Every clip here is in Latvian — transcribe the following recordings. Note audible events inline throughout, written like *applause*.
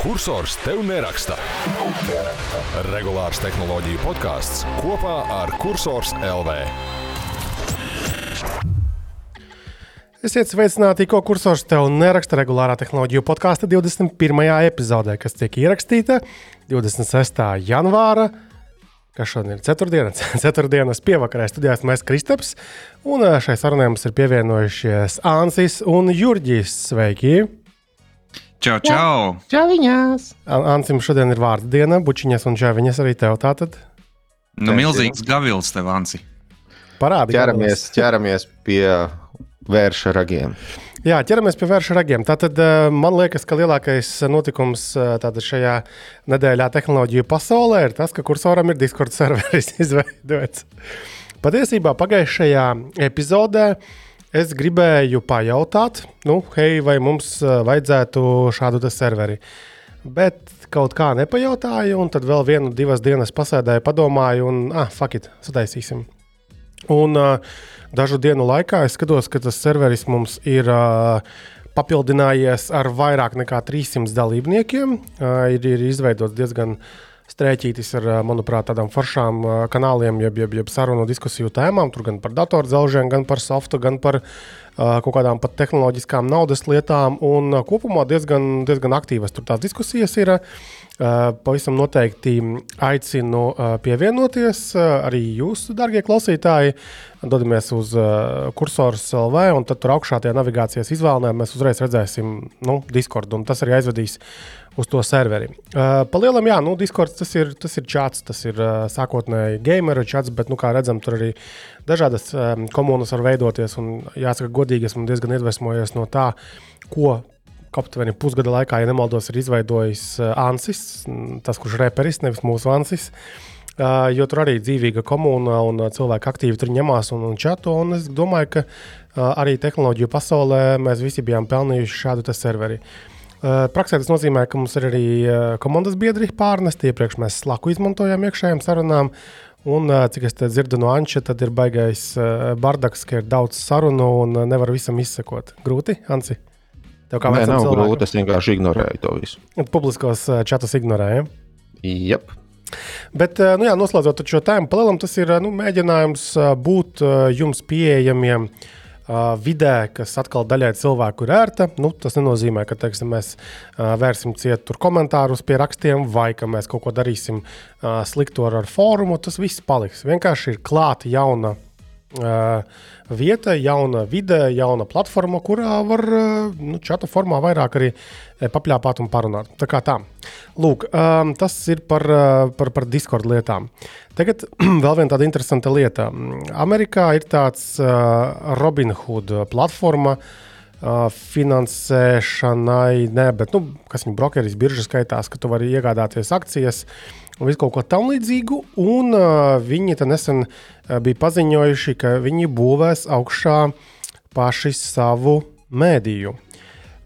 kursors tev neraksta. Regulārs tehnoloģiju podkāsts kopā ar Cursors LV. Esiet sveicināti, ko kursors tev neraksta regulārā tehnoloģiju podkāstu 21. epizodē, kas tiek ierakstīta 26. janvāra. Kas šodien ir ceturtdiena? *laughs* Ceturtdienas pievakarē studijās mēs Kristaps, un šai sarunai mums ir pievienojušies Ansis un Jurģis. Sveiki! Čau, čau! Čaviņās! Ansim šodien ir vārdu diena, bučiņas un čaviņas arī tev tātad. Nu, milzīgs gavils tev, Ansi. Parādi. Ķeramies, ķeramies pie vērša ragiem. Jā, ķeramies pie vērša ragiem. Tātad man liekas, ka lielākais notikums šajā nedēļā tehnoloģiju pasaulē ir tas, ka kursoram ir Discord serveris *laughs* izveidots. Patiesībā pagājušajā epizodē uh, Es gribēju pajautāt, nu, hei, vai mums vajadzētu šādu serveri. Bet kaut kā nepajautāju, un tad vēl vienu, divas dienas pasēdēju, padomāju, un, ah, fuck it, sataisīsim. Un uh, dažu dienu laikā es skatos, ka tas serveris mums ir uh, papildinājies ar vairāk nekā 300 dalībniekiem. Uh, ir, ir izveidots diezgan uh, strēķītis ar, manuprāt, tādām foršām kanāliem, jeb, jeb, jeb sarunu diskusiju tēmām. Tur gan par datorzelžiem, gan par softu, gan par uh, kaut kādām pat tehnoloģiskām naudas lietām. Un kopumā diezgan, diezgan aktīvas tur tās diskusijas ir. Uh, pavisam noteikti aicinu pievienoties arī jūs, darbie klausītāji. Dodamies uz kursors LV, un tur augšā tajā navigācijas izvēlē mēs uzreiz redzēsim nu, Discord, un tas arī aizvedīs uz to serveri. Uh, Palielam, jā, nu, Discord tas ir, tas ir čats, tas ir uh, sākotnēji gameru čats, bet, nu, kā redzam, tur arī dažādas um, komunas var veidoties. Un, jāsaka, godīgi esmu diezgan iedvesmojies no tā, ko aptuveni pusgada laikā, ja nemaldos, ir izveidojis uh, Ansis, tas, kurš ir reperis, nevis mūsu Ansis. Uh, jo tur arī dzīvīga komūna un uh, cilvēki aktīvi tur ņemās un, un čatu. Un es domāju, ka uh, arī tehnoloģiju pasaulē mēs visi bijām pelnījuši šādu serveri. Uh, Eh, praksē tas nozīmē, ka mums ir arī eh, komandas biedri pārnesti. Iepriekš mēs slaku izmantojām iekšējām sarunām. Un, eh, cik es dzirdu no Anča, tad ir baigais bardaks, ka ir daudz sarunu un nevar visam izsekot. Grūti, Anci? Tev kā nav cilvēkam? grūti, es vienkārši ignorēju to visu. Publiskos čatus ignorēju. Yep. Bet, nu jā, noslēdzot šo tēmu, palielam, tas ir nu, mēģinājums būt jums pieejamiem vidē, kas atkal daļai cilvēku ir ērta. Nu, tas nenozīmē, ka teiksim, mēs vērsim ciet komentārus pie rakstiem, vai ka mēs kaut ko darīsim sliktu ar, ar fórumu. Tas viss paliks. Vienkārši ir klāta jauna vieta, jauna vide, jauna platforma, kurā var nu, čata formā vairāk arī papļāpāt un parunāt. Tā kā tā. Lūk, tas ir par, par, par Discord lietām. Tagad *clears throat* vēl viena tāda interesanta lieta. Amerikā ir tāds Robinhood platforma. Finansēšanai, ne, bet, nu, kas viņa brokeris, birža skaitās, ka tu vari iegādāties akcijas uh, un visu kaut ko tam līdzīgu. Un uh, viņi nesen uh, bija paziņojuši, ka viņi būvēs augšā paši savu mēdīju.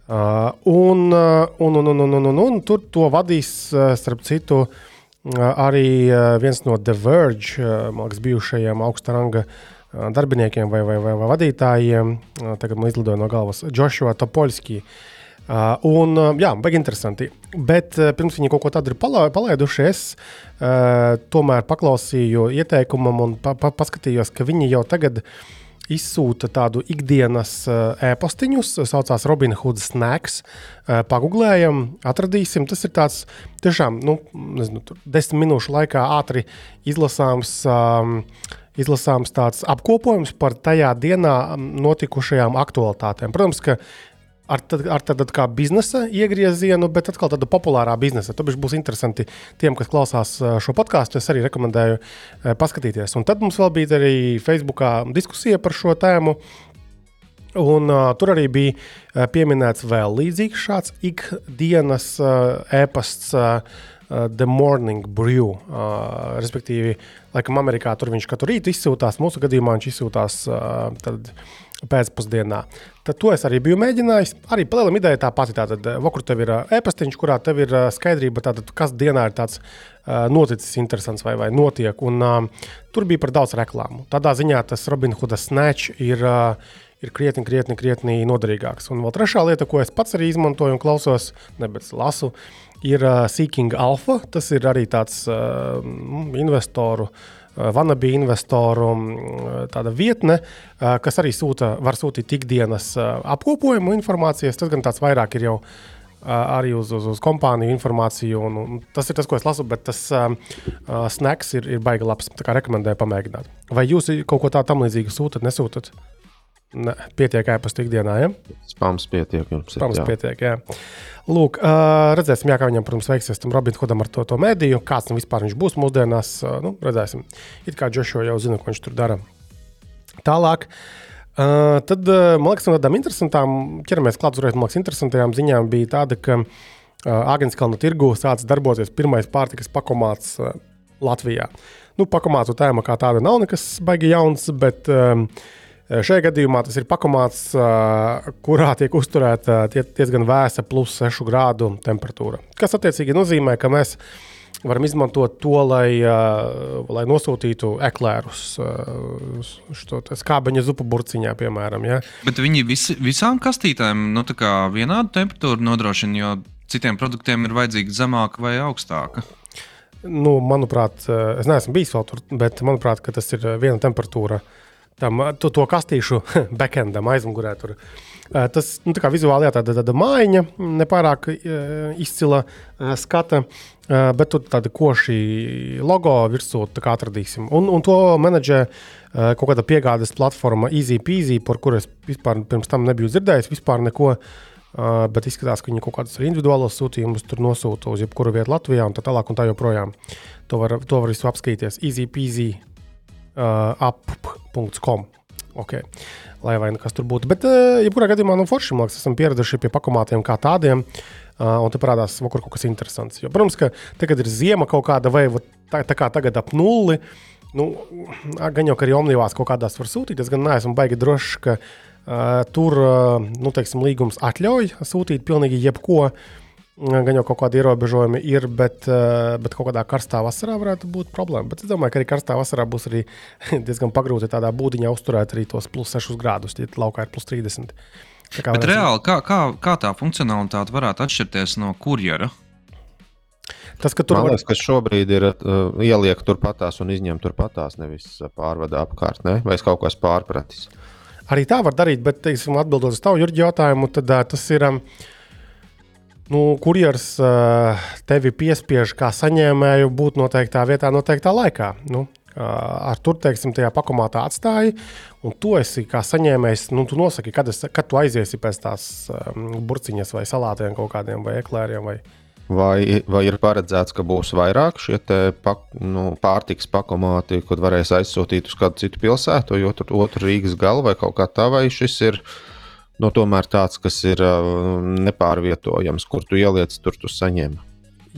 Uh, un, uh, un, un, un, un, un, un, un tur to vadīs, uh, starp citu, uh, arī uh, viens no The Verge, uh, liekas, bijušajiem augsta ranga uh, darbiniekiem vai, vai, vai, vai vadītājiem. Uh, tagad man izlidoja no galvas Joshua Topolskijs. Uh, un, uh, jā, baigi interesanti. Bet uh, pirms viņi kaut ko tādu ir palaiduši, es uh, tomēr paklausīju ieteikumam un pa, pa, paskatījos, ka viņi jau tagad izsūta tādu ikdienas uh, e-pastiņus, saucās Robin Hood Snacks. Uh, pagūglējam, atradīsim. Tas ir tāds tiešām, nu, nezinu, desmit minūšu laikā ātri izlasāms. Um, Izlasāms tāds apkopojums par tajā dienā notikušajām aktualitātēm. Protams, ka ar, ar tādu kā biznesa iegriezienu, bet atkal tādu populārā biznesa. Tas būs interesanti tiem, kas klausās šo podkāstu. Es arī rekomendēju paskatīties. Un tad mums vēl bija arī Facebookā diskusija par šo tēmu. Un, uh, tur arī bija uh, pieminēts vēl līdzīgs šāds ikdienas uh, e-pasts. Uh, The Morning Brew. Uh, respektīvi, laikam, Amerikā tur viņš katru rītu izsūtās. Mūsu gadījumā viņš izsūtās uh, tad, pēcpusdienā. Tad to es arī biju mēģinājis. Arī palielam ideja tā pati. Tātad, vakur tev ir e-pastiņš, kurā tev ir skaidrība, tātad, kas dienā ir tāds noticis interesants vai, vai notiek. Un, uh, tur bija par daudz reklāmu. Tādā ziņā tas Robin Hooda snatch ir. Uh, ir krietni, krietni, krietni noderīgāks. Un vēl trešā lieta, ko es pats arī izmantoju un klausos, nevis lasu, ir uh, Seeking Alpha. Tas ir arī tāds uh, investoru uh, Vanabī investoru tāda vietne, kas arī sūta, var sūtīt ikdienas apkopojumu informācijas. Tas gan tāds vairāk ir jau arī uz, uz, uz kompāniju informāciju. Un, un tas ir tas, ko es lasu, bet tas uh, snacks ir, ir baigi labs. Tā kā rekomendēju pamēģināt. Vai jūs kaut ko tādu tam līdzīgu sūtat, nesūtat? Ne, pietiek ēpasta ikdienā. Ja? Spams pietiek. Spams jā. pietiek jā. Lūk, uh, redzēsim, jā, kā viņam, protams, veiksies tam Robin Hoodam ar to, to mediju. Kāds tam vispār viņš būs mūsdienās, uh, nu, redzēsim. It kā Džošo jau zina, ko viņš tur dara. Tālāk. Uh, tad, uh, man liekas, no tādām interesantām, ķeramies klāt uzreiz, man liekas, interesantajām ziņām bija tāda, ka uh, Agenskalna tirgu sācis darboties pirmais pārtikas pakomāts uh, Latvijā. Nu, pakomātu tēma kā tāda nav nekas baigi jauns, bet uh, Šajā gadījumā tas ir pakomāts, kurā tiek uzturēta diezgan vēsa, plus 6 grādu temperatūra. Kas attiecīgi nozīmē, ka mēs varam izmantot to, lai, lai nosūtītu eklērus, šo skābeņa zupu burciņā, piemēram. Ja? Bet viņi visi, visām kastītēm nu, vienādu temperatūru nodrošina, jo citiem produktiem ir vajadzīga zemāka vai augstāka. Nu, manuprāt, es neesmu bijis vēl tur, bet manuprāt, tas ir viena temperatūra. Uh, tam to, to kastīšu *laughs* backendam aizmugurē. Tur. Tas nu, tā vizuāli jā, tāda, tāda mājiņa, nepārāk izcila skata, bet tur tāda koši logo virsū atradīsim. Un, un to menedžē kaut kāda piegādes platforma EasyPeasy, par kuru es vispār pirms tam nebiju dzirdējis. Vispār neko, bet izskatās, ka viņi kaut kādus individuālos sūtījumus tur nosūta uz jebkuru vietu Latvijā un tā tālāk un tā joprojām. To var, to var visu apskatīties. EasyPeasy uh, up.com. Okay. Lai vai kas tur būtu. Bet, uh, jebkurā gadījumā, nu, forši mēs esam pieraduši pie pakomātiem kā tādiem. Un te parādās kaut kas interesants. Jo, protams, ka tagad ir ziema kaut kāda, vai tā, tā kā tagad ap nulli. Nu, *sniffs* gan jau, ka arī omnivās kaut kādās var sūtīt. Es gan neesmu baigi drošs, ka uh, tur uh, nu, teiksim, līgums atļauj sūtīt pilnīgi jebko. Uh, Gan jau kaut kādi ierobežojumi ir, bet, eh, bet kaut kādā karstā vasarā varētu būt problēma. Bet es domāju, ka arī karstā vasarā būs arī *laughs* diezgan pagrūti tādā būdiņā uzturēt arī tos plus 6 grādus, ja laukā ir plus 30. Kā bet reāli, kā, kā, kā tā funkcionalitāte varētu atšķirties no kurjera? Tas, ka tur liekas, var... ka šobrīd ir uh, ieliek turpatās un izņem turpatās, nevis pārvada apkārt, ne? vai es kaut kas pārpratis. Arī tā var darīt, bet, teiksim, atbildot uz tavu jautājumu, tad uh, tas ir. Um, nu, kurjers uh, tevi piespiež kā saņēmēju būt noteiktā vietā, noteiktā laikā. Nu, uh, ar tur, teiksim, tajā pakomātā atstāji, un tu esi kā saņēmējs, nu, tu nosaki, kad, es, kad tu aiziesi pēc tās um, burciņas vai salātiem kaut kādiem vai eklēriem. Vai... Vai, vai ir paredzēts, ka būs vairāk šie pak, nu, pārtiks pakomāti, kad varēs aizsūtīt uz kādu citu pilsētu, jo tur otru Rīgas galu vai kaut kā tā, vai šis ir uh, no tomēr tāds, kas ir uh, nepārvietojams, kur tu ieliec, tur tu saņem.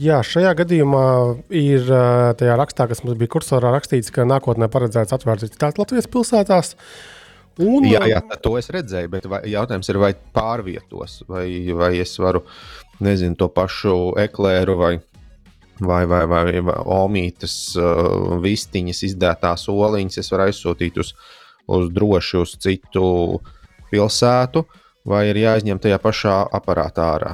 Jā, šajā gadījumā ir uh, tajā rakstā, kas mums bija kursorā rakstīts, ka nākotnē paredzēts atvērt citās Latvijas pilsētās. Un, jā, jā, to es redzēju, bet vai, jautājums ir, vai pārvietos, vai, vai es varu, nezinu, to pašu eklēru vai, vai, vai, vai, vai omītas uh, vistiņas izdētās oliņas, es varu aizsūtīt uz, uz droši uz citu uh, pilsētu, vai ir jāizņem tajā pašā aparātā ārā.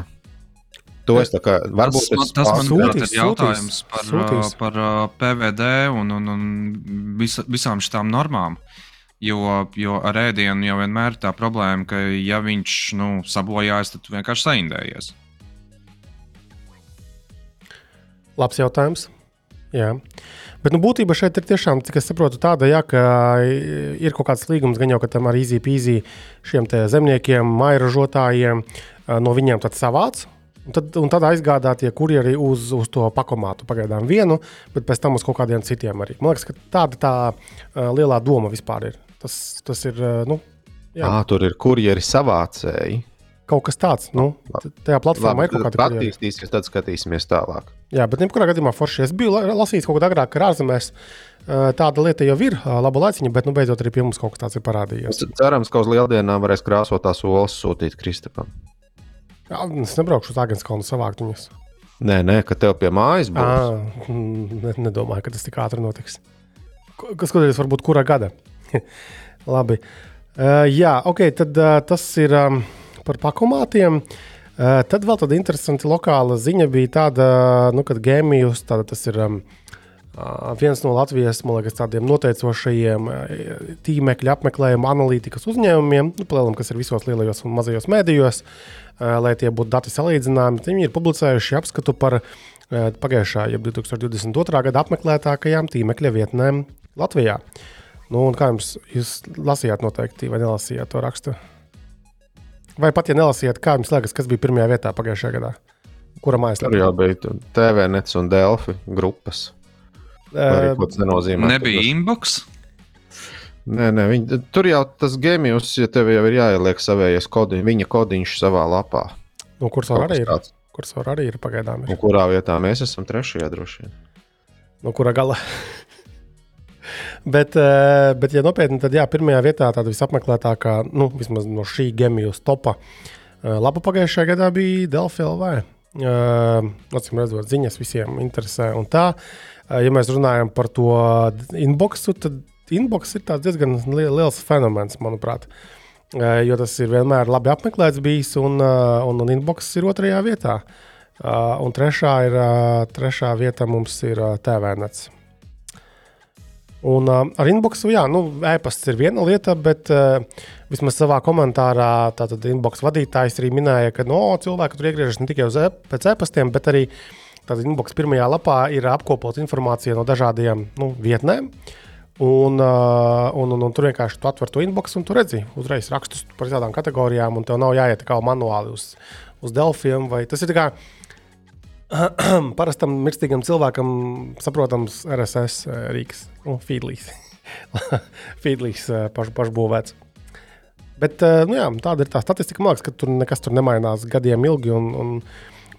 To es tā kā varbūt tas, tas man sūtīs, ir jautājums par, sūtīs. par, par PVD un, un, un vis, visām šīm normām. Jo, jo ar ēdienu jau vienmēr ir tā problēma, ka, ja viņš nu, sabojājas, tad vienkārši saindējies. Labs jautājums. Jā. Bet nu, būtībā šeit ir tiešām, cik es saprotu, tāda, jā, ka ir kaut kāds līgums, gan jau tam ar īzī pīzī šiem zemniekiem, mairažotājiem, no viņiem tad savāc. Un tad, un tad aizgādāt, ja kuri arī uz, uz to pakomātu pagaidām vienu, bet pēc tam uz kaut kādiem citiem arī. Man liekas, ka tāda tā uh, lielā doma vispār ir. Tas, tas ir. Uh, nu, jā. à, tur ir kurjeri savācēji. Kaut kas tāds. Nu, tajā platformā Labi, ir kaut kāda attīstīsies, tad skatīsimies tālāk. Jā, bet jebkurā gadījumā forši. Es biju lasījis kaut kad agrāk, ka ārzemēs tāda lieta jau ir laba laiciņa, bet nu, beidzot arī pie mums kaut kas tāds ir parādījies. Cerams, ka uz lieldienām varēs krāsot tās olas sūtīt Kristapam. Jā, es nebraukšu uz Agenskalnu savākt viņus. Nē, nē, ka tev pie mājas būs. À, ne, nedomāju, ka tas tik ātri notiks. Kas skatoties, varbūt kurā gada. *laughs* Labi. Uh, jā, ok, tad uh, tas ir um, par pakomātiem. Uh, tad vēl tāda interesanta lokāla ziņa bija tāda, nu, kad Gēmijus, tas ir um, uh, viens no Latvijas liekas, tādiem noteicošajiem uh, tīmekļa apmeklējuma analītikas uzņēmumiem, nu, plēlam, kas ir visos lielajos un mazajos mēdījos, uh, lai tie būtu dati salīdzināmi. Viņi ir publicējuši apskatu par uh, pagājušā, jeb 2022. gada apmeklētākajām tīmekļa vietnēm Latvijā. Nu, kā jums jūs lasījāt, noteikti, vai nelasījāt to rakstu? Vai pat, ja nelasījāt, kā jums liekas, kas bija pirmajā vietā pagājušajā gadā? Kura mājaslapā? Jau bija TV, Nets un Delfi grupas. Uh, nenozīmē, nebija tas... inbox. Nē, nē, viņi, tur jau tas gēmijs, ja tev jau ir jāieliek savējais kodiņš, viņa kodiņš savā lapā. Nu, kurs arī ir? Kurs arī ir pagaidām? Ir. Un kurā vietā mēs esam trešajā droši vien? No kura gala? Bet, eh, bet, ja nopietni, tad jā, pirmajā vietā tāda visapmeklētākā, nu, vismaz no šī gemijas topa eh, lapa pagājušajā gadā bija Delphi LV. Uh, Acīm redzot, ziņas visiem interesē. Un tā, ja mēs runājam par to inboxu, tad inbox ir diezgan liels fenomens, manuprāt. Jo tas ir vienmēr labi apmeklēts bijis, un, un, un inbox ir otrajā vietā. Un trešā, ir, trešā vieta mums ir TVNets. Un uh, ar inboxu, jā, nu, e-pasts ir viena lieta, bet uh, vismaz savā komentārā tātad inbox vadītājs arī minēja, ka no, cilvēki tur iegriežas ne tikai uz e pēc e-pastiem, bet arī tātad inbox pirmajā lapā ir apkopot informācija no dažādiem nu, vietnēm. Un, uh, un, un, un tur vienkārši tu atver to inbox un tu redzi uzreiz rakstus par visādām kategorijām, un tev nav jāiet kā manuāli uz, uz Delfiem. Tas ir kā *clears throat* parastam mirstīgam cilvēkam saprotams RSS eh, rīks, nu, feedlīs. *laughs* feedlīs eh, paš, pašbūvēts. Bet eh, nu jā, tāda ir tā statistika. Liekas, ka tur nekas tur nemainās gadiem ilgi. Un, un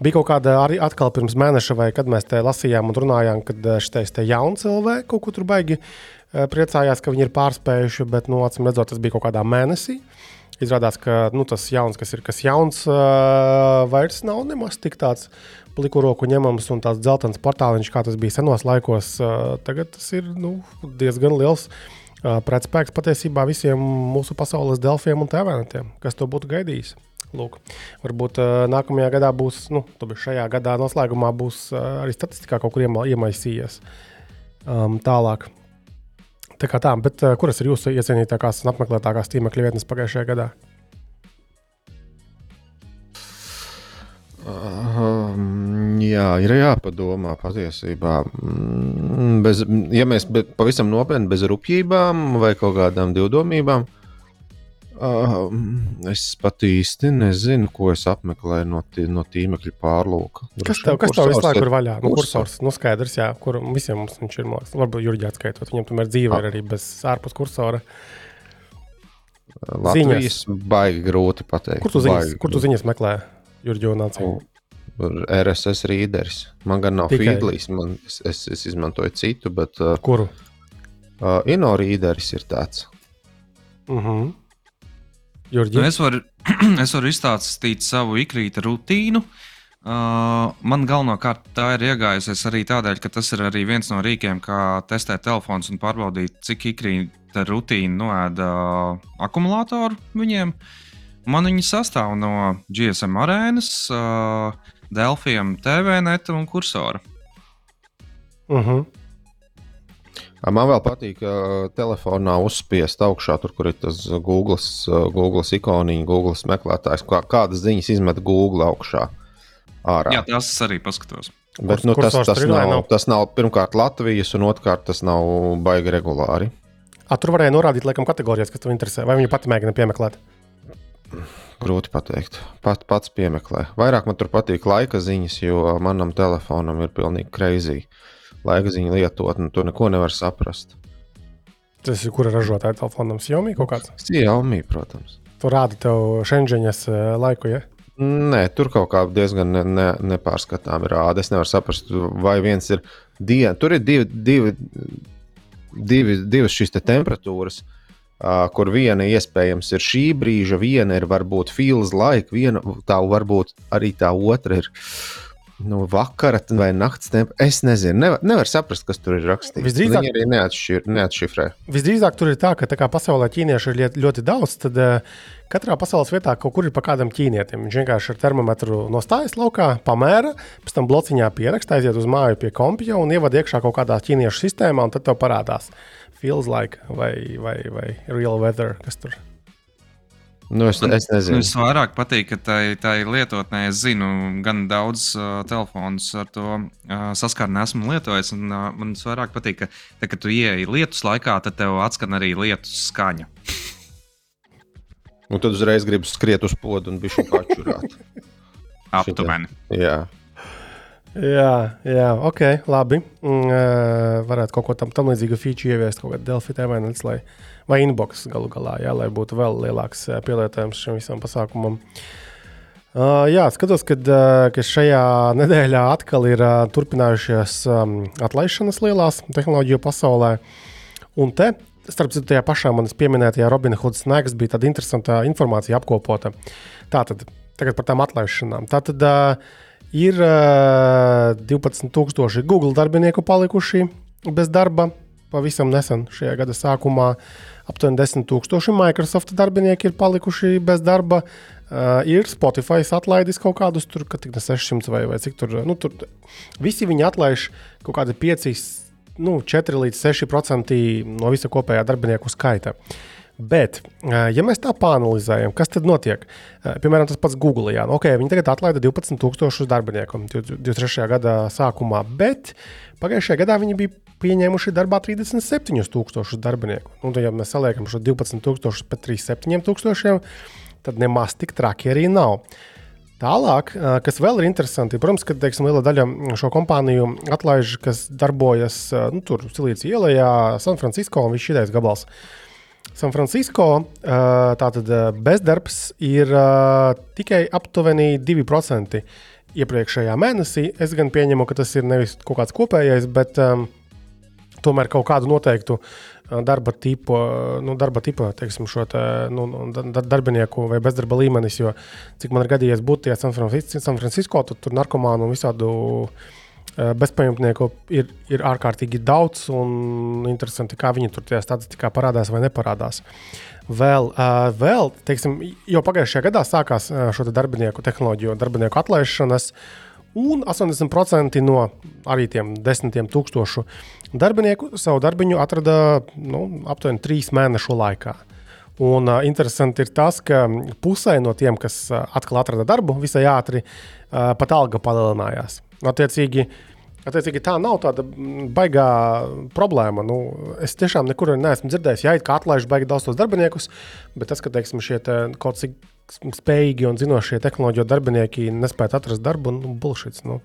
bija kaut kāda arī atkal pirms mēneša, vai kad mēs te lasījām un runājām, kad šis te jauns LV kaut ko tur baigi priecājās, ka viņi ir pārspējuši, bet, nu, acīm redzot, tas bija kaut kādā mēnesī. Izrādās, ka nu, tas jauns, kas ir kas jauns, uh, vairs nav nemaz tik tāds pliku roku ņemams un tāds dzeltens portāliņš, kā tas bija senos laikos. Tagad tas ir nu, diezgan liels pretspēks patiesībā visiem mūsu pasaules delfiem un tēvēniem, kas to būtu gaidījis. Lūk, varbūt uh, nākamajā gadā būs, nu, šajā gadā noslēgumā būs uh, arī statistikā kaut kur iema, iemaisījies um, tālāk. Tā kā tā, bet uh, kuras ir jūsu iecienītākās un apmeklētākās tīmekļa vietnes pagājušajā gadā? Um, jā, ir jāpadomā patiesībā. Mm, bez, ja mēs be, pavisam nopietni, bez rupjībām vai kaut kādām divdomībām, uh, es pat īsti nezinu, ko es apmeklēju no, tī, no tīmekļa pārlūka. Kas tev, kas tev visu laiku ir vaļā? Nu, kursors, nu skaidrs, jā, kur visiem mums viņš ir. Māks. Varbūt Jurģi atskaitot, viņam tomēr dzīve ir arī bez ārpus kursora. Latvijas ziņas. baigi grūti pateikt. Kur tu ziņas, kur tu ziņas meklēji? Jurģionācija. RSS readeris. Man gan nav feedlīs, man, es, es, es izmantoju citu, bet. Uh, Kuru? Uh, Ino readeris ir tāds. Uh mhm. -huh. Nu, es, varu, *clears throat* es varu izstāstīt savu ikrīta rutīnu. Uh, man galvenokārt tā ir iegājusies arī tādēļ, ka tas ir arī viens no rīkiem, kā testēt telefons un pārbaudīt, cik ikrīta rutīna noēda uh, akumulātoru viņiem. Uh, Man viņi sastāv no GSM arēnas, uh, Delfiem, TVNet un kursora. Uh mhm. -huh. Man vēl patīk, ka uh, telefonā uzspiest augšā, tur, kur ir tas Google, uh, Google ikoniņa, Google meklētājs, kā, kādas ziņas izmet Google augšā. Ārā. Jā, tās arī paskatos. Bet, nu, tas, tas, nav, nav. tas nav pirmkārt Latvijas, un otrkārt tas nav baigi regulāri. A, tur varēja norādīt, laikam, kategorijas, kas tev interesē, vai viņi pati mēģina piemeklēt. Grūti pateikt. Pat, pats piemeklē. Vairāk man tur patīk laika ziņas, jo manam telefonam ir pilnīgi kreizī. Laika ziņa lietotne, tu neko nevar saprast. Tas ir kura ražotāja telefonam? Xiaomi kaut kāds? Xiaomi, protams. Tur rāda tev Šenģeņas laiku. Ja? Nē, tur kaut kā diezgan ne, ne, nepārskatām ir rāda. Es nevaru saprast, vai viens ir diena. Tur ir divi, divi, divi, divas šīs te temperatūras, uh, kur viena iespējams ir šī brīža, viena ir varbūt feels like, viena tā varbūt arī tā otra ir. Nu, vakara vai naktas tempa. Es nezinu, nevar, nevar saprast, kas tur ir rakstīts. Visdrīzāk, Viņi arī neatšķir, neatšifrē. Visdrīzāk tur ir tā, ka tā kā pasaulē ķīniešu ir ļoti, daudz, tad uh, Katrā pasaules vietā kaut kur ir pa kādam ķīnietim. Viņš vienkārši ar termometru nostājas laukā, pamēra, pēc tam blociņā pieraksta, aiziet uz māju pie kompija un ievada iekšā kaut kādā ķīniešu sistēmā, un tad tev parādās feels like vai, vai, vai real weather, kas tur ir. Nu, es, es nezinu. Man vairāk patīk, ka tai, tai lietotnē es zinu, gan daudz uh, telefonus ar to uh, saskarni esmu lietojis. Un, uh, man vairāk patīk, ka, te, kad tu ieeji lietus laikā, tad tev atskan arī lietus skaņa. Un tad uzreiz gribu skriet uz podu un bišķi pačurāt. *laughs* Aptuveni. Jā. Jā, jā, ok, labi. Uh, varētu kaut ko tam, tam līdzīgu feature ieviest, kaut kādā Delphi tēmēnēs, lai, vai inbox galu galā, jā, lai būtu vēl lielāks pielietojums šim visam pasākumam. Uh, jā, skatos, ka, uh, ka šajā nedēļā atkal ir uh, turpinājušās um, atlaišanas lielās tehnoloģiju pasaulē. Un te starp citu, tajā pašā manas pieminētajā Robina Hooda snēgas bija tāda interesanta informācija apkopota. Tātad, tagad par tām atlaišanām. Tātad uh, ir uh, 12,000 Google darbinieku palikuši bez darba. Pavisam nesen, šajā gada sākumā, aptuveni 10,000 Microsoft darbinieki ir palikuši bez darba. Uh, ir Spotify atlaidis kaut kādus tur, ka tik ne 600 vai, vai cik tur. Nu, tur visi viņi atlaiž kaut kādi 5 nu, 4 līdz 6% no visa kopējā darbinieku skaita. Bet, ja mēs tā pāranalizējam, kas tad notiek? Piemēram, tas pats Google. Jā, nu, okay, viņi tagad atlaida 12,000 darbinieku 23. gada sākumā, bet pagājušajā gadā viņi bija pieņēmuši darbā 37,000 darbinieku. Nu, tad, ja mēs saliekam šo 12,000 pret 37,000, tad nemaz tik traki arī nav. Tālāk, kas vēl ir interesanti, protams, ka teiksim, liela daļa šo kompāniju atlaiž, kas darbojas nu, tur, Silīcija ielā, San Francisco un viss šīs gabals. San Francisco tātad bezdarbs ir tikai aptuveni 2% iepriekšējā mēnesī. Es gan pieņemu, ka tas ir nevis kaut kāds kopējais, bet um, tomēr kaut kādu noteiktu darba tipu, nu, darba tipu teiksim, šo te, nu, darbinieku vai bezdarba līmenis. Jo cik man ir gadījies būt tajā San Francisco, San Francisco tad tur narkomānu un visādu bezpajumtnieku ir, ir ārkārtīgi daudz. Un interesanti, kā viņi tur tajā statistikā parādās vai neparādās. Vēl, uh, vēl teiksim, jau pagājušajā gadā sākās šo te darbinieku tehnoloģiju, darbinieku atlaišanas. Un 80% no arī tiem desmitiem tūkstošu darbinieku savu darbiņu atrada nu, aptuveni trīs mēnešu laikā. Un uh, interesanti ir tas, ka pusē no tiem, kas uh, atkal atrada darbu, visai ātri uh, pat alga palielinājās. Attiecīgi, attiecīgi tā nav tāda baigā problēma. Nu, es tiešām nekur neesmu dzirdējis, ja it kā atlaiž baigi daudz tos darbiniekus, bet tas, ka teiksim, šie te kaut cik spējīgi un zinošie tehnoloģiju darbinieki nespēja atrast darbu, nu, bullshit. Nu.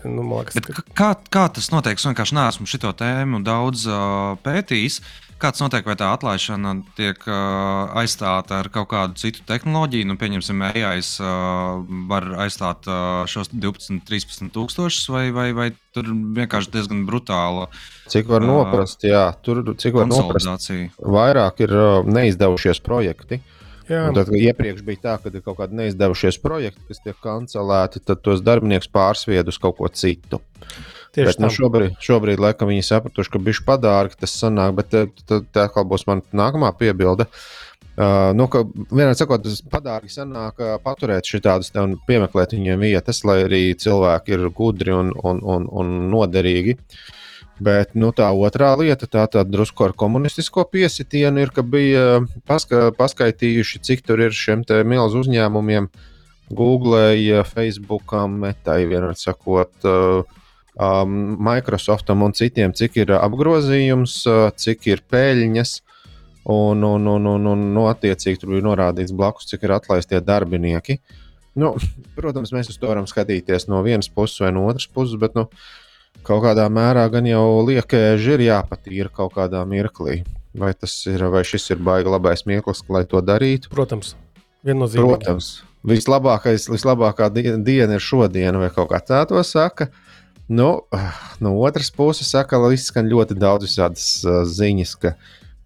Nu, liekas, ka... kā, kā tas notiek? Es vienkārši neesmu šo tēmu daudz uh, pētījis. Kā tas notiek, vai tā atlaišana tiek uh, aizstāta ar kaut kādu citu tehnoloģiju? Nu, pieņemsim, AI uh, var aizstāt uh, šos 12, 13 tūkstošus, vai, vai, vai tur vienkārši diezgan brutāla. Cik var noprast, jā, tur cik var noprast. Vairāk ir uh, neizdevušies projekti. Uh, Tad, iepriekš bija tā, ka ir kaut kādi neizdevušies projekti, kas tiek kancelēti, tad tos darbiniekus pārsvied uz kaut ko citu. Tieši bet, nu, šobrīd, šobrīd, laikam, viņi sapratuši, ka bija padārgi tas sanāk, bet eh, tad tā atkal būs mana nākamā piebilde. Uh, nu, vienā sakot, tas padārgi sanāk uh, paturēt šādus un piemeklēt viņiem vietas, lai arī cilvēki ir gudri un, un, un, un noderīgi. Uh, Bet nu, tā otrā lieta, tā tad drusku ar komunistisko piesitienu, ir, ka bija paska, paskaitījuši, cik tur ir šiem milzu uzņēmumiem, Google, Facebook, Metai, vienmēr sakot, um, Microsoftam un citiem, cik ir apgrozījums, cik ir peļņas. Un, un, un, un, un nu, attiecīgi tur bija norādīts blakus, cik ir atlaistie darbinieki. Nu, protams, mēs uz to varam skatīties no vienas puses vai no otras puses, bet nu, uh, kaut kādā mērā gan jau liekēži ir jāpatīra kaut kādā mirklī. vai tas ir, vai šis ir baigi labais mieklis, lai to darītu. Protams, viennozīmīgi. Protams, vislabākais, vislabākā diena ir šodiena, vai kaut kā tā to saka. Nu, no otras puses, saka, izskan ļoti daudz visādas uh, ziņas, ka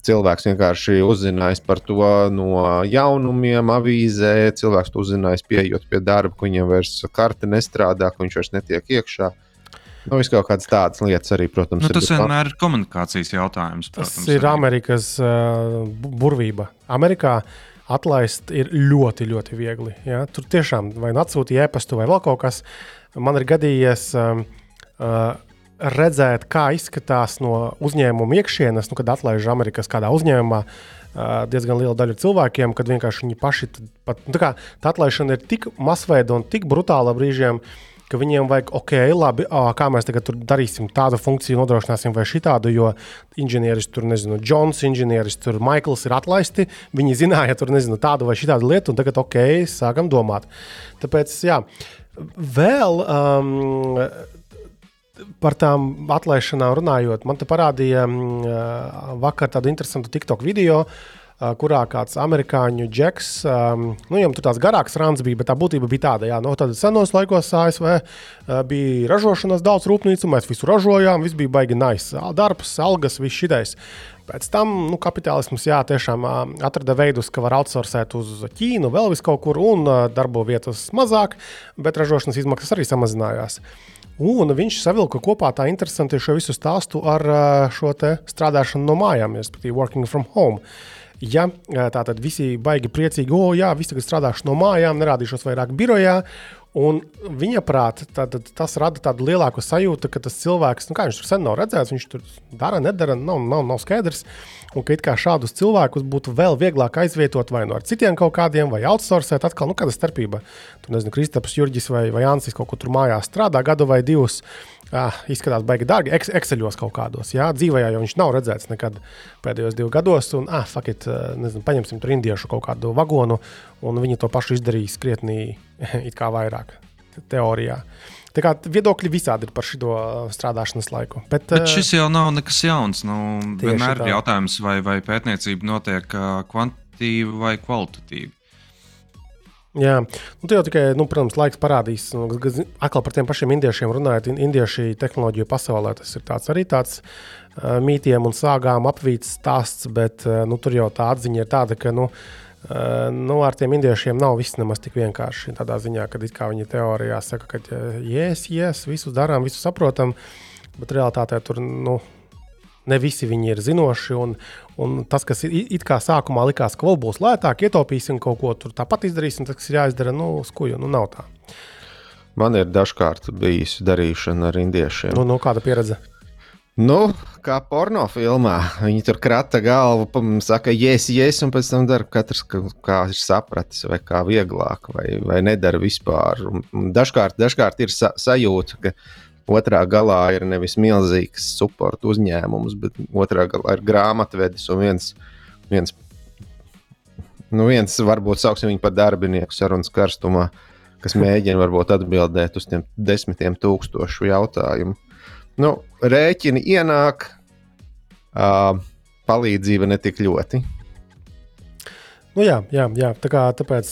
cilvēks vienkārši uzzinājis par to no jaunumiem, avīzē. Cilvēks to uzzinājis, pieejot pie darba, ka viņam vairs karte nestrādā, ka viņš vairs netiek iekšā. Nu, vis kaut kādas tādas lietas arī, protams, nu, tas ir. Tas vienmēr ir komunikācijas jautājums. Protams, tas ir arī. Amerikas uh, burvība. Amerikā atlaist ir ļoti, ļoti viegli. Ja? Tur tiešām vai nu atsūtīja e-pastu vai vēl kaut kas. Man ir gadījies. Uh, uh, redzēt, kā izskatās no uzņēmuma iekšienes, nu, kad atlaiž Amerikas kādā uzņēmumā. Uh, diezgan liela daļa cilvēkiem, kad vienkārši viņi paši pat, nu, tā, kā, tā atlaišana ir tik masveida un tik brutāla brīžiem, viņiem vajag, ok, labi, ā, kā mēs tagad darīsim tādu funkciju, nodrošināsim vai šitādu, jo inženieris tur, nezinu, Džons, inženieris tur, Maikls ir atlaisti. Viņi zināja tur, nezinu, tādu vai šitādu lietu, un tagad, ok, sākam domāt. Tāpēc, jā, vēl. Um, Par tām atlaišanām runājot, man te parādīja mm, vakar tādu interesantu TikTok video, kurā kāds amerikāņu džeks, nu, viņam tur tāds garāks rāns bija, bet tā būtība bija tāda, jā, no tādas senos laikos ASV bija ražošanas daudz rūpnīcu, mēs visu ražojām, viss bija baigi nice, darbs, algas, viss šitais. Pēc tam nu, kapitālisms jā, tiešām atrada veidus, ka var outsourcēt uz Ķīnu, vēl vis kaut kur, un darbo vietas mazāk, bet ražošanas izmaksas arī samazinājās. Un viņš savilka kopā tā interesanti šo visu stāstu ar šo strādāšanu no mājām, respektīvi, working from home. Ja tā tad visi baigi priecīgi, o, jā, viss tagad strādāšu no mājām, nerādīšos vairāk birojā. Un viņa prātā tas rada tādu lielāku sajūtu, ka tas cilvēks, nu, kā viņš tur sen nav redzēts, viņš tur dara, nedara, nav, nav, nav skaidrs. Un ka it kā šādus cilvēkus būtu vēl vieglāk aizvietot vai no nu ar citiem kaut kādiem, vai outsourcēt, atkal, nu, kāda starpība. Tur nezinu, Kristaps Jurģis vai, vai Ansis kaut kur tur mājās strādā gadu vai divus. Ah, izskatās baigi dārgi, Ex Exceļos kaut kādos. Jā, dzīvē jau viņš nav redzēts nekad pēdējos divos gados. Un, ah, fuck it, nezinu, paņemsim tur indiešu kaut kādu vagonu, un viņi to pašu izdarīs krietni *laughs* vairāk teorijā. Tā kā viedokļi visādi ir par šo strādāšanas laiku. Bet, Bet šis jau nav nekas jauns. Nu, vienmēr ir jautājums, vai, vai pētniecība notiek kvantitīvi vai kvalitatīvi. Jā, nu, tā jau tikai, nu, protams, laiks parādīs. Nu, atkal par tiem pašiem indiešiem runājot, indiešu tehnoloģiju pasaulē tas ir tāds arī tāds uh, mītiem un sāgām apvīts stāsts, bet uh, nu, tur jau tā atziņa ir tāda, ka, nu, uh, Uh, nu, ar tiem indiešiem nav viss nemaz tik vienkārši. Tādā ziņā, ka viņi teorijā saka, ka yes, yes, visu darām, visu saprotam, bet realitātē tur nu, ne visi viņi ir zinoši. Un, un tas, kas it kā sākumā likās, ka vēl būs lētāk, ietaupīsim kaut ko tur tāpat izdarīsim, tas, kas ir jāizdara, nu, skuju, nu, nav tā. Man ir dažkārt bijusi darīšana ar indiešiem. Nu, nu, kāda pieredze? Nu, kā pornogrāfijā, viņi tur krata galvu, saka, yes, yes, un pēc tam dara katrs, kā ir sapratis, vai kā vieglāk, vai, vai nedara vispār. Un dažkārt, dažkārt ir sa sajūta, ka otrā galā ir nevis milzīgs supporta uzņēmums, bet otrā galā ir grāmatvedis un viens, viens, nu viens varbūt sauksim viņu par darbinieku sarunas karstumā, kas mēģina varbūt atbildēt uz tiem desmitiem tūkstošu jautājumu. Nu, rēķini ienāk, uh, palīdzība ne tik ļoti. Nu, jā, jā, jā. Tā kā, tāpēc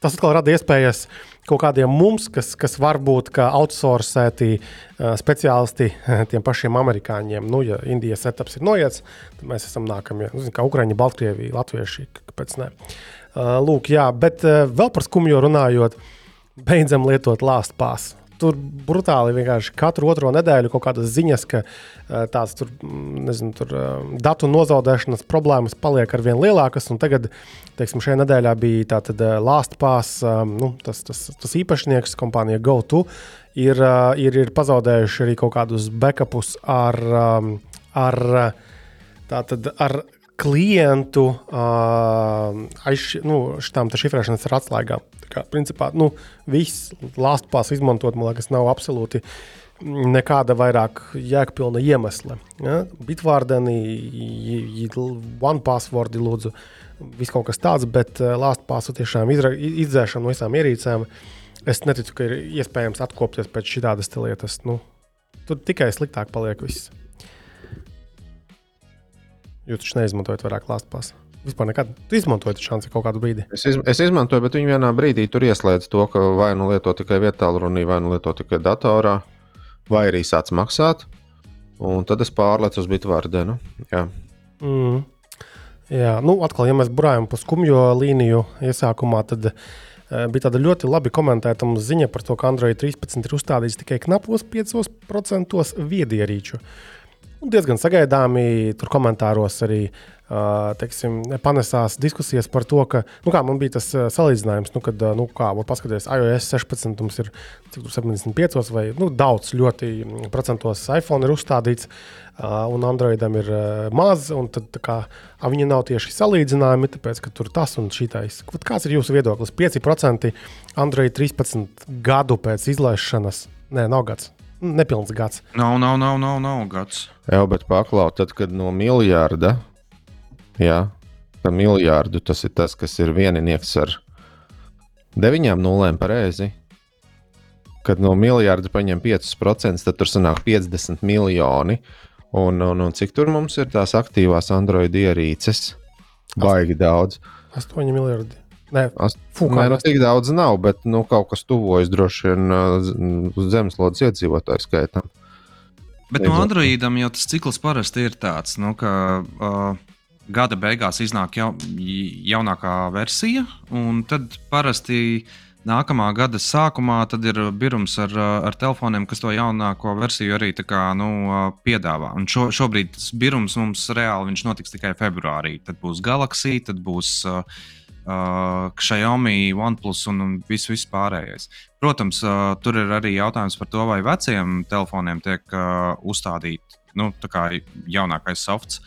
tas atkal rada iespējas kaut kādiem mums, kas, kas var būt outsourcēti uh, speciālisti *laughs* tiem pašiem amerikāņiem. Nu, ja Indijas setups ir noiets, tad mēs esam nākamie. Nu, kā Ukraiņa, Baltkrievija, Latvieši, kāpēc ne? Uh, lūk, jā, bet uh, vēl par skumju runājot, beidzam lietot lāstu pāsu tur brutāli vienkārši katru otro nedēļu kaut kādas ziņas, ka tās tur, nezinu, tur datu nozaudēšanas problēmas paliek ar vien lielākas. Tagad, teiksim, šajā nedēļā bija tātad Lāstpās, nu, tas, tas, tas īpašnieks, kompānija GoTo, ir, ir, ir pazaudējuši arī kaut kādus backupus ar, ar, tātad, ar klientu uh, aiz nu, šīm šifrēšanas atslēgām. Kā, principā, nu, viss lāstpās izmantot, man liekas, nav absolūti nekāda vairāk jēgpilna iemesla. Ja? Bitvārdeni, OnePasswordi, lūdzu, viss kaut kas tāds, bet lāstpāsu tiešām izra, izdzēšana no visām ierīcēm. Es neticu, ka ir iespējams atkopties pēc šādas lietas. Nu, tur tikai sliktāk paliek viss. Jūs taču neizmantojat vairāk lāstpās. Vispār nekad. Tu izmantoji šansi kaut kādu brīdi. Es, iz, es izmantoju, bet viņi vienā brīdī tur ieslēdz to, ka vai nu lieto tikai vietālu runī, vai nu lieto tikai datorā, vai arī sāc maksāt. Un tad es pārlecu uz bitvārdenu. Jā. Mm. Jā, nu, atkal, ja mēs burājam pa skumjo līniju iesākumā, tad uh, bija tāda ļoti labi komentēta ziņa par to, ka Android 13 ir uzstādīts tikai knapos 5% viedierīču. Un diezgan sagaidāmi tur komentāros arī teiksim, panesās diskusijas par to, ka, nu, kā man bija tas salīdzinājums, nu, kad, nu, kā var paskatīties, iOS 16 mums ir 75 vai nu, daudz ļoti procentos iPhone ir uzstādīts, un Androidam ir maz, un tad kā, viņi nav tieši salīdzinājumi, tāpēc, ka tur tas un šitais. Kāds ir jūsu viedoklis? 5% Android 13 gadu pēc izlaišanas, nē, nav gads. Nepilns gads. Nav, nav, nav, nav, nav gads. Jā, bet paklaut, tad, kad no miljārda Jā, par miljārdu tas ir tas, kas ir vieninieks ar deviņām nulēm pareizi. Kad no miljārda paņem 5%, tad tur sanāk 50 miljoni. Un, un, un cik tur mums ir tās aktīvās Android ierīces? Baigi daudz. 8 miljardi. Nē, Fū, nē nu, tik daudz nav, bet nu, kaut kas tuvojas droši vien uz zemeslodes iedzīvotāju skaitam. Bet no Androidam jau tas cikls parasti ir tāds, nu, ka uh, gada beigās iznāk jau, jaunākā versija, un tad parasti nākamā gada sākumā ir birums ar, ar telefoniem, kas to jaunāko versiju arī kā, nu, piedāvā. Un šo, šobrīd tas birums mums reāli notiks tikai februārī. Tad būs Galaxy, tad būs uh, uh, Xiaomi, OnePlus un, un viss, viss pārējais. Protams, uh, tur ir arī jautājums par to, vai veciem telefoniem tiek uh, uzstādīts nu, jaunākais softs.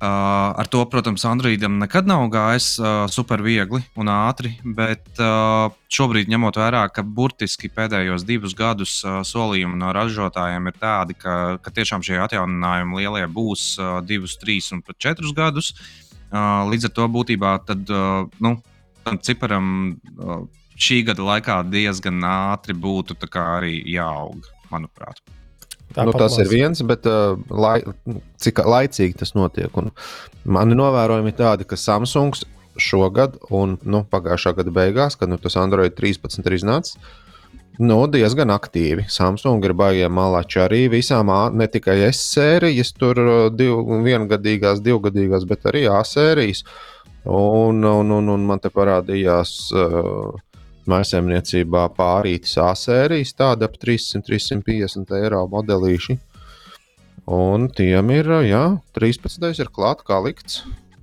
Uh, ar to, protams, Androidam nekad nav gājis uh, super viegli un ātri, bet uh, šobrīd, ņemot vērā, ka burtiski pēdējos divus gadus uh, solījumi no ražotājiem ir tādi, ka, ka tiešām šie atjauninājumi lielie būs uh, divus, trīs un pat četrus gadus. Uh, līdz ar to būtībā tad, uh, nu, tam ciparam uh, šī gada laikā diezgan ātri būtu arī jāaug, manuprāt. Nu, tas ir viens, bet uh, lai, cik laicīgi tas notiek. Un mani novērojumi tādi, ka Samsungs šogad un nu, pagājušā gada beigās, kad nu, tas Android 13 ir iznācis, nu, diezgan aktīvi. Samsung ir baigta malači arī visām, ne tikai S sērijas, tur div, viengadīgās, divgadīgās, bet arī A sērijas. Un, un, un, un man te parādījās. Uh, mājsaimniecībā pārītas A sērijas, tāda ap 300-350 eiro modelīši. Un tiem ir, jā, 13. ir klāts kā likts.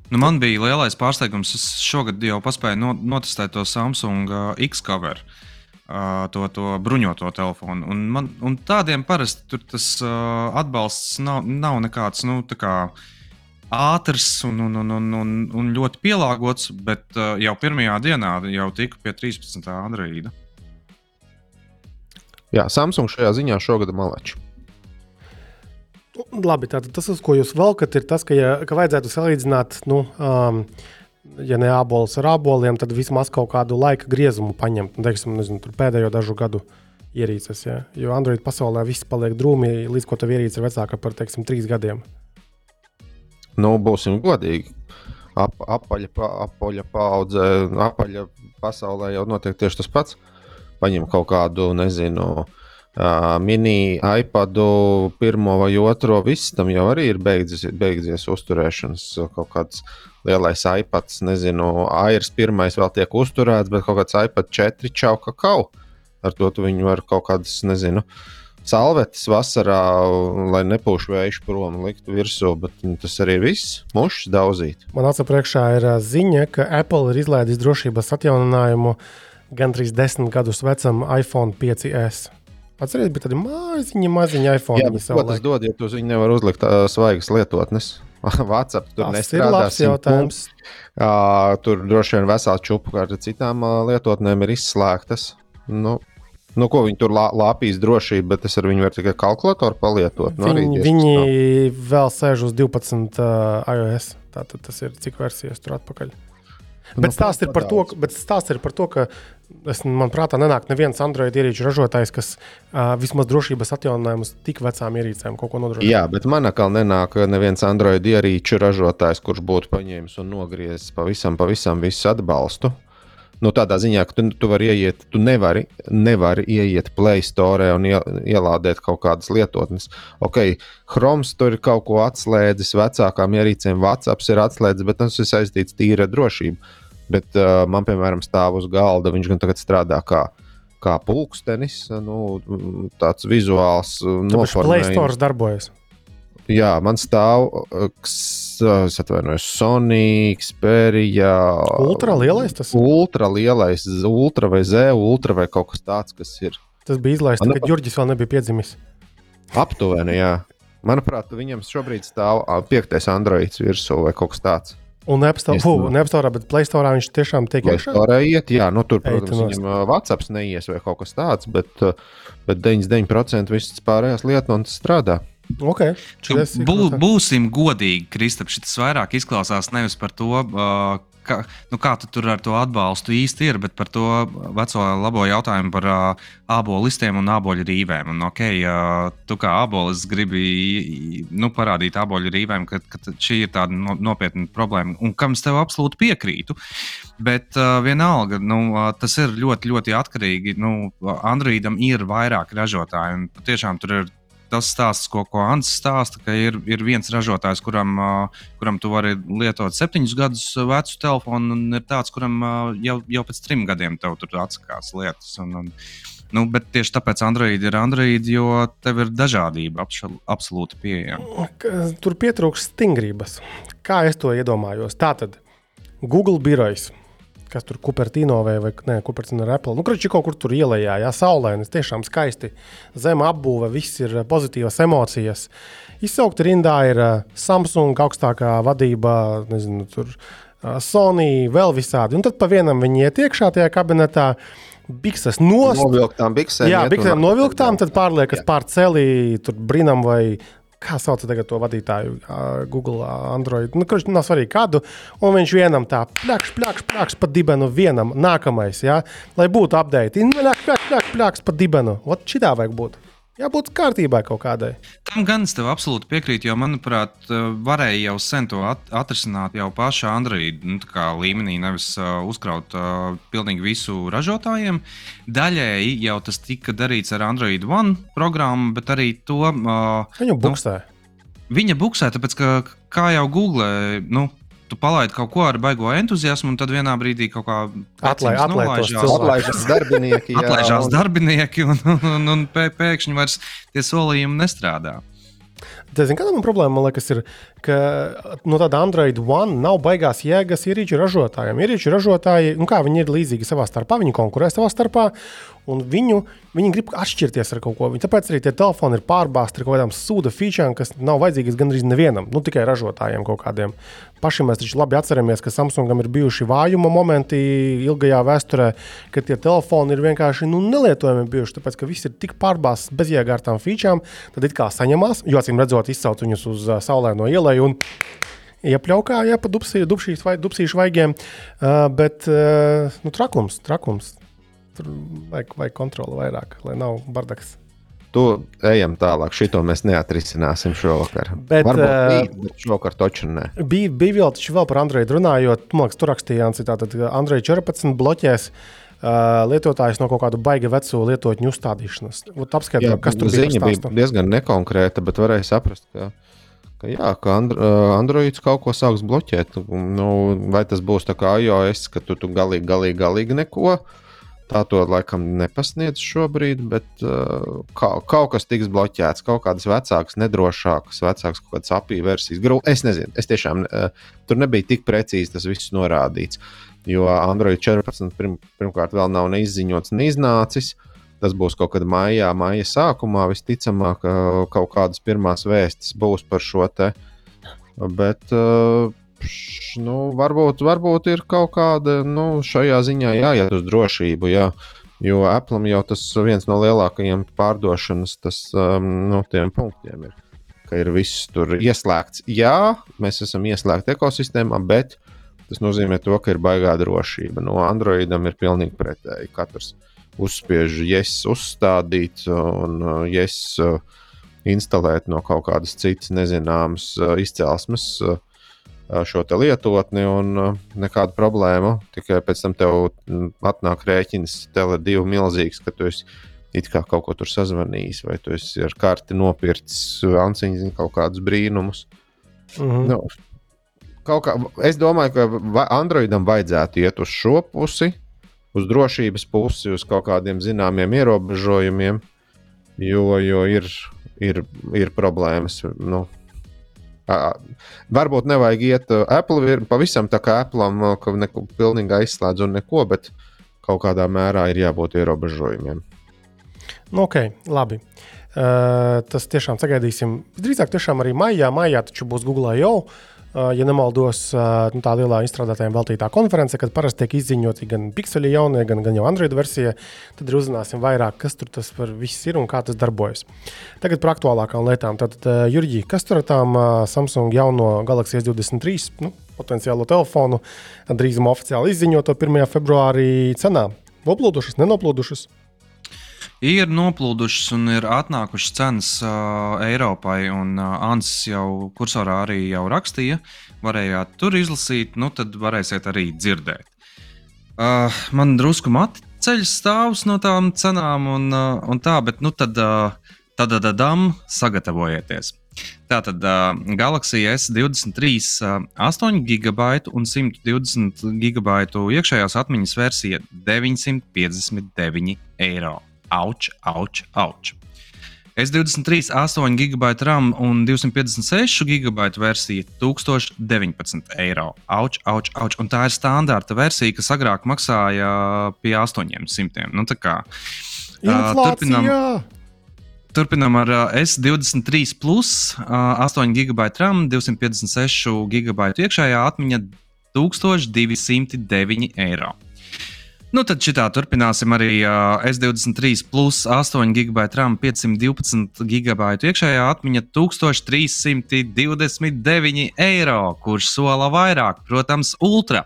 Nu, man bija lielais pārsteigums. Es šogad jau paspēju no, notestēt to Samsung uh, X-Cover, uh, to, to bruņoto telefonu. Un, man, un tādiem parasti tas uh, atbalsts nav, nav nekāds. Nu, kā, uh, ātrs un, un, un, un, un, un ļoti pielāgots, bet uh, jau pirmajā dienā jau tika pie 13. Androida. Jā, Samsung šajā ziņā šogad malači. Labi, tātad tas, uz ko jūs velkat, ir tas, ka, ja, ka vajadzētu salīdzināt, nu, um, ja ne abolis ar aboliem, tad vismaz kaut kādu laika griezumu paņemt. Nu, teiksim, nezinu, pēdējo dažu gadu ierīces. Ja? Jo Android pasaulē viss paliek drūmi, līdz ko tā ierīce ir vecāka par teiksim, trīs gadiem nu, būsim godīgi. Ap, apaļa, pa, apaļa paudze, apaļa pasaulē jau notiek tieši tas pats. Paņem kaut kādu, nezinu, mini iPadu, pirmo vai otro, viss tam jau arī ir beidzies, beidzies uzturēšanas. Kaut kāds lielais iPads, nezinu, Airs pirmais vēl tiek uzturēts, bet kaut kāds iPad 4 čauka kaut. Ar to viņi var kaut kādas, nezinu, uh, salvetes vasarā, lai nepūš vējš prom, liktu virsū, bet nu, tas arī ir viss. Mušs daudzīt. Man acu priekšā ir ziņa, ka Apple ir izlaidis drošības atjauninājumu gandrīz desmit gadus vecam iPhone 5S. Atcerieties, bija tāda maziņa, maziņa iPhone. Jā, ko tas dod, ja tu viņu nevar uzlikt uh, svaigas lietotnes? *laughs* WhatsApp tur nestrādās. Uh, tur droši vien vesels kā ar citām uh, lietotnēm ir izslēgtas. Nu, Nu, ko viņi tur lā, lāpīs drošību, bet es ar viņu varu tikai kalkulatoru palietot. Nu, viņi viņi vēl sēž uz 12 uh, iOS. Tātad tas ir cik versijas tur atpakaļ. Bet stāsts ir, par to, bet stāsts ir par to, ka es, man prātā nenāk neviens Android ierīču ražotājs, kas uh, vismaz drošības atjauninājumus tik vecām ierīcēm kaut ko nodrošina. Jā, bet man atkal nenāk neviens Android ierīču ražotājs, kurš būtu paņēmis un nogriezis pavisam, pavisam visu atbalstu. Nu, tādā ziņā, ka tu, tu vari ieiet, tu nevari, nevari ieiet Play Store un ielādēt kaut kādas lietotnes. Ok, Chroms tur ir kaut ko atslēdzis, vecākām ierīcēm WhatsApp ir atslēdzis, bet tas ir saistīts tīri ar drošību. Bet uh, man, piemēram, stāv uz galda, viņš gan tagad strādā kā, kā pulkstenis, nu, tāds vizuāls. Tāpēc Play Store darbojas. Jā, man stāv, es atvainojos, Sony, Xperia. Ultra lielais tas? Ultra lielais, ultra vai Z, ultra vai kaut kas tāds, kas ir. Tas bija izlaists, man... kad Jurģis vēl nebija piedzimis. Aptuveni, jā. Manuprāt, viņam šobrīd stāv piektais Androids virsū vai kaut kas tāds. Un neapstāvā, bet Playstore viņš tiešām tiek iekšā. Playstore iet, jā, nu tur, protams, Ei, viņam WhatsApp neies vai kaut kas tāds, bet, bet 99% visas pārējās lietas man strādā. Okay, Bū, būsim godīgi, Kristap. Šis vairāk izklausās nevis par to, uh, ka, nu, kā tu tur ar to atbalstu īsti ir, bet par to veco labo jautājumu par uh, abolistiem un aboļu rīvēm. Un, okay, uh, tu kā abolis gribi nu, parādīt aboļu rīvēm, ka, ka šī ir tāda no, nopietna problēma, un kam es tev absolūti piekrītu. Bet uh, vienalga, nu, uh, tas ir ļoti, ļoti atkarīgi. Nu, Androidam ir vairāk ražotāji, un patiešām tur ir tas stāsts, ko, ko Ants stāsta, ka ir, ir viens ražotājs, kuram, kuram tu vari lietot septiņus gadus vecu telefonu, un ir tāds, kuram jau, jau pēc trim gadiem tev tur atsakās lietas. Un, un, Nu, bet tieši tāpēc Android ir Android, jo tev ir dažādība absolūti pieejama. Tur pietrūkst stingrības. Kā es to iedomājos? Tātad Google birojs kas tur Cupertino vai, vai ne, Cupertino ar Apple. Nu, kruči kaut kur tur ielējā, jā, saulēnis, tiešām skaisti. Zema apbūve, viss ir pozitīvas emocijas. Izsaukta rindā ir Samsung augstākā vadība, nezinu, tur Sony, vēl visādi. Un tad pa vienam viņi iet iekšā tajā kabinetā. Bikses nost. Novilktām biksēm. Jā, biksēm novilktām, tad pārliekas pār celī, tur brīnam vai kā sauc to vadītāju, uh, Google, uh, Android. Nu, kurš nav svarīgi kādu, un viņš vienam tā plakš, plakš, plakš pa dibenu, vienam nākamais, ja? lai būtu update. Plakš, plakš, plakš, plakš pa dibenu. Ot, šitā vajag būt. Jābūt kārtībai kaut kādai. Tam gan es tev absolūti piekrītu, jo, manuprāt, varēja jau sen to at atrisināt jau pašā Android nu, līmenī, nevis uh, uzkraut uh, pilnīgi visu ražotājiem. Daļēji jau tas tika darīts ar Android One programmu, bet arī to. Uh, Viņu buksē. Nu, viņa buksē, tāpēc ka, kā jau Google, nu, tu palaidi kaut ko ar baigo entuziasmu, un tad vienā brīdī kaut kā atlaiž, atlaižās, atlaižās darbinieki. Jā, atlaižās un... darbinieki, un, un, un, un pēkšņi vairs tie solījumi nestrādā. Zini, kāda man problēma man liekas, ir, ka no tāda Android One nav baigās jēgas ierīču ražotājiem. Ierīču ražotāji, nu kā viņi ir līdzīgi savā starpā, viņi konkurē savā starpā, un viņu, viņi grib atšķirties ar kaut ko. Viņi, tāpēc arī tie telefoni ir pārbāzti ar kaut kādām sūda featurēm, kas nav vajadzīgas gandrīz nevienam, nu tikai ražotājiem kaut kādiem. Paši mēs taču labi atceramies, ka Samsungam ir bijuši vājuma momenti ilgajā vēsturē, kad tie telefoni ir vienkārši nu, nelietojami bijuši. Tāpēc, ka viss ir tik pārbāzts bezjēgārtām featurēm, tad it kā saņemās, jo acīm redzot, izcelt viņus uz uh, saulēno ielai. Iepļaukā, jā, pa dubsīšu vai, vaigiem, uh, bet uh, nu, trakums, trakums. Tur vajag, vajag kontroli vairāk, lai nav bardaks. Tu ejam tālāk. Šito mēs neatrisināsim šovakar. Bet, Varbūt uh, bet šovakar taču ne. Bija, bija vēl, vēl par Android runājot. Man liekas, tur rakstījās, ka Android 14 bloķēs. Uh, lietotājs no kaut kāda baiga veco lietotņu uzstādīšanas. Apskatīt, kas tur bija. Viņa bija diezgan nekonkrēta, bet varēja saprast, ka, ka, jā, ka Andro, Androids kaut ko sāks bloķēt. Nu, vai tas būs tā kā iOS, ka tu, tu galīgi, galīgi, galīgi neko. Uh, Tā to laikam nepasniedz šobrīd, bet uh, kaut, kaut kas tiks bloķēts, kaut kādas vecākas, nedrošākas, vecākas kaut kādas apīja versijas. Gru, es nezinu, es tiešām uh, tur nebija tik precīzi tas viss norādīts. Jo Android 14 pirm, pirmkārt vēl nav neizziņots, neiznācis. Tas būs kaut kad maijā, maija sākumā. Visticamāk, uh, kaut kādas pirmās vēstis būs par šo te. Bet uh, nu, varbūt, varbūt ir kaut kāda nu, šajā ziņā jāiet uz drošību. Jā. Jo Apple jau tas viens no lielākajiem pārdošanas tas, um, no tiem punktiem ir. Ka ir viss tur ieslēgts. Jā, mēs esam ieslēgti ekosistēmā, bet Tas nozīmē, to, ka ir baigā drošība. No Androidam ir pilnīgi pretēji. Katrs uzspiež yes, uzstādīt un uh, yes, uh, instalēt no kaut kādas citas nezināmas uh, izcelsmes šo lietotni, un nekāda problēma. Tikai pēc tam tev atnāk rēķins, Tele2 milzīgs, ka tu esi it kā kaut ko tur sazvanījis, vai tu esi ar karti nopircis Ansiņas kaut kādus brīnumus. Mm -hmm. nu, kā, es domāju, ka Androidam vajadzētu iet uz šo pusi, uz drošības pusi, uz kaut kādiem zināmiem ierobežojumiem, jo, jo ir, ir, ir problēmas. Nu, Varbūt nevajag iet Apple ir pavisam tā kā Apple, ka neko pilnīgi aizslēdz un neko, bet kaut kādā mērā ir jābūt ierobežojumiem. Nu, ok, labi. Uh, tas tiešām sagaidīsim. Drīzāk tiešām arī maijā. Maijā taču būs Google jau. Uh, ja nemaldos, nu, tā lielā izstrādātājiem veltītā konference, kad parasti tiek izziņoti gan pixeli jaunie, gan, gan jau Android versija, tad uzzināsim vairāk, kas tur tas ir un kā tas darbojas. Tagad par aktuālākām lietām. Tad, Jurģī, kas tur ar tām Samsung jauno Galaxy S23 nu, potenciālo telefonu drīzumā oficiāli izziņoto 1. februārī cenā? Noplūdušas, nenoplūdušas? Ir noplūdušas un ir atnākušas cenas uh, Eiropai. Un uh, Ansis jau kursorā arī jau rakstīja, varējāt tur izlasīt, nu tad varēsiet arī dzirdēt. Uh, man drusku mati ceļš stāvs no tām cenām un, uh, un tā, bet nu tad, uh, tad, tad, sagatavojieties. Tātad uh, Galaxy S23, uh, 8 GB un 120 GB iekšējās atmiņas versija 959 eiro. Auč, auč, auč. S23, 8 GB RAM un 256 GB versija 1019 eiro. Auč, auč, auč. Un tā ir standarta versija, kas agrāk maksāja pie 800. Nu, kā, uh, turpinām, turpinām ar uh, S23, plus, uh, 8 GB RAM, 256 GB iekšējā atmiņa 1209 eiro. Nu, tad šitā turpināsim arī uh, S23, plus 8 GB RAM, 512 GB iekšējā atmiņa, 1329 eiro, kurš sola vairāk, protams, ultra.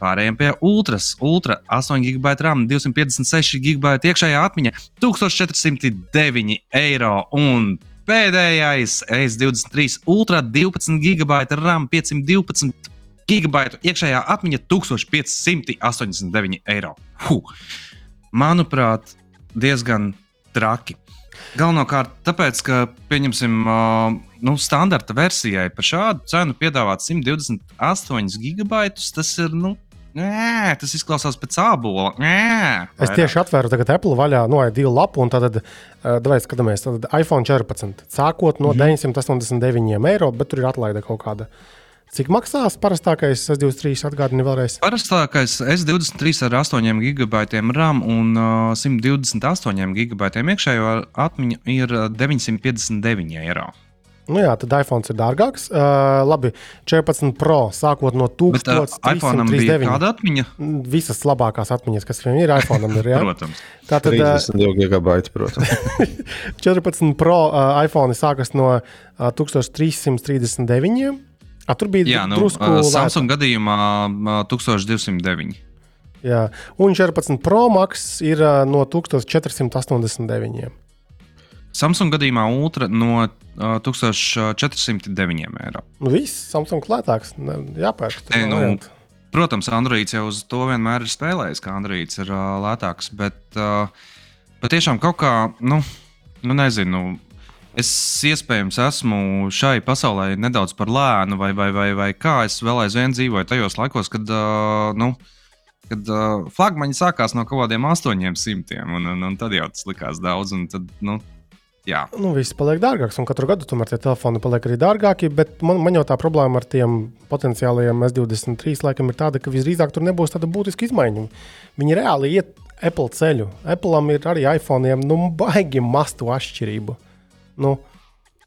Pārējiem pie ultras, ultra 8 GB RAM, 256 GB iekšējā atmiņa, 1409 eiro. Un pēdējais S23 Ultra 12 GB RAM, 512 gigabaitu iekšējā atmiņa 1589 eiro. Huh. Manuprāt, diezgan traki. Galvenokārt, tāpēc, ka, pieņemsim, nu, standarta versijai par šādu cenu piedāvāt 128 gigabaitus, tas ir, nu, Nē, tas izklausās pēc abola. Nē, es tieši atvēru tagad Apple vaļā, no divu lapu, un tad, vai skatāmies, tad iPhone 14. Sākot no mm -hmm. 989 eiro, bet tur ir atlaide kaut kāda. Uh, Cik maksās parastākais S23? Atgādini vēlreiz. Parastākais S23 ar 8 gigabaitiem RAM un uh, 128 gigabaitiem iekšējo atmiņu ir 959 eiro. Nu jā, tad iPhone ir dārgāks. Uh, labi, 14 Pro sākot no 1000. Uh, iPhone bija kāda atmiņa? Visas labākās atmiņas, kas viņam ir, iPhone ir. Jā? *laughs* protams. Tātad 32 gigabaiti, protams. *laughs* 14 Pro uh, iPhone sākas no uh, 1339. A, tur bija Jā, nu, drusku uh, Samsung lēta. gadījumā uh, 1209. Jā, un 14 Pro Max ir uh, no 1489. Samsung gadījumā Ultra no uh, 1409 eiro. Nu, viss Samsung lētāks, jāpērk. E, nu, protams, Androids jau uz to vienmēr ir spēlējis, ka Androids ir uh, lētāks, bet uh, patiešām kaut kā, nu, nu nezinu Es iespējams esmu šai pasaulē nedaudz par lēnu, vai, vai, vai, vai kā. Es vēl aizvien dzīvoju tajos laikos, kad, uh, nu, kad uh, flagmaņi sākās no kaut kādiem 800, un, un, un tad jau tas likās daudz. Tad, nu, jā. Nu, viss paliek dārgāks, un katru gadu tomēr tie telefoni paliek arī dārgāki. Bet man, man jau tā problēma ar tiem potenciālajiem S23 laikam ir tāda, ka visdrīzāk tur nebūs tāda būtiska izmaiņa. Viņi reāli iet Apple ceļu. Apple'am ir arī iPhone, nu, baigi mastu atšķirību. Nu,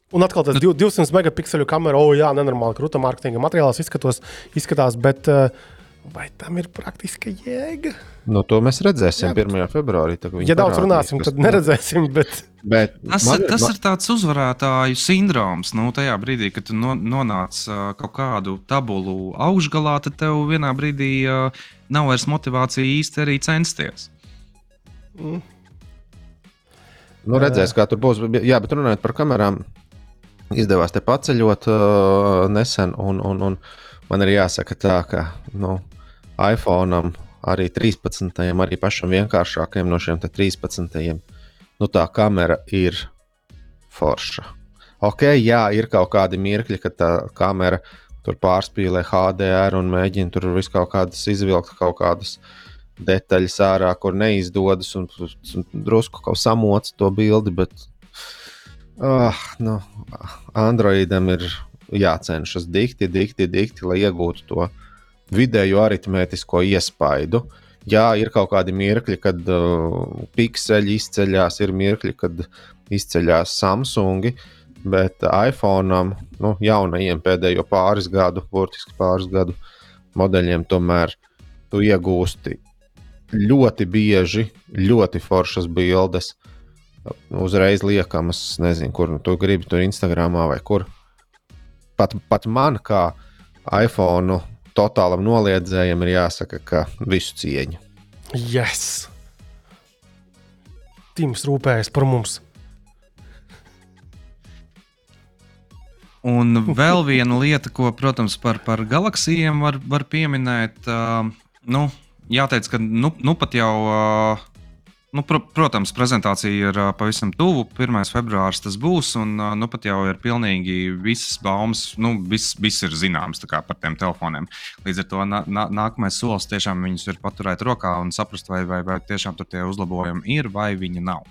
Un atkal tas 200 megapikselu kamera, oh, jā, nenormāli krūta mārketinga materiālās izskatos, izskatās, bet uh, Vai tam ir praktiska jēga? Nu, to mēs redzēsim Jā, bet... 1. februārī. Ja daudz runāsim, tad neredzēsim. *laughs* Bet... Bet tas, man, tas man... ir tāds uzvarētāju sindroms. Nu, tajā brīdī, kad tu no, nonāc uh, kaut kādu tabulu augšgalā, tad tev vienā brīdī uh, nav vairs motivācija īsti arī censties. Mm. Nu, redzēs, kā tur būs. Jā, bet runājot par kamerām, izdevās te paceļot uh, nesen. Un, un, un man ir jāsaka tā, ka nu, iPhone arī 13. arī pašam vienkāršākajam no šiem 13 nu, tā kamera ir forša. Ok, jā, ir kaut kādi mirkļi, kad tā kamera tur pārspīlē HDR un mēģina tur visu kaut kādas izvilkt, kaut kādas detaļas ārā, kur neizdodas un, un drusku kaut samoc to bildi. Bet, uh, nu, Androidam ir jācenšas dikti, dikti, dikti, lai iegūtu to vidējo aritmētisko iespaidu. Jā, ir kaut kādi mirkļi, kad uh, pikseļi izceļas, ir mirkļi, kad izceļas Samsungi, bet iPhone, nu, jaunajiem pēdējo pāris gadu, burtiski pāris gadu modeļiem, tomēr tu iegūsti ļoti bieži, ļoti foršas bildes. Uzreiz liekamas, nezinu, kur nu, tu gribi, tur Instagramā vai kur. Pat, pat man, kā iPhone totālam noliedzējam ir jāsaka, ka visu cieņu. Yes! Tims rūpējas par mums. Un vēl viena lieta, ko, protams, par, par galaksijiem var, var pieminēt, uh, nu, jāteic, ka nu, nu pat jau uh, Nu, pr protams, prezentācija ir uh, pavisam tuvu. 1. februāris tas būs, un uh, nu, pat jau ir pilnīgi visas baumas, nu, viss, viss ir zināms kā, par tiem telefoniem. Līdz ar to nā, nākamais solis tiešām viņus ir paturēt rokā un saprast, vai, vai, vai tiešām tur tie uzlabojumi ir vai viņi nav.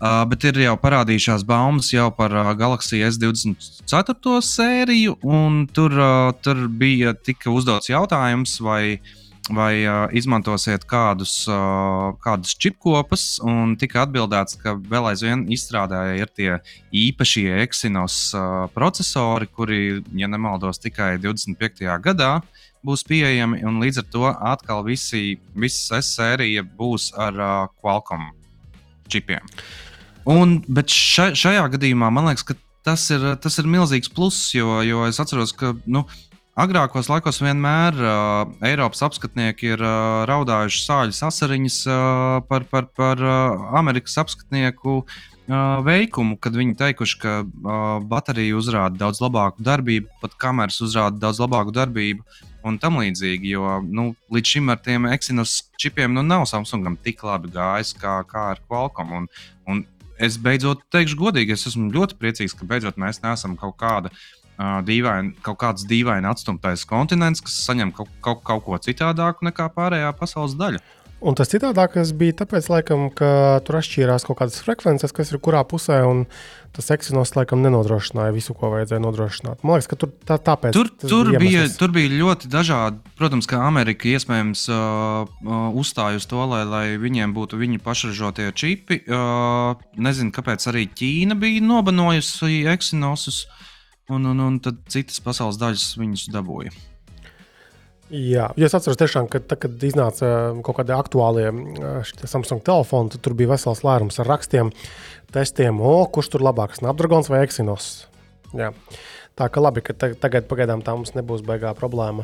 Uh, bet ir jau parādījušās baumas jau par uh, Galaxy S24 sēriju, un tur, uh, tur bija tika uzdots jautājums, vai uh, vai uh, izmantosiet kādus, uh, kādus čipkopus, un tika atbildēts, ka vēl aizvien izstrādāja ir tie īpašie Exynos uh, processori, kuri, ja nemaldos, tikai 25. gadā būs pieejami, un līdz ar to atkal visi, visa S-sērija būs ar uh, Qualcomm čipiem. Un, bet ša, šajā gadījumā man liekas, ka tas ir, tas ir milzīgs pluss, jo, jo es atceros, ka nu, Agrākos laikos vienmēr uh, Eiropas apskatnieki ir uh, raudājuši sāļas asariņas uh, par, par, par uh, Amerikas apskatnieku uh, veikumu, kad viņi teikuši, ka uh, baterija uzrāda daudz labāku darbību, pat kameras uzrāda daudz labāku darbību un tam līdzīgi. Jo nu, līdz šim ar tiem Exynos čipiem nu, nav Samsungam tik labi gājis kā, kā ar Qualcomm. Un, un es beidzot teikšu godīgi, es esmu ļoti priecīgs, ka beidzot mēs neesam kaut kāda dīvaini, kaut kāds dīvaini atstumtais kontinents, kas saņem kaut, kaut, kaut ko citādāku nekā pārējā pasaules daļa. Un tas citādākais bija tāpēc, laikam, ka tur atšķīrās kaut kādas frekvences, kas ir kurā pusē, un tas Exynos laikam nenodrošināja visu, ko vajadzēja nodrošināt. Man liekas, ka tur tā, tāpēc tur, tur, bija, tur bija ļoti dažādi. Protams, ka Amerika iespējams uh, uh, uzstāja uz to, lai, lai viņiem būtu viņu pašražotie čipi. Uh, nezinu, kāpēc arī Ķīna bija nobanojusi Exynosus. Uh, un, un, un tad citas pasaules daļas viņus dabūja. Jā, ja es atceros, tiešām, ka tad, kad iznāca kaut kādi aktuālie Samsung telefoni, tad tur bija vesels lērums ar rakstiem, testiem, o, kurš tur labāks, Snapdragons vai Exynos. Jā. Tā kā labi, ka tagad pagaidām tā mums nebūs baigā problēma.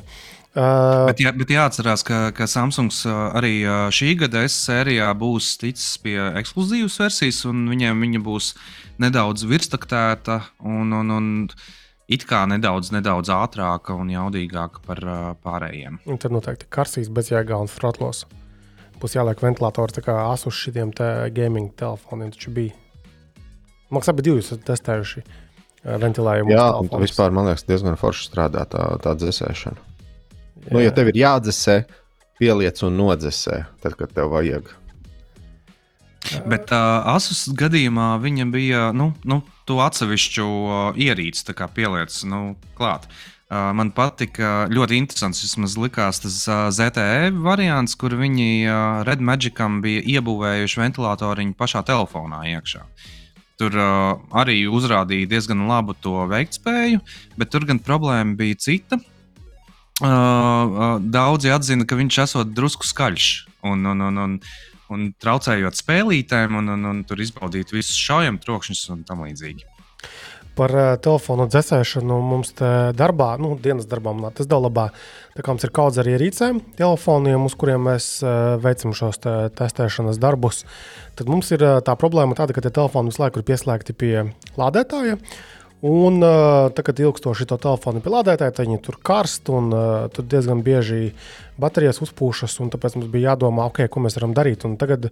Uh, bet, jā, bet jāatcerās, ka, ka Samsungs arī šī gada S sērijā būs ticis pie ekskluzīvas versijas, un viņiem viņa būs nedaudz virstaktēta un, un, un it kā nedaudz, nedaudz ātrāka un jaudīgāka par uh, pārējiem. Un tad noteikti karsīs bezjēgā un frotlos. Būs jāliek ventilators kā asus šitiem te gaming telefoniem. Taču bija. Maksā bija divi testējuši ventilējumu. Jā, un vispār man liekas diezgan forši strādā tā, tā dzēsēšana. Jā. Nu, ja tev ir jādzesē, pieliec un nodzesē, tad, kad tev vajag. Bet uh, Asus gadījumā viņam bija nu, nu, to atsevišķu uh, ierīci pieliec nu, klāt. Uh, man patika ļoti interesants, vismaz likās tas uh, ZTE variants, kur viņi uh, Red Magicam bija iebūvējuši ventilatoriņu pašā telefonā iekšā. Tur uh, arī uzrādīja diezgan labu to veiktspēju, bet tur gan problēma bija cita. uh, daudzi atzina, ka viņš esot drusku skaļš un, un, un, un, un traucējot spēlītēm, un, un, un tur izbaudīt visus šaujam trokšņus un tam līdzīgi. Par uh, telefonu dzēsēšanu mums darbā, nu, dienas darbā, manā testlabā, tā kā mums ir kaudz ar ierīcēm, telefoniem, uz kuriem mēs uh, veicam šos te testēšanas darbus, tad mums ir uh, tā problēma tāda, ka tie telefoni visu laiku ir pieslēgti pie lādētāja. Un, tā, kad ilgstoši to telefonu pielādētāji, tad viņi tur karst un tur diezgan bieži baterijas uzpūšas. Tāpēc mums bija jādomā, okay, ko mēs varam darīt. Un tagad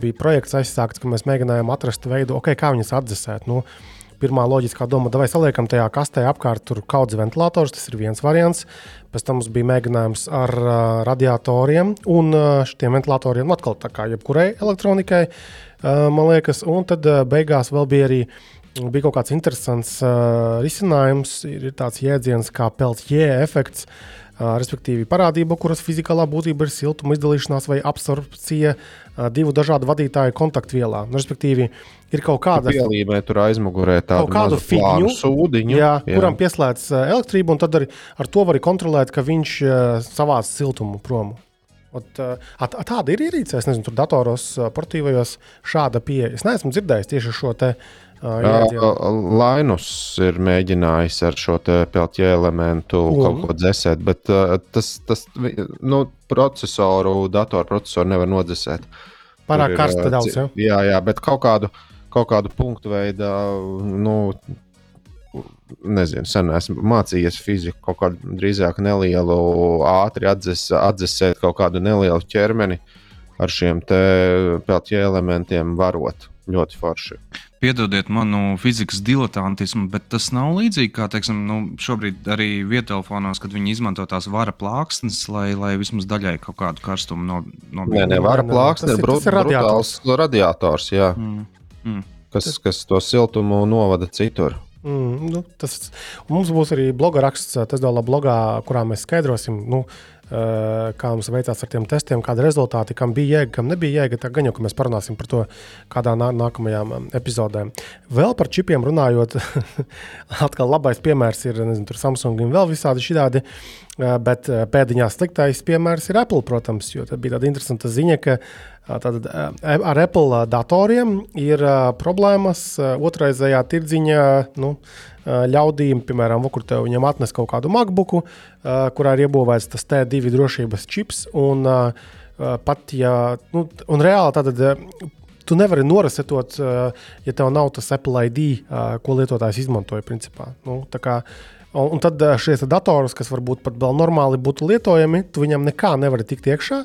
bija projekts aizsākts, ka mēs mēģinājām atrast veidu, okay, kā viņas atdzesēt. Nu, pirmā loģiskā doma, vai saliekam tajā kastē apkārt tur kaut kāds ventilators, tas ir viens variants. Pēc tam mums bija mēģinājums ar uh, radiatoriem un uh, šiem ventilatoriem, atkal tā kā jebkurai elektronikai, uh, man liekas. Un tad uh, beigās vēl bija arī bija kaut kāds interesants uh, risinājums. Ir tāds jēdziens kā peltjē efekts, uh, respektīvi parādība, kuras fizikālā būtība ir siltuma izdalīšanās vai absorpcija uh, divu dažādu vadītāju kontaktvielā. Nu, respektīvi, ir kaut kāda pielīme tur aizmugurē, tādu kādu figūru, sūdiņu, jā, jā. kuram pieslēdz elektrību, un tad ar, ar to var kontrolēt, ka viņš uh, savāc siltumu prom. Ot, at, at, tāda ir ierīce, es nezinu, tur datoros, portīvajos šāda pieeja. Es neesmu dzirdējis tieši šo te uh, Lainus ir mēģinājis ar šo pelķu elementu Un? kaut ko dzēsēt, bet uh, tas, tas nu, procesoru, datorprocesoru nevar nodzēsēt. Pārāk karsta daudz. Ja? Jā, jā, bet kaut kādu, kaut kādu punktu veidā, nu, nezinu, sen esmu mācījies fiziku, kaut kādu drīzāk nelielu, ātri atdzes, atdzesēt kaut kādu nelielu ķermeni ar šiem pelķu elementiem varot. Ļoti forši. Piedodiet manu fizikas diletantismu, bet tas nav līdzīgi kā teiksim, nu, šobrīd arī vietotelefonos, kad viņi izmanto tās vara plāksnes, lai, lai vismaz daļai kaut kādu karstumu no, no Nē, nē, vara plāksne ir, brut, ir radiators. radiators jā, mm. Mm. Kas, kas to siltumu novada citur. Mm, nu, tas, mums būs arī bloga raksts, tas dāvā blogā, kurā mēs skaidrosim. Nu, Eh, kā mums veicās ar tiem testiem, kāda rezultāti, kam bija jēga, kam nebija jēga. Tā gan jau mēs parunāsim par to kādā nā, nākamajām um, epizodēm. Vēl par čipiem runājot, *laughs* atkal labais piemērs ir nezinu, Samsung un vēl visādi šādi. Eh, bet eh, pēdiņā sliktais piemērs ir Apple, protams, jo tā bija tāda interesanta ziņa, ka tātad, ar Apple datoriem ir problēmas otrreizējā tirdziņā. Nu, ļaudīm, piemēram, kur te viņam atnes kaut kādu MacBooku, kurā ir iebūvēts tas T2 drošības čips. Un, pat ja, nu, un reāli tātad. Tu nevari norasetot, ja tev nav tas Apple ID, ko lietotājs izmantoja. Principā. Nu, kā, un, tad šie datori, kas varbūt pat vēl normāli būtu lietojami, tu viņam nekā nevari tikt iekšā.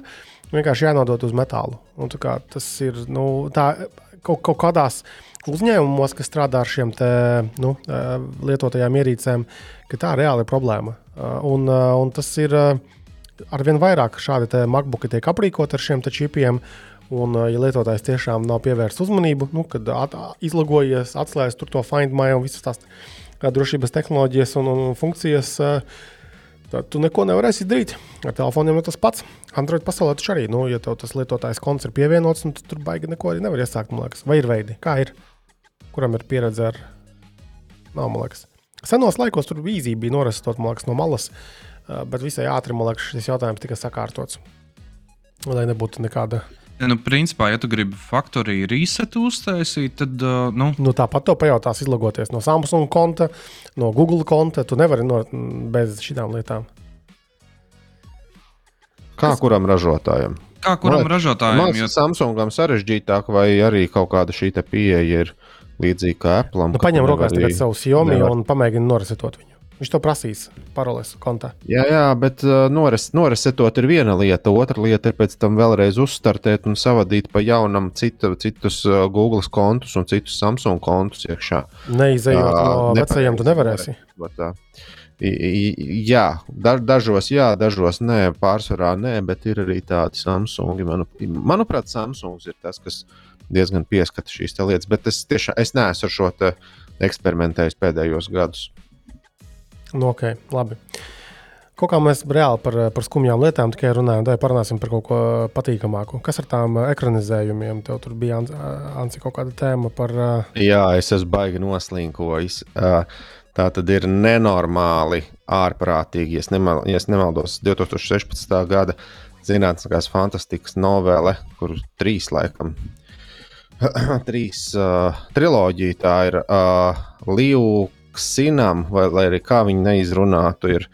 Vienkārši jānodod uz metālu. Un, kā, tas ir nu, tā, kaut, kaut kādās uh, uzņēmumos, kas strādā ar šiem te, nu, lietotajām ierīcēm, ka tā reāli ir problēma. Un, un tas ir arvien vairāk šādi MacBooki tiek aprīkoti ar šiem čipiem. Un, ja lietotājs tiešām nav pievērsts uzmanību, nu, kad at, izlogojies, atslēdz to Find My un visas tās drošības tehnoloģijas un, un funkcijas, tad tu neko nevarēsi izdarīt. Ar telefoniem ir tas pats. Android pasaulē taču arī, nu, ja tev tas lietotājs konts ir pievienots, tad tu tur baigi neko arī nevar iesākt. Vai ir veidi? Kā ir? kuram ir pieredze ar, nav, man liekas, senos laikos tur vīzija bija norastot, man liekas, no malas, bet visai ātri, man liekas, šis jautājums tika sakārtots, lai nebūtu nekāda. Ja, nu, principā, ja tu gribi faktoriju resetu uztaisīt, tad. Uh, nu... Nu, tāpat to pajautās, izlogoties no Samsung konta, no Google konta. Tu nevari no, bez šīm lietām. Kā Kas... kuram ražotājam? Kā kuram man, ražotājam? Man jo... Samsungam sarežģītāk, vai arī kaut kāda šī pieeja ir Līdzīgi kā Apple. Nu, paņem rokās arī... savu Xiaomi nevar... un pamēģina noresetot viņu. Viņš to prasīs paroles kontā. Jā, jā bet uh, nores, noresetot ir viena lieta. Otra lieta ir pēc tam vēlreiz uzstartēt un savadīt pa jaunam citu, citus uh, Google kontus un citus Samsung kontus iekšā. Neizejot uh, no vecajiem, tu nevarēsi. Bet, uh, Jā, dažos jā, dažos nē, pārsvarā nē, bet ir arī tādi Samsungi. Manu, manuprāt, Samsungs ir tas, kas diezgan pieskata šīs lietas, bet es tiešām es neesmu ar šo eksperimentējis pēdējos gadus. Nu, ok, labi. Kaut kā mēs reāli par, par skumjām lietām tikai runājam, tad parunāsim par kaut ko patīkamāku. Kas ar tām ekranizējumiem? Tev tur bija Anci kaut kāda tēma par. Jā, es esmu baigi noslinkojis. Tā tad ir nenormāli ārprātīgi. Ja nemal, ja nemaldos, 2016. gada zinātniskās fantastikas novele, kur trīs laikam. *clears throat* trīs uh, triloģija, tā ir uh, Līvuksinam, vai arī kā viņi neizrunātu, ir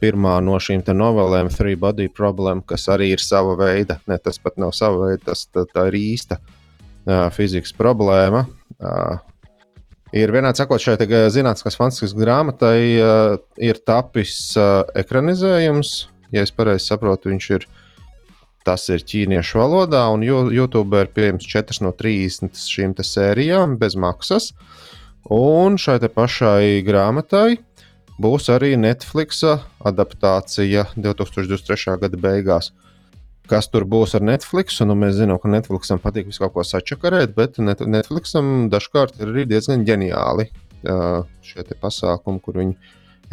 pirmā no šīm novelēm, Three Body Problem, kas arī ir sava veida, ne tas pat nav sava veida, tas tā, tā ir īsta uh, fizikas problēma. Uh, Ir vienādi sakot, šai zinātniskās fantastikas grāmatai uh, ir tapis uh, ekranizējums. Ja es pareizi saprotu, viņš ir. Tas ir ķīniešu valodā, un YouTube ir pieejams 4 no 30 šīm sērijām bez maksas. Un šai pašai grāmatai būs arī Netflix adaptācija 2023. gada beigās. Kas tur būs ar Netflix. Nu, mēs zinām, ka Netflixam patīk visu kaut ko sačakarēt, bet Netflixam dažkārt ir arī diezgan ģeniāli šie pasākumi, kur viņi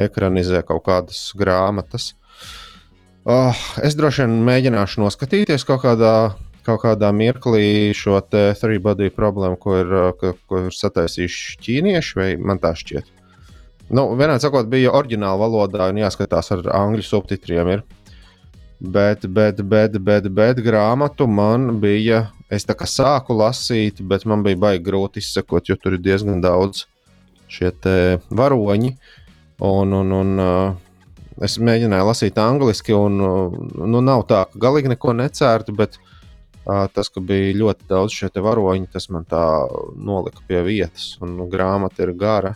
ekranizē kaut kādas grāmatas. Oh, es droši vien mēģināšu noskatīties kaut kādā, kaut kādā mirklī šo te three body problēmu, ko ir, ko, ko ir sataisījuši ķīnieši, vai man tā šķiet. Nu, vienā sakot, bija oriģināla valodā un jāskatās ar angļu subtitriem. Ir. Bet, bet, bet, bet, bet grāmatu man bija. Es tā kā sāku lasīt, bet man bija baigi grūti izsekot, jo tur ir diezgan daudz šie varoņi. Un, un, un, uh, es mēģināju lasīt angliski, un uh, nu, nav tā, ka galīgi neko necērtu, bet uh, tas, ka bija ļoti daudz šie varoņi, tas man tā nolika pie vietas. Un nu, grāmata ir gara.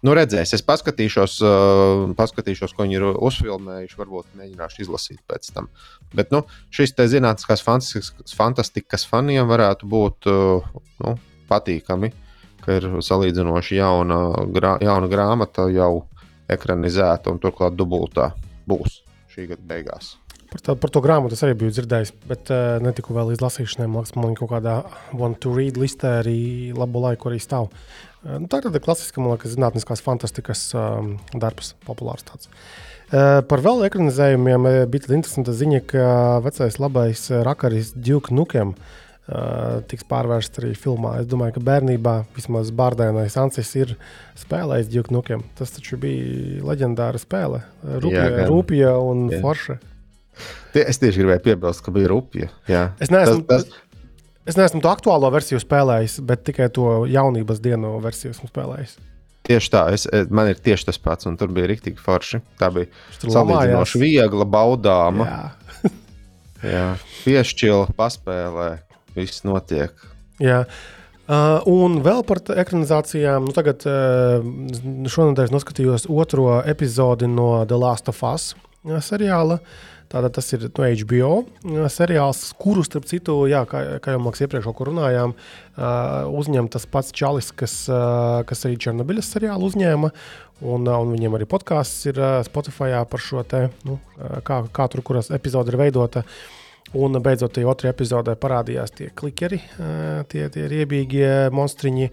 Nu, redzēs, es paskatīšos, uh, paskatīšos, ko viņi ir uzfilmējuši. Varbūt mēģināšu izlasīt pēc tam. Bet nu, šis te zinātniskās fantastikas, faniem varētu būt uh, nu, patīkami, ka ir salīdzinoši jauna, grā, jauna grāmata, jau ekranizēta un turklāt dubultā būs šī gada beigās. Par, tā, par to grāmatu es arī biju dzirdējis, bet uh, netiku vēl līdz lasīšanai. Man liekas, man kaut kādā one to read listē arī labu laiku arī stāv. Uh, nu, tā ir tāda klasiska, man liekas, zinātniskās fantastikas um, darbs, populārs tāds. Uh, par vēl ekranizējumiem bija tāda interesanta ziņa, ka vecais labais rakaris Duke Nukem uh, tiks pārvērsts arī filmā. Es domāju, ka bērnībā vismaz bārdēnais Ansis ir spēlējis Duke Nukem. Tas taču bija leģendāra spēle. Rūpija, rūpija un Jā. forša. Tie, es tieši gribēju piebilst, ka bija rupja. Jā. Es neesmu, tas, tas... es neesmu to aktuālo versiju spēlējis, bet tikai to jaunības dienu versiju esmu spēlējis. Tieši tā, es, man ir tieši tas pats, un tur bija rīktīgi forši. Tā bija salīdzinoši viegla, baudāma. Jā, *laughs* Jā. piešķila, paspēlē, viss notiek. Jā. Uh, un vēl par ekranizācijām. Nu, tagad uh, šonadēļ noskatījos otro epizodi no The Last of Us seriāla. Tātad tas ir no HBO seriāls, kuru, starp citu, jā, kā, kā jau mēs iepriekš runājām, uzņem tas pats Čalis, kas, kas arī Černobiļas seriālu uzņēma. Un, un viņiem arī podkāsts ir Spotify par šo te, nu, kā, kā tur, kuras epizode ir veidota. Uh, Un beidzot, tajā otrajā epizodē parādījās tie klikeri, tie, tie riebīgie monstriņi.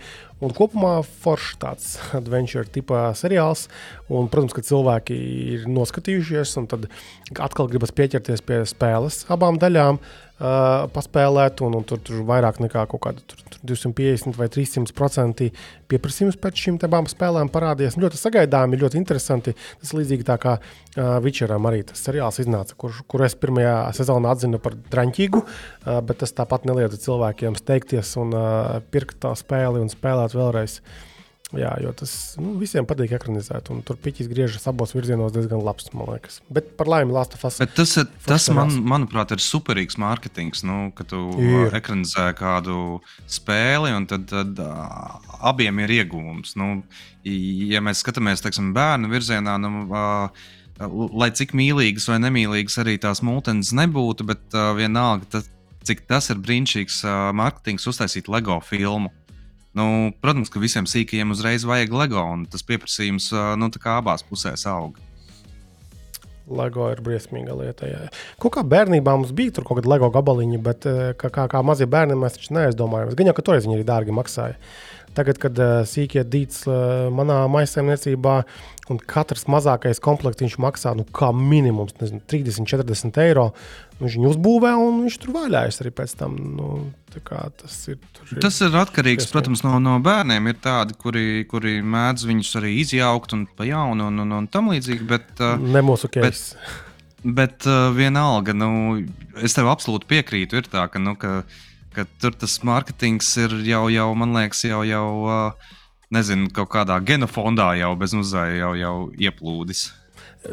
Un kopumā foršs tāds adventure tipā seriāls. Un, protams, ka cilvēki ir noskatījušies, un tad atkal gribas pieķerties pie spēles abām daļām, uh, paspēlēt. Un, un tur, tur vairāk nekā kaut kāda tur, tur 250 vai 300 procenti pieprasījums pēc šīm abām spēlēm parādījās. Ļoti sagaidāmi, ļoti interesanti. Tas līdzīgi kā uh, Vičeram arī tas seriāls iznāca, kur, kur es pirmajā sezonā atzinu par draņķīgu, uh, bet tas tāpat neliedza cilvēkiem steigties un uh, pirkt tā spēli un spēlēt vēlreiz. Jā, jo tas nu, visiem patīk ekranizēt, un tur piķis griežas abos virzienos diezgan labs, man liekas. Bet par laimi Last of Us. Bet tas, tas man, manuprāt, ir superīgs mārketings, nu, ka tu ir. ekranizē kādu spēli, un tad, tad uh, abiem ir iegūms. Nu, ja mēs skatāmies, teiksim, bērnu virzienā, nu, uh, lai cik mīlīgas vai nemīlīgas arī tās mūtens nebūtu, bet uh, vienalga, tas, cik tas ir brīnišķīgs uh, mārketings uztaisīt LEGO filmu. Nu, protams, ka visiem sīkajiem uzreiz vajag LEGO, un tas pieprasījums uh, nu, abās pusēs aug. LEGO ir briesmīga lieta. Jā. Kaut kā bērnībā mums bija kaut kāda LEGO gabaliņa, bet kā, kā, kā mazie bērni mēs taču neaizdomājāmies. Gan jau, ka toreiz viņi arī dārgi maksāja. Tagad, kad uh, sīkie dīts uh, manā maisaimniecībā, un katrs mazākais komplekts maksā nu, kā minimums nezinu, 30, 40 eiro, Viņš viņu uzbūvē un viņš tur vaļājas arī pēc tam. Nu, tas, ir, ir, tas ir atkarīgs, iespēj. protams, no, no bērniem. Ir tādi, kuri, kuri mēdz viņus arī izjaukt un pa jaunu un, un, un tam līdzīgi. Bet, ne mūsu kēdes. Bet, bet uh, vienalga, nu, es tev absolūti piekrītu. Ir tā, ka, nu, ka, ka tur tas mārketings ir jau, jau man liekas, jau. jau uh, Nezinu, kaut kādā genofondā jau bez muzēja jau, jau ieplūdis.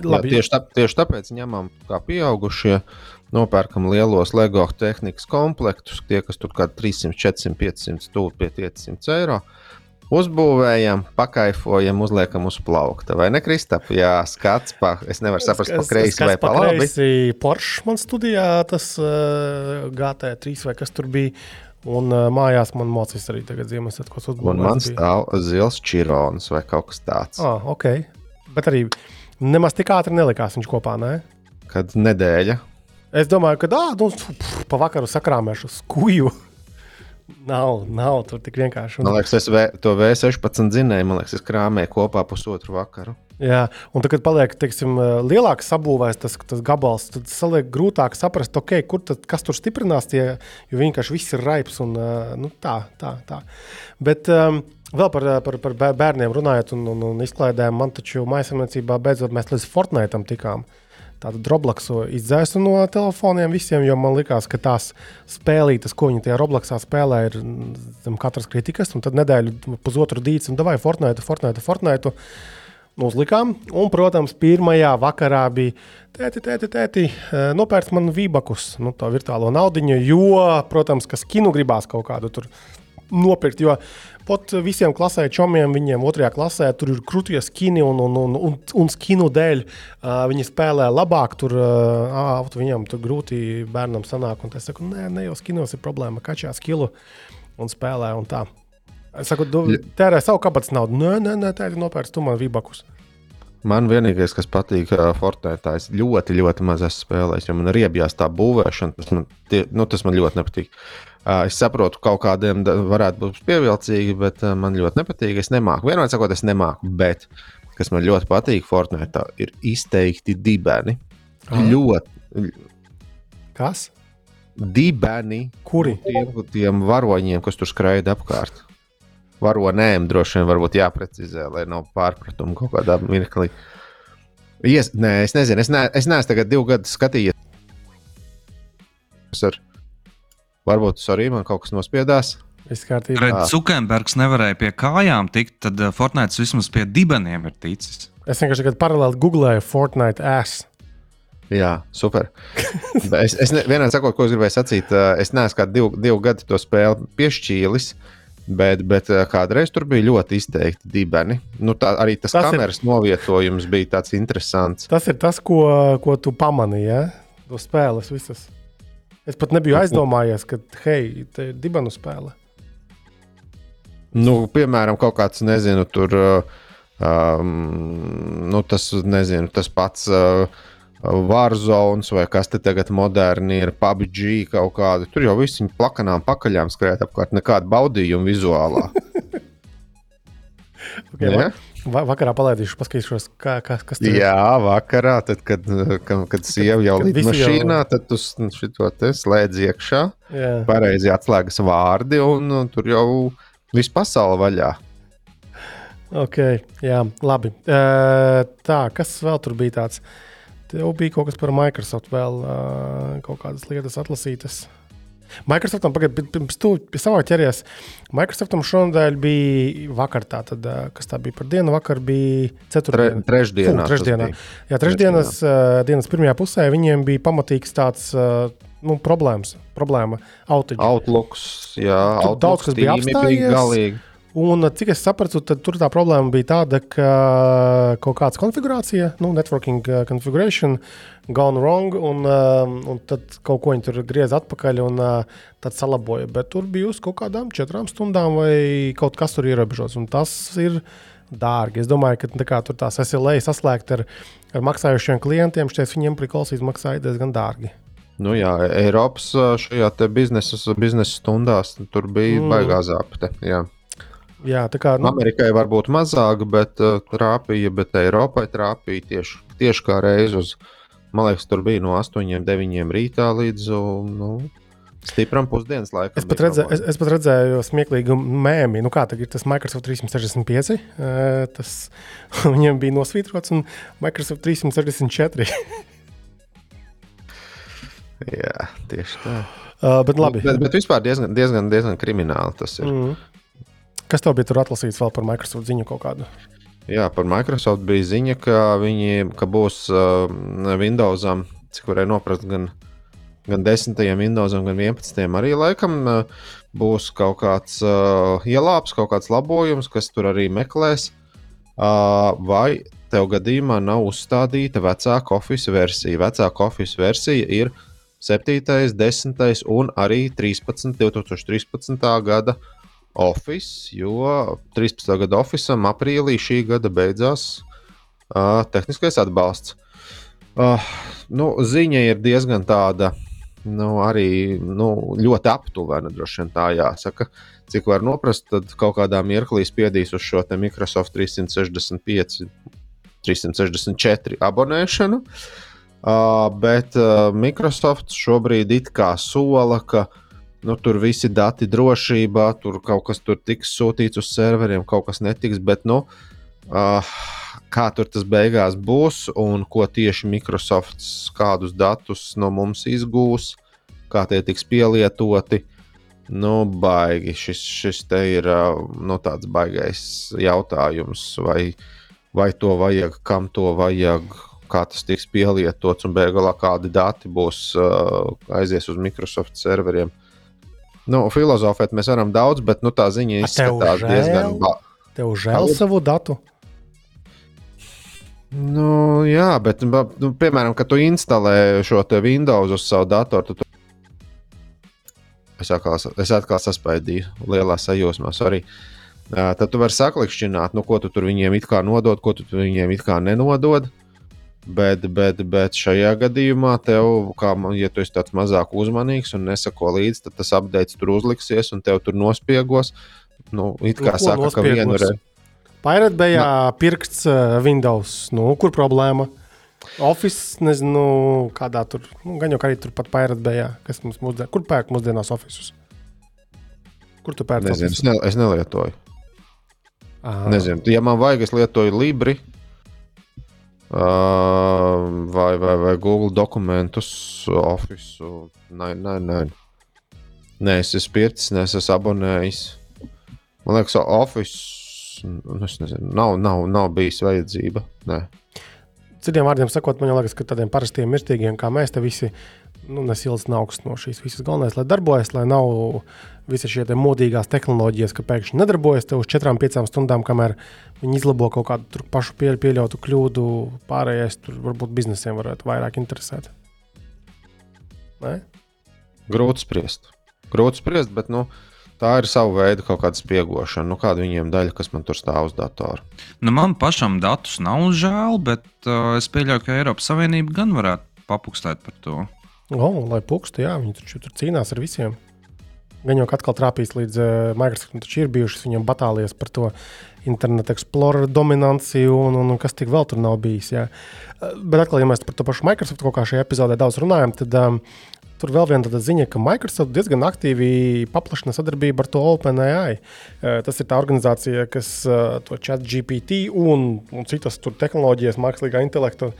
Labi, Jā, tieši, tā, tieši tāpēc ņemam, kā pieaugušie, uh, nopērkam lielos LEGO tehnikas komplektus, tie, kas tur kaut kādā 300, 400, 500, stūri pie 500 eiro. Uzbūvējam, pakaifojam, uzliekam uz plaukta. Vai ne, Kristap? Jā, skats, pa, es nevaru saprast, pa kreisi vai pa labi. Porsche man studijā tas uh, GT3 vai kas tur bija. Un uh, mājās man mācīs arī tagad Ziemassvētkos uzbūvēt. Un man stāv zils čirons vai kaut kas tāds. Ah, ok. Bet arī nemaz tik ātri nelikās viņš kopā, ne? Kad nedēļa Es domāju, ka ah, nu, pf, pa vakaru sakrāmēšu skuju. Nav, nav tur tik vienkārši. Man liekas, es vē, to V16 zinēju, man liekas, es krāmēju kopā pusotru vakaru. Jā, un tad, kad paliek teiksim, lielāks sabūvēs tas, tas gabals, tad saliek grūtāk saprast, okay, kur tad, kas tur stiprinās, tie, jo vienkārši viss ir raips un nu, tā, tā, tā. Bet um, vēl par, par, par bērniem runājot un, un, un izklaidēm, man taču maisamniecībā beidzot mēs līdz Fortnite tikām. Uh, tādu Robloxu izdzēsu no telefoniem visiem, jo man likās, ka tās spēlītas, ko viņi tajā Robloxā spēlē, ir zem katras kritikas. Un tad nedēļu, pusotru dīķi, un vai Fortnite, Fortnite, Fortnite. Uzlikām, un, protams, pirmajā vakarā bija tēti, tēti, tēti nopērts man vībakus, nu, tā virtuālo naudu, jo, protams, ka skinu gribās kaut kādu tur nopirkt. Jo pat visiem klasē čomiem, viņiem otrajā klasē tur ir krūtie skini un, un, un, un, un skinu dēļ uh, viņi spēlē labāk. Tur, uh, viņam tur grūti bērnam sanāk. Un es saku, nē, ne jau skinos ir problēma, kačā skilu un spēlē un tā. Es saku, tērē savu kabatas naudu. Nē, nē, nē tā ir nopērts tu man vībakus. Man vienīgais, kas patīk Fortnite, es ļoti, ļoti maz esmu spēlējis. Jo man ir iebjās tā būvēšana, tas man, tie, nu, tas man ļoti nepatīk. Uh, es saprotu, ka kaut kādiem varētu būt pievilcīgi, bet uh, man ļoti nepatīk. Es nemāku. Vienmēr sakot, es nemāku. Bet, kas man ļoti patīk Fortnite, ir izteikti dibeni. Ah. Ļoti. Kas? Dibeni. Kuri? Tiem, tiem varoņiem, kas tur skraida apkārt varonēm droši vien varbūt jāprecizē, lai nav pārpratumu kaut kādā mirklī. Ies, nē, es nezinu, es, ne, es neesmu tagad divu gadu skatījies. Ar, varbūt tas arī man kaut kas nospiedās. Redz, Zukenbergs nevarēja pie kājām tikt, tad uh, Fortnite vismaz pie dibeniem ir ticis. Es vienkārši paralēli googlēju Fortnite ass. Jā, super. *laughs* es es ne, vienā sakot, ko es gribēju sacīt, uh, es neesmu kā divu, divu gadu to spēli piešķīlis. Bet, bet eh, kādreiz tur bija ļoti izteikti dibeni. Nu, tā, arī tas, tas kameras ir, novietojums bija tāds interesants. Tas ir tas, ko, ko tu pamanīji. Ja? To spēles visas. Es pat nebiju aizdomājies, ka, hei, te ir dibenu spēle. Nu, piemēram, kaut kāds, nezinu, tur, um, nu, tas, nezinu, tas pats. Uh, Warzones vai kas te tagad moderni ir, PUBG kaut kādi. Tur jau viss viņa plakanām pakaļām skriet apkārt, nekāda baudījuma vizuālā. *laughs* okay, va va vakarā palaidīšu, paskatīšos, kā, kā, kas tur ir. Jā, vakarā, tad, kad, kad, kad sieva jau līdz mašīnā, jau... tad tu šo te slēdz iekšā, pareizi atslēgas vārdi, un, un tur jau viss pasaule vaļā. Ok, jā, labi. Uh, tā, kas vēl tur bija tāds? Uh, Tev bija kaut kas par Microsoft, vēl uh, kaut kādas lietas atlasītas. Microsoftam pagaidām, pirms tu pie savā ķeries. Microsoftam šonadēļ bija vakar, tā tad, kas tā bija par dienu. Vakar bija ceturtdiena. Tre, trešdienā. Fū, trešdienā. Jā, trešdienas uh, dienas pirmajā pusē viņiem bija pamatīgs tāds. Uh, Nu, problēmas, problēma. Outage. Outlooks, jā, Outlooks daudz kas bija apstājies. Bija galīgi. Un, cik es sapratu, tad tur tā problēma bija tāda, ka kaut kāda konfigurācija, nu, networking uh, configuration, gone wrong, un, uh, un tad kaut ko viņi tur griez atpakaļ un uh, tad salaboja. Bet tur bija uz kaut kādām četrām stundām vai kaut kas tur ierobežots. Un tas ir dārgi. Es domāju, ka tā kā, tur tās SLA saslēgt ar, ar maksājušiem klientiem, šķiet, viņiem priklausīs maksāja diezgan dārgi. Nu jā, Eiropas šajā biznesa, biznesa stundās tur bija mm. baigā zāpte. Jā. Jā, tā kā nu... Amerikai varbūt mazāk, bet uh, trāpīja, bet Eiropai trāpīja tieši, tieši kā reiz uz, Man liekas, tur bija no 8, 9 rītā līdz nu, stipram pusdienas laikam. Es pat, redzē, es, es pat redzēju smieklīgu mēmī, nu kā tagad ir tas Microsoft 365. Tas *laughs* viņiem bija nosvītrots un Microsoft 364. *laughs* Jā, tieši tā. Uh, bet, labi. bet, bet vispār diezgan, diezgan, diezgan krimināli tas ir. Mm. Kas tev bija tur atlasīts vēl par Microsoft ziņu kaut kādu? Jā, par Microsoft bija ziņa, ka viņi ka būs uh, Windowsam, cik varēja noprast, gan, gan 10. Windowsam, gan 11. arī laikam uh, būs kaut kāds uh, ielāps, kaut kāds labojums, kas tur arī meklēs. Uh, vai tev gadījumā nav uzstādīta vecāka Office versija? Vecāka Office versija ir 7., 10. un arī 13. 2013. gada Office, jo 13. gada Office aprīlī šī gada beidzās uh, tehniskais atbalsts. Uh, nu, ziņa ir diezgan tāda, nu, arī nu, ļoti aptuvena, droši vien tā jāsaka. Cik var noprast, tad kaut kādā mirklī spiedīs uz šo Microsoft 365, 364 abonēšanu. Uh, bet uh, Microsoft šobrīd it kā sola, ka uh, nu, tur visi dati drošībā, tur kaut kas tur tiks sūtīts uz serveriem, kaut kas netiks. Bet, nu, uh, kā tur tas beigās būs un ko tieši Microsoft kādus datus no mums izgūs, kā tie tiks pielietoti. Nu, baigi. Šis, šis te ir nu, tāds baigais jautājums, vai, vai to vajag, kam to vajag, kā tas tiks pielietots, un beigās kādi dati būs uh, aizies uz Microsoft serveriem. Nu, filozofēt mēs varam daudz, bet nu, tā ziņa izskatās diezgan labi. Tev žēl savu datu? Nu, jā, bet, nu, piemēram, kad tu instalē šo Windows uz savu datoru, tad tu... es atkal, es atkal saspaidīju lielā sajūsmā. Sorry. Tad tu vari saklikšķināt, nu, ko tu tur viņiem it kā nodod, ko tu viņiem it kā nenodod. Uh, Bet, bet, bet šajā gadījumā, tev, kā, ja tu esi tāds mazāk uzmanīgs un nesako līdzi, tad tas apgādājums tur uzliksies un tev tur nospiegos. Nu, it kā nu, saka, nospiegos? ka vienu reizi. Pirate Bay no. pirksts uh, Windows. Nu, kur problēma? Office, nezinu, kādā tur. Nu, gan jau arī turpat Pirate Bay, kas mums mūsdien, kur pērk mūsdienās Office? Kur tu pērci? Es, ne, es nelietoju. Aha. Nezinu, ja man vajag, es lietoju Libri vai, vai, vai Google dokumentus, Office. Nē, nē, nē. Nē, es esmu pircis, es esmu abonējis. Man liekas, Office. Nu, es nezinu, nav, nav, nav bijis vajadzība. Nē. Citiem vārdiem sakot, man liekas, ka tādiem parastiem mirstīgiem kā mēs te visi nu, nesilst augstu no šīs visas galvenais, lai darbojas, lai nav visas šie te modīgās tehnoloģijas, ka pēkšņi nedarbojas te uz 4-5 stundām, kamēr viņi izlabo kaut kādu pašu pie, pieļautu kļūdu, pārējais tur varbūt biznesiem varētu vairāk interesēt. Ne? Grūti spriest. Grūti spriest, bet nu, tā ir sava veida kaut kāda spiegošana. Nu, kāda viņiem daļa, kas man tur stāv uz datora? Nu, man pašam datus nav žēl, bet uh, es pieļauju, ka Eiropas Savienība gan varētu papukstēt par to. O, lai pukstu, jā, viņi taču tur cīnās ar visiem. Gan jau atkal trāpīs līdz uh, Microsoft, taču ir bijušas viņam batālijas par to Internet Explorer dominanciju un, un, un kas tik vēl tur nav bijis. Jā. Uh, bet atkal, ja mēs par to pašu Microsoft kaut kā šajā epizodē daudz runājam, tad um, tur vēl viena tāda ziņa, ka Microsoft diezgan aktīvi paplašina sadarbību ar to OpenAI. Uh, tas ir tā organizācija, kas to chat GPT un, un citas tehnoloģijas, mākslīgā intelekta,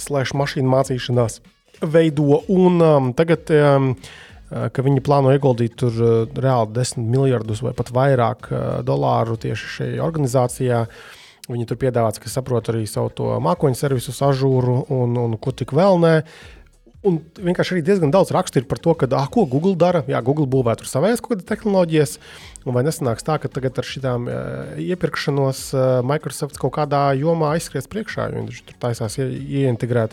slēdz mašīnu mācīšanās veido. Un um, tagad um, uh, ka viņi plāno ieguldīt tur uh, reāli 10 miljardus vai pat vairāk uh, dolāru tieši šajā organizācijā. Viņi tur piedāvā, ka saprot arī savu mākoņu servisu, ažūru un, un ko tik vēl nē. Un vienkārši arī diezgan daudz rakstu ir par to, ka, ah, ko Google dara. Jā, Google būvē tur savēs kaut kādas tehnoloģijas, un vai nesanāks tā, ka tagad ar šīm uh, iepirkšanos uh, Microsoft kaut kādā jomā aizskries priekšā, jo viņš tur taisās ie, ieintegrēt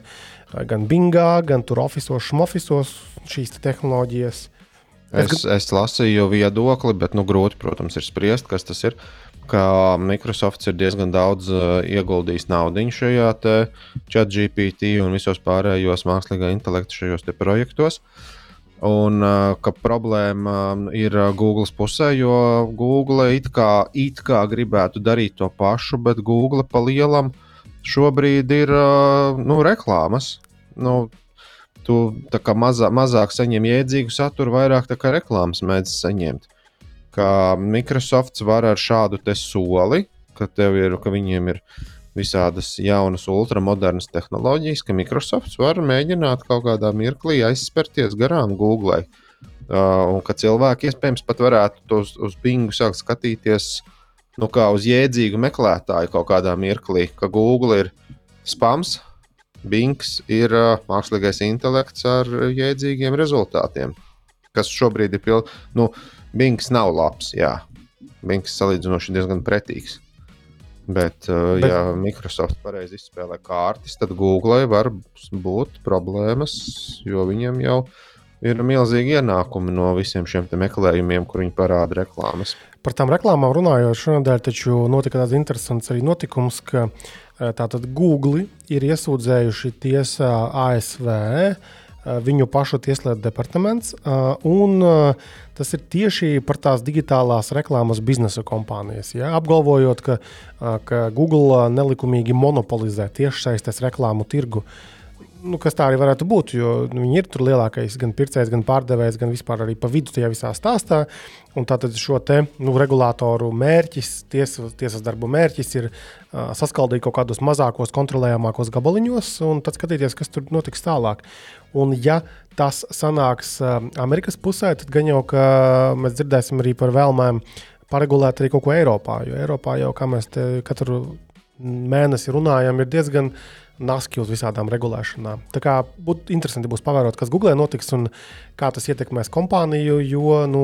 gan Bingā, gan tur oficiālos, šmofisos šīs tehnoloģijas. Es, es, es lasīju viedokli, bet nu, grūti, protams, ir spriest, kas tas ir. Ka Microsoft ir diezgan daudz uh, ieguldījis naudu šajā chat GPT un visos pārējos mākslīgā intelekta šajos projektos. Un uh, ka problēma ir Google pusē, jo Google it kā, it kā gribētu darīt to pašu, bet Google pa lielam šobrīd ir uh, nu, reklāmas nu, tu mazā, mazāk saņem jēdzīgu saturu, vairāk reklāmas mēdz saņemt. Kā Microsoft var ar šādu soli, ka, ir, ka viņiem ir visādas jaunas, ultramodernas tehnoloģijas, ka Microsoft var mēģināt kaut kādā mirklī aizspērties garām Google. Uh, un ka cilvēki iespējams pat varētu to uz, Bingu sākt skatīties nu, kā uz jēdzīgu meklētāju kaut kādā mirklī, ka Google ir spams, Bings ir uh, mākslīgais intelekts ar jēdzīgiem rezultātiem. Kas šobrīd ir pilnīgi, nu, Bings nav labs, jā. Bings salīdzinoši diezgan pretīgs. Bet, uh, Bet... ja Microsoft pareizi izspēlē kārtas, tad Google var būt problēmas, jo viņiem jau ir milzīgi ienākumi no visiem šiem meklējumiem, kur viņi parāda reklāmas. Par tām reklāmām runājot, šonadēļ taču notika tāds interesants arī notikums, ka uh, tātad Google ir iesūdzējuši tiesā ASV uh, viņu pašu tieslietu departaments. Un tas ir tieši par tās digitālās reklāmas biznesa kompānijas. Ja? Apgalvojot, ka, ka Google nelikumīgi monopolizē tiešsaistes reklāmu tirgu. Nu, kas tā arī varētu būt, jo nu, viņi ir tur lielākais gan pircējs, gan pārdevējs, gan vispār arī pa vidu tajā visā stāstā. Un tātad šo te nu, regulātoru mērķis, tiesas, tiesas darbu mērķis ir uh, saskaldīt kaut kādos mazākos, kontrolējamākos gabaliņos un tad skatīties, kas tur notiks tālāk. Un, ja tas sanāks uh, Amerikas pusē, tad gan jau mēs dzirdēsim arī par vēlmēm paregulēt arī kaut ko Eiropā. Jo Eiropā jau, kā mēs katru mēnesi runājam, ir diezgan naski uz visādām regulēšanām. Tā kā būtu interesanti būs pavērot, kas Google notiks un kā tas ietekmēs kompāniju, jo nu,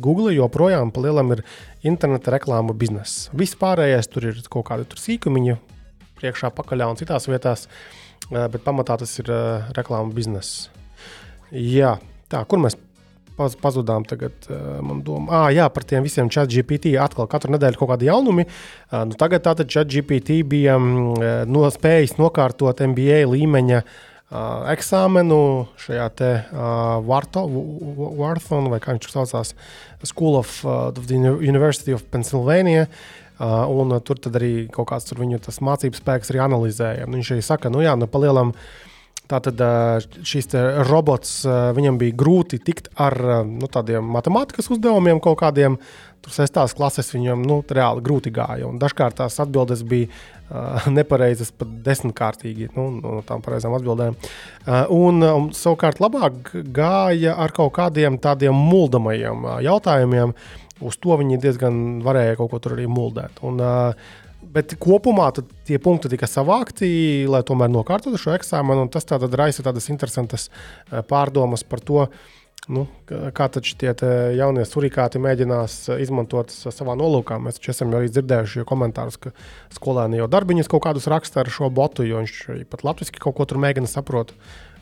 Google joprojām palielam ir interneta reklāmu bizness. Viss pārējais tur ir kaut kādi sīkumiņi priekšā, pakaļā un citās vietās. Eh, bet pamatā tas ir uh, reklāmas bizness. Jā, tā, kur mēs pazudām tagad? Uh, man domā, ah, jā, par tiem visiem chat GPT atkal katru nedēļu kaut kādi jaunumi. Uh, nu, tagad tātad chat GPT bija um, no spējis nokārtot MBA līmeņa uh, eksāmenu šajā te uh, Wharton, vai kā viņš saucās, School of uh, the University of Pennsylvania. Uh, Uh, un tur arī kaut kāds viņu mācību spēks arī analizēja. Nu, viņš arī saka, nu jā, nu palielam. Tātad uh, šis robots uh, viņam bija grūti tikt ar nu, tādiem matemātikas uzdevumiem, kaut kādiem sestās klases viņam nu, reāli grūti gāja. Un dažkārt tās atbildes bija uh, nepareizas, pat desmitkārtīgi nu, no tām pareizām atbildēm. Uh, un, um, savukārt labāk gāja ar kaut kādiem tādiem muldamajiem uh, jautājumiem, uz to viņi diezgan varēja kaut ko tur arī muldēt. Un, Bet kopumā tie punkti tika savākti, lai tomēr nokārtotu šo eksāmenu. Tas raisa tādas interesantas pārdomas par to, nu, kā šie jaunie surikāti mēģinās izmantot savā nolūkā. Mēs esam arī dzirdējuši komentārus, ka skolēni jau darbiņus kaut kādus raksta ar šo botu, jo viņš pat latviešu kaut ko tur mēģina saprast.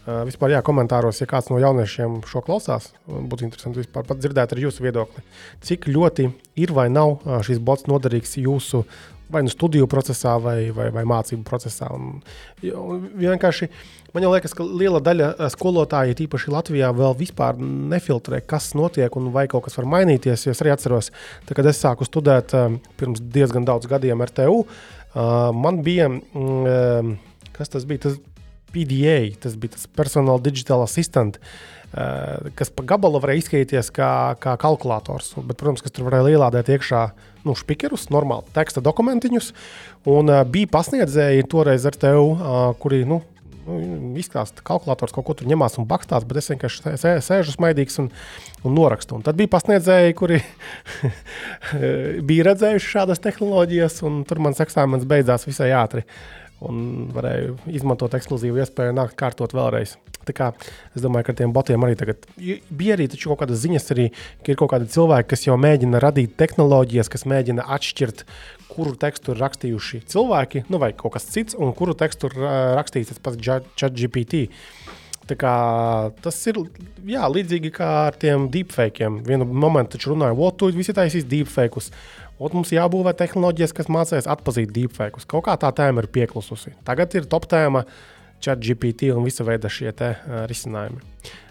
Vispār, jā, komentāros, ja kāds no jauniešiem šo klausās, būtu interesanti vispār dzirdēt jūsu viedokli. Cik ļoti ir vai nav šis bots noderīgs jūsu vai nu studiju procesā, vai, vai, vai mācību procesā. Un, vienkārši man liekas, ka liela daļa skolotāju, tīpaši Latvijā, vēl vispār nefiltrē, kas notiek un vai kaut kas var mainīties. Es arī atceros, tā, kad es sāku studēt pirms diezgan daudz gadiem RTU, man bija. Mm, kas tas bija? Tas PDA, tas bija tas personāla digital assistant, uh, kas pa gabalu varēja izskatīties kā, kā kalkulators. Bet, protams, kas tur varēja ielādēt iekšā nu, spikerus, normāli teksta dokumentiņus. Un bija pasniedzēji toreiz ar tevi, kuri nu, nu, izstāsta, ka kalkulators kaut ko tur ņemās un bakstās, bet es vienkārši sēžu smaidīgs un, un norakstu. Un tad bija pasniedzēji, kuri *laughs* bija redzējuši šādas tehnoloģijas, un tur mans eksāmenis beidzās visai ātri. Un varēju izmantot ekskluzīvu iespēju nākt kārtot vēlreiz. Tā kā, es domāju, ka ar tiem botiem arī tagad bija arī kaut kādas ziņas, arī, ka ir kaut kādi cilvēki, kas jau mēģina radīt tehnoloģijas, kas mēģina atšķirt, kuru tekstu ir rakstījuši cilvēki, nu, vai kaut kas cits, un kuru tekstu ir rakstījis tas pats ChatGPT. Tas ir jā, līdzīgi kā ar tiem deepfakiem. Vienu momentu taču runāja, o, tu visi taisīs deepfakus. Un mums jābūvē tehnoloģijas, kas mācīs atpazīt deepfakes. Kaut kā tā tēma ir pieklususi. Tagad ir top tēma chat GPT un visa veida šie te, uh, risinājumi.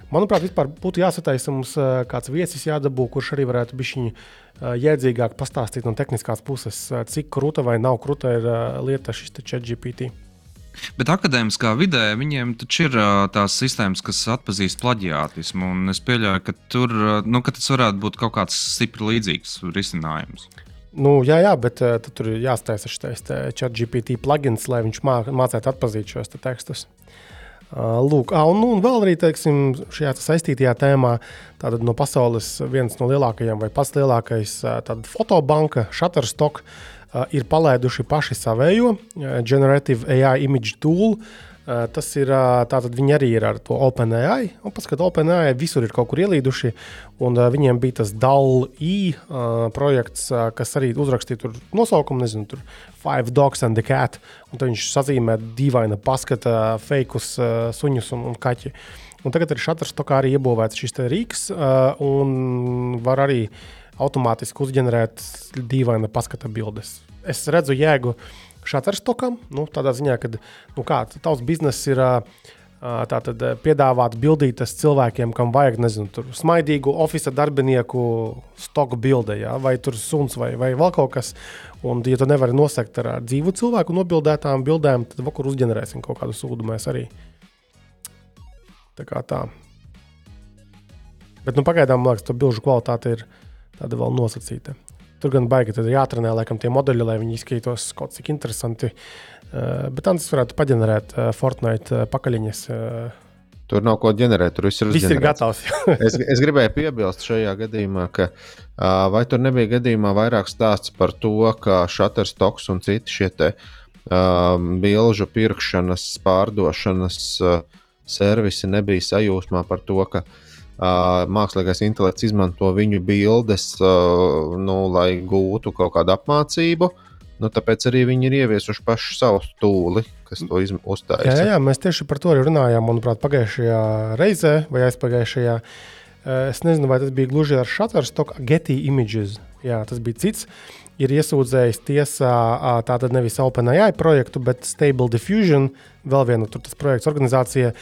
Manuprāt, vispār būtu jāsataisa mums uh, kāds viesis jādabū, kurš arī varētu būt uh, jēdzīgāk pastāstīt no tehniskās puses, uh, cik krūta vai nav krūta ir uh, lieta šis chat GPT. Bet akadēmiskā vidē viņiem taču ir tās sistēmas, kas atpazīst plaģiātismu. Es pieļauju, ka, tur, nu, ka tas varētu būt kaut kāds stipri līdzīgs risinājums. Nu, jā, jā, bet uh, tur ir jāstāsta šis chat GPT plugins, lai viņš mā, mācītu atpazīt šos te tekstus. Uh, lūk, ah, un, nu, un vēl arī teiksim, šajā saistītajā tēmā, tātad no pasaules viens no lielākajiem vai pats lielākais fotobanka, Shutterstock, uh, ir palaiduši paši savējo Generative AI image tool. Uh, Eh, tas ir tātad viņi arī ir ar to OpenAI. Un paskatās, OpenAI visur ir kaut kur ielīduši. Un uh, viņiem bija tas DAL-E uh, projekts, kas arī uzrakstīja tur nosaukumu, nezinu, tur Five Dogs and the Cat. Un viņš sazīmē dīvaina paskata fejkus uh, suņus un, un kaķi. Un tagad ir Shutterstockā arī iebūvēts šis rīks, un var arī automātiski uzģenerēt dīvaina paskata bildes. Es redzu jēgu uh, Shutterstockam. Nu, tādā ziņā, ka nu, kā, tavs bizness ir. Tātad piedāvāt bildītas cilvēkiem, kam vajag, nezinu, tur smaidīgu oficiālu darbinieku stoku bildē, ja? vai tur suns vai, vai vēl kaut kas. Un, ja tu nevari nosegt ar, dzīvu cilvēku nobildētām bildēm, tad vakarā uzģenerēsim kaut kādu sūdu mēs arī. Tā kā tā. Bet nu, pagaidām, man liekas, tā bilžu kvalitāte ir tāda vēl nosacīta. Tur gan baigi jāatrenē, laikam, tie modeļi, lai viņi izskatītos kaut cik interesanti. Uh, bet tas varētu paģenerēt uh, Fortnite uh, pakaļiņas. Uh, Tur nav ko ģenerēt, tur viss ir, viss ir gatavs. *laughs* es, es gribēju piebilst šajā gadījumā, ka uh, vai tur nebija gadījumā vairāk stāsts par to, ka Shutterstocks un citi šie te, uh, bilžu pirkšanas, pārdošanas uh, servisi nebija sajūsmā par to, ka Uh, mākslīgais intelekts izmanto viņu bildes, uh, nu, lai gūtu kaut kādu apmācību. Nu, tāpēc arī viņi ir ieviesuši pašu savu stūli, kas to uzstājas. Jā, jā, mēs tieši par to arī runājām, manuprāt, pagājušajā reizē vai aizpagājušajā. Es nezinu, vai tas bija gluži ar Shutterstock, Getty Images. Jā, tas bija cits ir iesūdzējis tiesā tātad nevis OpenAI projektu, bet Stable Diffusion, vēl vienu tur tas projekts organizācija,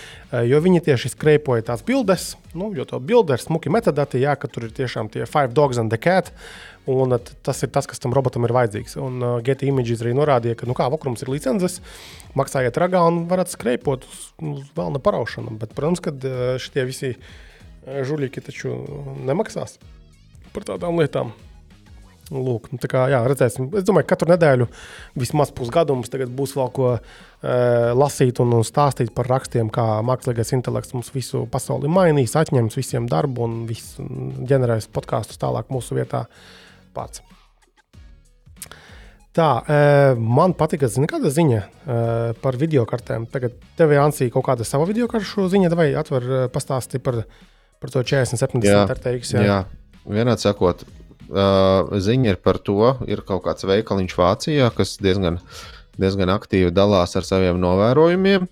jo viņi tieši skreipoja tās bildes, nu, jo to bilde ir smuki metadati, jā, ka tur ir tiešām tie five dogs and the cat. Un tas ir tas, kas tam robotam ir vajadzīgs. Un uh, Getty Images arī norādīja, ka, nu, kā vakarums ir licences, maksājiet ragā un varat skreipot uz, uz vēlna paraušanu. Bet, protams, ka šie visi žuļīgi taču nemaksās par tādām lietām. Lūk, nu, kā, jā, redzēsim. Es domāju, ka katru nedēļu vismaz pusgadu mums būs vēl ko e, lasīt un, un stāstīt par rakstiem, kā mākslīgais intelekts mums visu pasauli mainīs, atņems visiem darbu un viss ģenerēs podkāstus tālāk mūsu vietā pats. Tā, e, man patika, zina, kāda ziņa e, par video kartēm. Tagad tev ir Ansija kaut kāda sava video karšu ziņa, vai atver pastāstīt par, par to 40, 70 RTX. Jā, jā. vienādi sakot, Uh, ziņa ir par to, ir kaut kāds veikaliņš Vācijā, kas diezgan, diezgan aktīvi dalās ar saviem novērojumiem.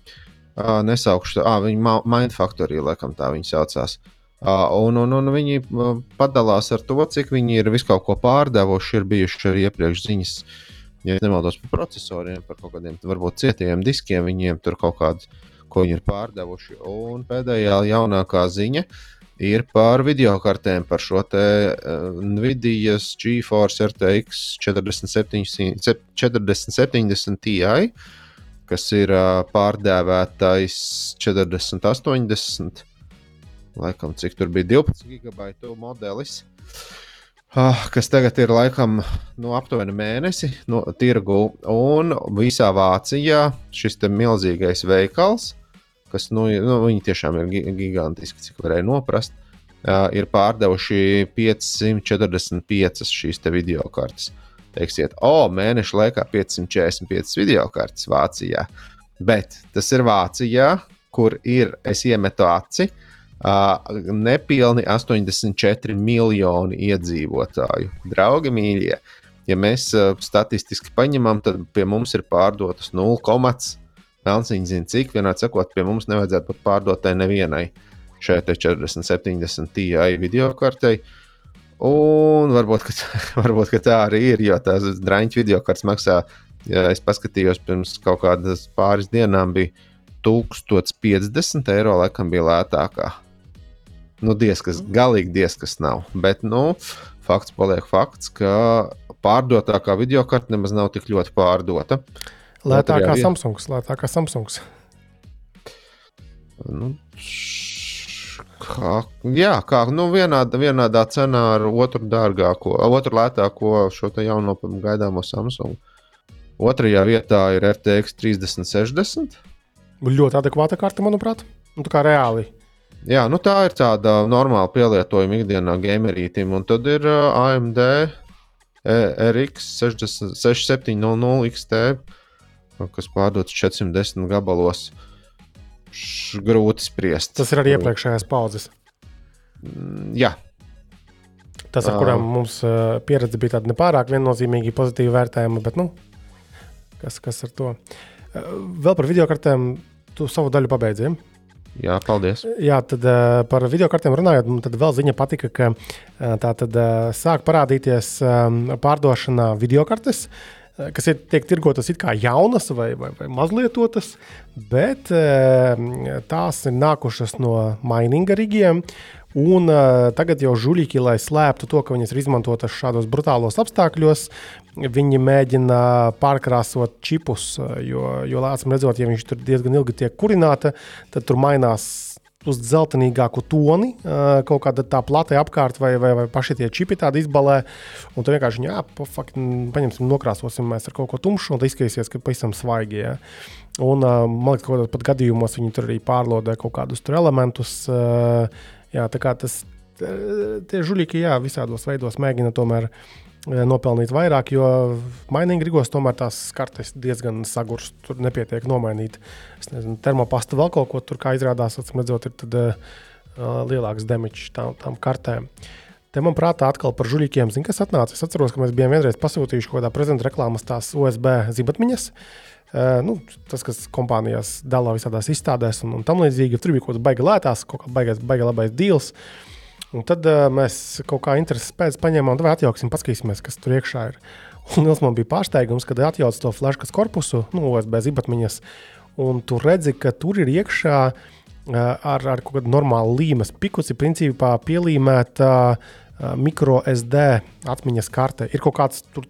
Uh, nesaukšu, ah, viņi Mindfactory, laikam tā viņi saucās. Uh, un, un, un viņi uh, padalās ar to, cik viņi ir visu kaut ko pārdevuši. Ir bijuši arī iepriekš ziņas, ja nemaldos par procesoriem, par kaut kādiem varbūt cietiem diskiem, viņiem tur kaut kādu, ko viņi ir pārdevuši. Un pēdējā jaunākā ziņa ir ir par video kartēm, par šo te uh, Nvidia GeForce RTX 4070, 4070 Ti, kas ir uh, pārdēvētais 4080. Laikam, cik tur bija 12 gigabaitu modelis. Uh, kas tagad ir laikam nu, aptuveni mēnesi no tirgu, un visā Vācijā šis milzīgais veikals kas nu, nu, viņi tiešām ir gigantiski, cik varēja noprast. Uh, ir pārdevuši 545 šīs video kartes. Teiksiet, o, mēneša laikā 545 video kartes Vācijā. Bet tas ir Vācijā, kur ir, es iemetu aci, uh, nepilni 84 miljoni iedzīvotāju. Draugi mīļie, ja mēs uh, statistiski paņemam, tad pie mums ir pārdotas 0,5 Melnciņš zina, cik vienā sakot, pie mums nevajadzētu pat pārdotai nevienai šai 40, 70 TI video kartei. Un varbūt, ka, *laughs* varbūt ka tā arī ir, jo tās drāņķa video kartes maksā, ja es paskatījos pirms kaut kādas pāris dienām, bija 1050 eiro, laikam bija lētākā. Nu, diezkas, galīgi diezkas nav. Bet, nu, fakts paliek fakts, ka pārdotākā video karte nemaz nav tik ļoti pārdota. Lētāk kā Samsungs. Lētāk kā Samsungs. Nu, kā, jā, kā nu, vienādā, vienādā cenā ar otru dārgāko, otru lētāko šo jauno gaidāmo Samsungu. Otrajā vietā ir FTX 3060. Ļoti adekvāta karte, manuprāt. Nu, tā kā reāli. Jā, nu tā ir tāda normāla pielietojuma ikdienā gamerītim. Un tad ir AMD RX 6700 XT, kas pārdots 410 gabalos. Š, grūti spriest. Tas ir arī iepriekšējās paudzes. Mm, jā. Tas, ar kurām mums pieredze bija tāda nepārāk viennozīmīgi pozitīva vērtējuma, bet nu, kas, kas ar to? Vēl par video kartēm, tu savu daļu pabeidzi. Ja? Jā, paldies. Jā, tad uh, par video kartēm runājot, tad vēl ziņa patika, ka uh, tā tad uh, sāk parādīties um, pārdošanā video kartes. Uh, kas ir, tiek tirgotas kā jaunas vai, vai, vai mazlietotas, bet uh, tās ir nākušas no mininga rigiem. Un uh, tagad jau žuļīgi, lai slēptu to, ka viņas ir izmantotas šādos brutālos apstākļos, viņi mēģina pārkrāsot čipus. Jo, jo acīm redzot, ja viņš tur diezgan ilgi tiek kurināta, tad tur mainās uz zeltainīgāku toni, uh, kaut kāda tā plate apkārt, vai, vai, vai paši tie čipi tādi izbalē. Un tu vienkārši viņu apakšņi, paņemsim, nokrāsosim mēs ar kaut ko tumšu, un tas izskatīsies, ka pavisam svaigi. Ja? Un, uh, man liekas, ka pat gadījumos viņi tur arī pārlodē kaut kādus elementus. Uh, Jā, tā kā tas tie žuļīgi, jā, visādos veidos mēģina tomēr nopelnīt vairāk, jo mainīgi gribos tomēr tās kartes diezgan sagurs. Tur nepietiek nomainīt. Es nezinu, termopastu vēl kaut ko tur, kā izrādās, atcīm redzot, ir tad, uh, lielāks demiķis tām, tām kartēm. Te man prātā atkal par žuļīkiem, zinu, kas atnāca. Es atceros, ka mēs bijām vienreiz pasūtījuši kaut kādā prezenta reklāmas tās USB zibatmiņas. Uh, nu, tas, kas kompānijās dala visādās izstādēs un, un tam līdzīgi, tur bija kaut kas baigi lētās, kaut kā baigais, baigi labais deals. Un tad uh, mēs kaut kā intereses pēc paņēmām, vai atjauksim, paskatīsimies, kas tur iekšā ir. Un tas man bija pārsteigums, kad atjauc to flashkas korpusu, nu, USB zibatmiņas, un tu redzi, ka tur ir iekšā uh, ar, ar kaut kādu normālu līmes pikuci, principā pielīmēta uh, mikro SD atmiņas karte. Ir kaut kāds tur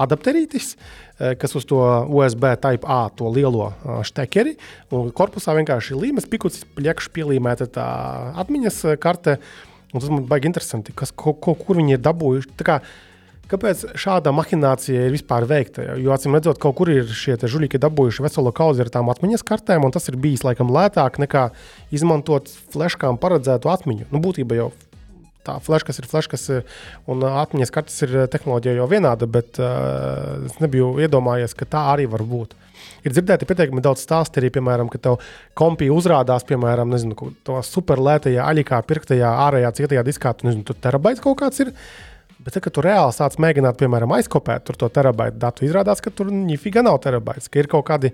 adapterītis, kas uz to USB Type A, to lielo štekeri, un korpusā vienkārši līmes pikucis, pliekš pielīmēta tā atmiņas karte. Un tas man baigi interesanti, kas, ko, ko, kur viņi ir dabūjuši. Kā, kāpēc šāda mahinācija ir vispār veikta? Jo, acīm redzot, kaut kur ir šie žuļīgi dabūjuši veselo kaudzi ar tām atmiņas kartēm, un tas ir bijis laikam lētāk nekā izmantot fleškām paredzētu atmiņu. Nu, būtībā jau tā flashkas ir flashkas, un atmiņas kartes ir tehnoloģija jau vienāda, bet uh, es nebiju iedomājies, ka tā arī var būt. Ir dzirdēti pietiekami daudz stāstu arī, piemēram, ka tev kompija uzrādās, piemēram, nezinu, to superlētajā, aļikā, pirktajā, ārējā, cietajā diskā, tu nezini, tur terabaits kaut kāds ir. Bet, kad tu reāli sāc mēģināt, piemēram, aizkopēt to terabaitu datu, izrādās, ka tur nifiga nav terabaits, ka ir kaut kādi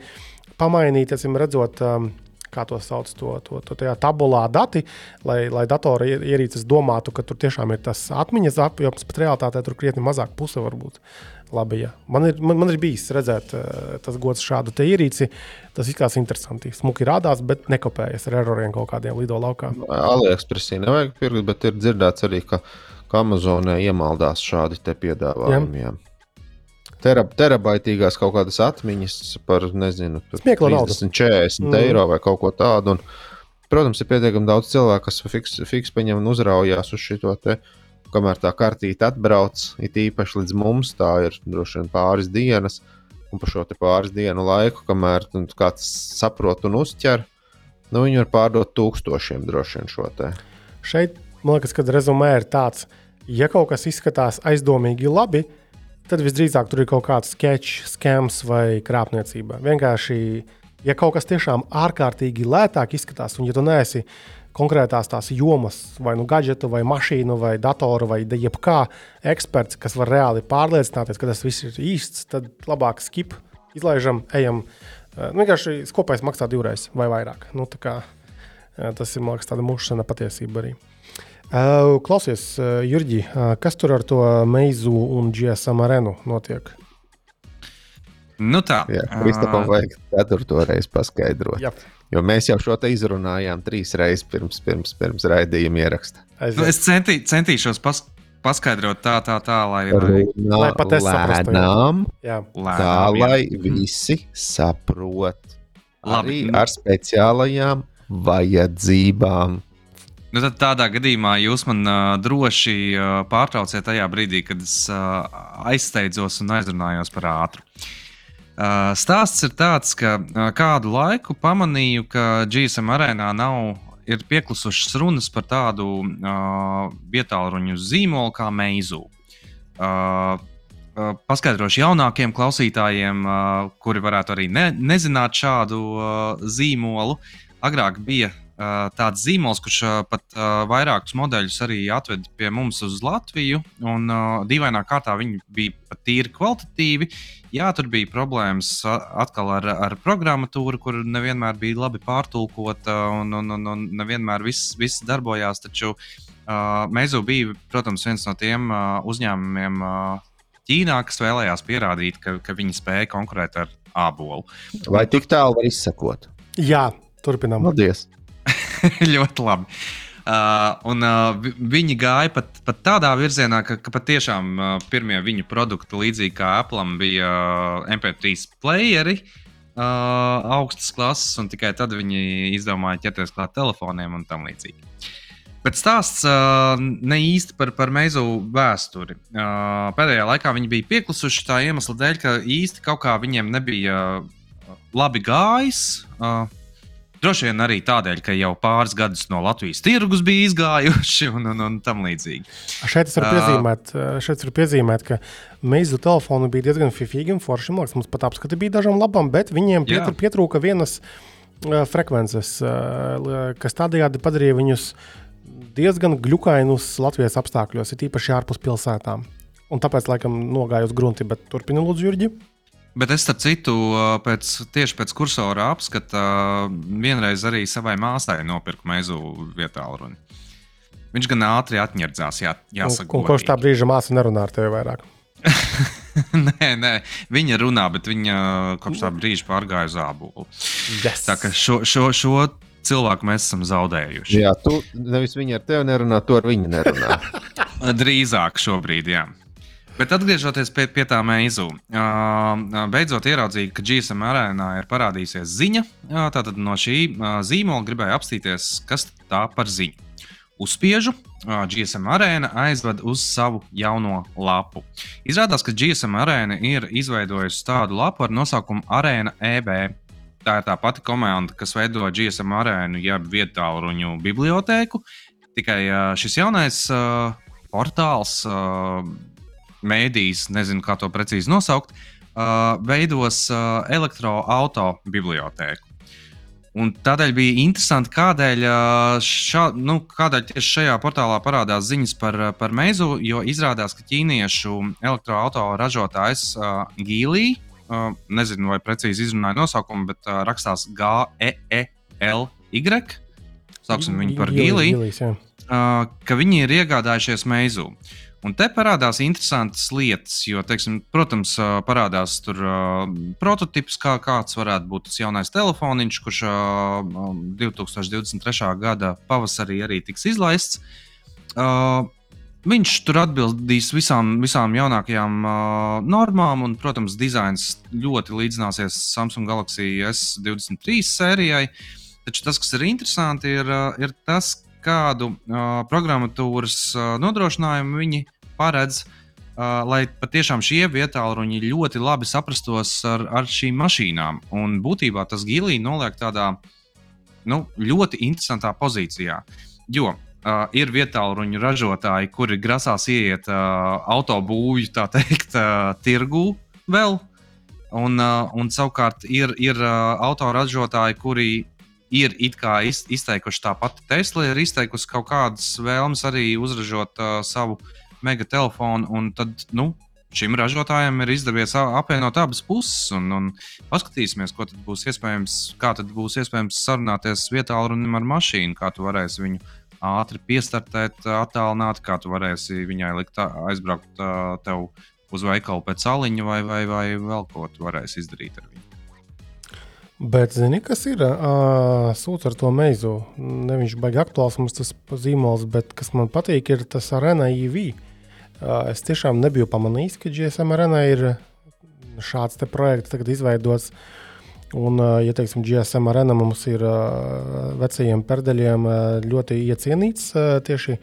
pamainīti, acīm redzot, um, kā to sauc, to, to, to tajā tabulā dati, lai, lai datora ierīces domātu, ka tur tiešām ir tas atmiņas apjoms, bet realitātē tur krietni mazāk puse varbūt. Labi, ja. man, ir, man, man ir bijis redzēt, uh, tas gods šādu ierīci. Tas izskatās interesanti. Smuki rādās, bet nekopējas ar eroriem kaut kādiem lido laukā. AliExpressī nevajag pirkt, bet ir dzirdēts arī, ka, ka Amazonē iemaldās šādi piedāvājumi. Jā. Terab, terabaitīgās kaut kādas atmiņas par, nezinu, 30, 40 mm. eiro vai kaut ko tādu. Un, protams, ir pietiekami daudz cilvēku, kas fiks, fiks paņem un uzraujās uz šo te. Kamēr tā kartīte atbrauc, it īpaši līdz mums, tā ir droši vien pāris dienas. Un par šo pāris dienu laiku, kamēr nu, kāds saprot un uztver, nu, viņi var pārdot tūkstošiem droši vien šo te. Šeit, man liekas, kad rezumē ir tāds, ja kaut kas izskatās aizdomīgi labi, tad visdrīzāk tur ir kaut kāds sketch, skams vai krāpniecība. Vienkārši, ja kaut kas tiešām ārkārtīgi lētāk izskatās, un ja tu neesi konkrētās tās jomas, vai nu gadgetu, vai mašīnu, vai datoru, vai jebkā eksperts, kas var reāli pārliecināties, ka tas viss ir īsts, tad labāk skip, izlaižam, ejam. Eh, nu, vienkārši kopējais maksā divreiz vai vairāk. Nu, kā, eh, tas ir, liekas, tāda mūžsana patiesība arī. Klausies, Jurģi, kas tur ar to meizu un GSM arēnu notiek? Nu tā. Jā, Kristofam uh, vajag ceturto reizi paskaidrot. Jā. Jo mēs jau šo te izrunājām trīs reizes pirms, pirms, pirms raidījuma ieraksta. Nu, es centī, centīšos pas, paskaidrot tā, tā, tā, lai, lai, lai pat es saprastu. Lēnām, tā, lai visi saprot. Labi. Arī ar speciālajām vajadzībām. Nu, tad tādā gadījumā jūs man uh, droši uh, pārtrauciet tajā brīdī, kad es uh, aizsteidzos un aizrunājos par ātrumu. Uh, stāsts ir tāds, ka uh, kādu laiku pamanīju, ka GSM arēnā nav pieklusušas runas par tādu uh, vietāluņu zīmolu kā meizu. Uh, uh, paskaidrošu jaunākiem klausītājiem, uh, kuri varētu arī ne, nezināt šādu uh, zīmolu. Agrāk bija tāds zīmols, kurš pat vairākus modeļus arī atveda pie mums uz Latviju. Un dīvainā kārtā viņi bija pat tīri kvalitatīvi. Jā, tur bija problēmas atkal ar, ar programmatūru, kur nevienmēr bija labi pārtulkota un, un, un, un nevienmēr viss, viss darbojās. Taču Meizu bija, protams, viens no tiem uzņēmumiem Ķīnā, kas vēlējās pierādīt, ka, ka viņi spēja konkurēt ar ābolu. Vai tik tālu var izsekot? Jā, turpinām. Paldies! *laughs* ļoti labi. Uh, un uh, viņi gāja pat, pat tādā virzienā, ka, ka patiešām uh, pirmie viņu produkti, līdzīgi kā Apple, bija uh, MP3 playeri, uh, augstas klases, un tikai tad viņi izdomāja ķerties klāt telefoniem un tam līdzīgi. Bet stāsts uh, ne īsti par, par meizu vēsturi. Uh, pēdējā laikā viņi bija pieklusuši tā iemesla dēļ, ka īsti kaut kā viņiem nebija uh, labi gājis. Uh, Droši vien arī tādēļ, ka jau pāris gadus no Latvijas tirgus bija izgājuši un, un, un tam līdzīgi. Šeit es varu piezīmēt, šeit var piezīmēt ka meizu telefoni bija diezgan fifīgi un forši. Liekas, mums pat apskati bija dažām labām, bet viņiem pietr, pietrūka vienas uh, frekvences, uh, kas tādējādi padarīja viņus diezgan glukainus Latvijas apstākļos, ir īpaši ārpus pilsētām. Un tāpēc, laikam, nogāju uz grunti, bet turpini lūdzu, Jurģi. Bet es, starp citu, pēc, tieši pēc kursora apskata, vienreiz arī savai māsai nopirku meizu vietā runu. Viņš gan ātri atņirdzās, jā, jāsaka. Un, un kurš tā brīža māsa nerunā ar tevi vairāk? *laughs* nē, nē, viņa runā, bet viņa kopš tā brīža pārgāja uz ābolu. Yes. Tā kā šo, šo, šo cilvēku mēs esam zaudējuši. Jā, tu nevis viņa ar tevi nerunā, tu ar viņu nerunā. *laughs* Drīzāk šobrīd, jā. Bet atgriežoties pie, pie tā meizu, beidzot ieraudzīju, ka GSM arēnā ir parādījusies ziņa. Tātad no šī zīmola gribēju apstīties, kas tā par ziņu. Uzspiežu, GSM arēna aizved uz savu jauno lapu. Izrādās, ka GSM arēna ir izveidojusi tādu lapu ar nosaukumu Arēna EB. Tā ir tā pati komanda, kas veido GSM arēnu, jeb vietāluņu bibliotēku. Tikai šis jaunais portāls. Uh, mēdījis, nezinu, kā to precīzi nosaukt, uh, veidos uh, elektroautorāta bibliotēku. Un tādēļ bija interesanti, kādēļ, šā, nu, kādēļ tieši šajā portālā parādās ziņas par, par meizu. Jo izrādās, ka ķīniešu elektroautorāta ražotājs uh, Gīlī, uh, nezinu, vai precīzi izrunāju nosaukumu, bet uh, rakstās G-E-E-L-Y. Sauksim viņu par Gīlī. Uh, ka viņi ir iegādājušies meizu. Uh, Un te parādās interesantas lietas, jo, teiksim, protams, parādās tur uh, prototyps, kā kāds varētu būt tas jaunais telefoniņš, kurš uh, 2023. gada pavasarī arī tiks izlaists. Uh, Viņš tur atbildīs visām, visām jaunākajām uh, normām, un, protams, dizains ļoti līdzināsies Samsung Galaxy S23 sērijai. Taču tas, kas ir interesanti, ir, ir tas, kādu uh, programmatūras uh, nodrošinājumu viņi paredz, uh, lai patiešām šie vietāluņi ļoti labi saprastos ar, ar šīm mašīnām. Un būtībā tas gilī noliek tādā nu, ļoti interesantā pozīcijā. Jo uh, ir vietāluņu ražotāji, kuri grasās iet uh, autobūvju, tā teikt, uh, tirgū vēl. Un, uh, un savukārt ir, ir uh, autoražotāji, kuri ir izteikuši tāpat Tesla, ir izteikusi kaut kādas vēlmes arī uzražot uh, savu mega telefonu. Un tad, nu, šim ražotājam ir izdevies apvienot abas puses. Un, un paskatīsimies, ko tad būs iespējams, kā tad būs iespējams sarunāties vietā ar mašīnu, kā tu varēsi viņu ātri piestartēt, attālināt, kā tu varēsi viņai likt aizbraukt tev uz veikalu pēc aliņa vai, vai, vai vēl ko tu varēsi izdarīt ar viņu. Bet, zini, kas ir uh, sūds ar to meizu? Ne viņš baigi aktuāls mums tas zīmols, bet kas man patīk, ir tas arēna IV. Es tiešām nebiju pamanījis, ka GSM arēnā ir šāds projekts tagad izveidots. Un, ja teiksim, GSM arēna mums ir vecajiem perdeļiem ļoti iecienīts tieši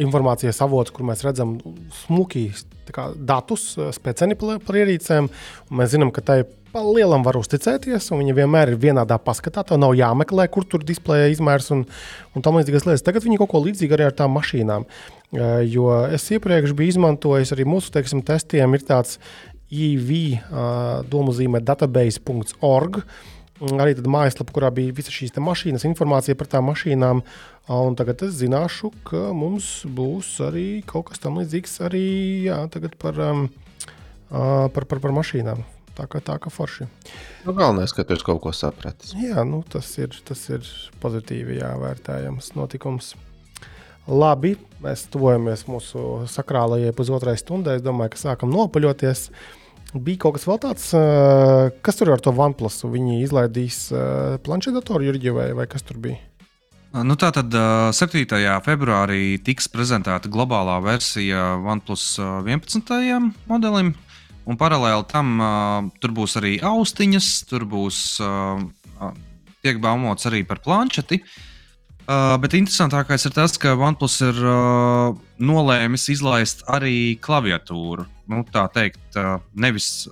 informācijas avots, kur mēs redzam smuki kā, datus, speciāli par ierīcēm. Mēs zinām, ka tai pa lielam var uzticēties, un viņi vienmēr ir vienādā paskatā. Tev nav jāmeklē, kur tur displeja izmērs un, un tam līdzīgas lietas. Tagad viņi kaut ko līdzīgu arī ar tām mašīnām. Jo es iepriekš biju izmantojis arī mūsu teiksim, testiem, ir tāds EV domu zīmē database.org. Arī tāda mājaslapa, kurā bija visas šīs mašīnas, informācija par tām mašīnām. Un tagad es zināšu, ka mums būs arī kaut kas tamlīdzīgs arī jā, par, um, par, par, par mašīnām. Tā kā tā kā forši. Nu, galvenais, ka tu kaut ko saprati. Jā, nu, tas, ir, tas ir pozitīvi jāvērtējams notikums. Labi, mēs tuvojamies mūsu sakrālajai pusotrai stundai. Es domāju, ka sākam nopaļoties. Bija kaut kas vēl tāds, kas tur ar to OnePlus? Viņi izlaidīs planšetdatoru Jurģi vai, vai kas tur bija? Nu, tā tad 7. februārī tiks prezentēta globālā versija OnePlus 11. modelim. Un paralēli tam uh, tur būs arī austiņas, tur būs uh, tiek baumots arī par planšeti. Uh, bet interesantākais ir tas, ka OnePlus ir uh, nolēmis izlaist arī klaviatūru. Nu, tā teikt, uh, nevis,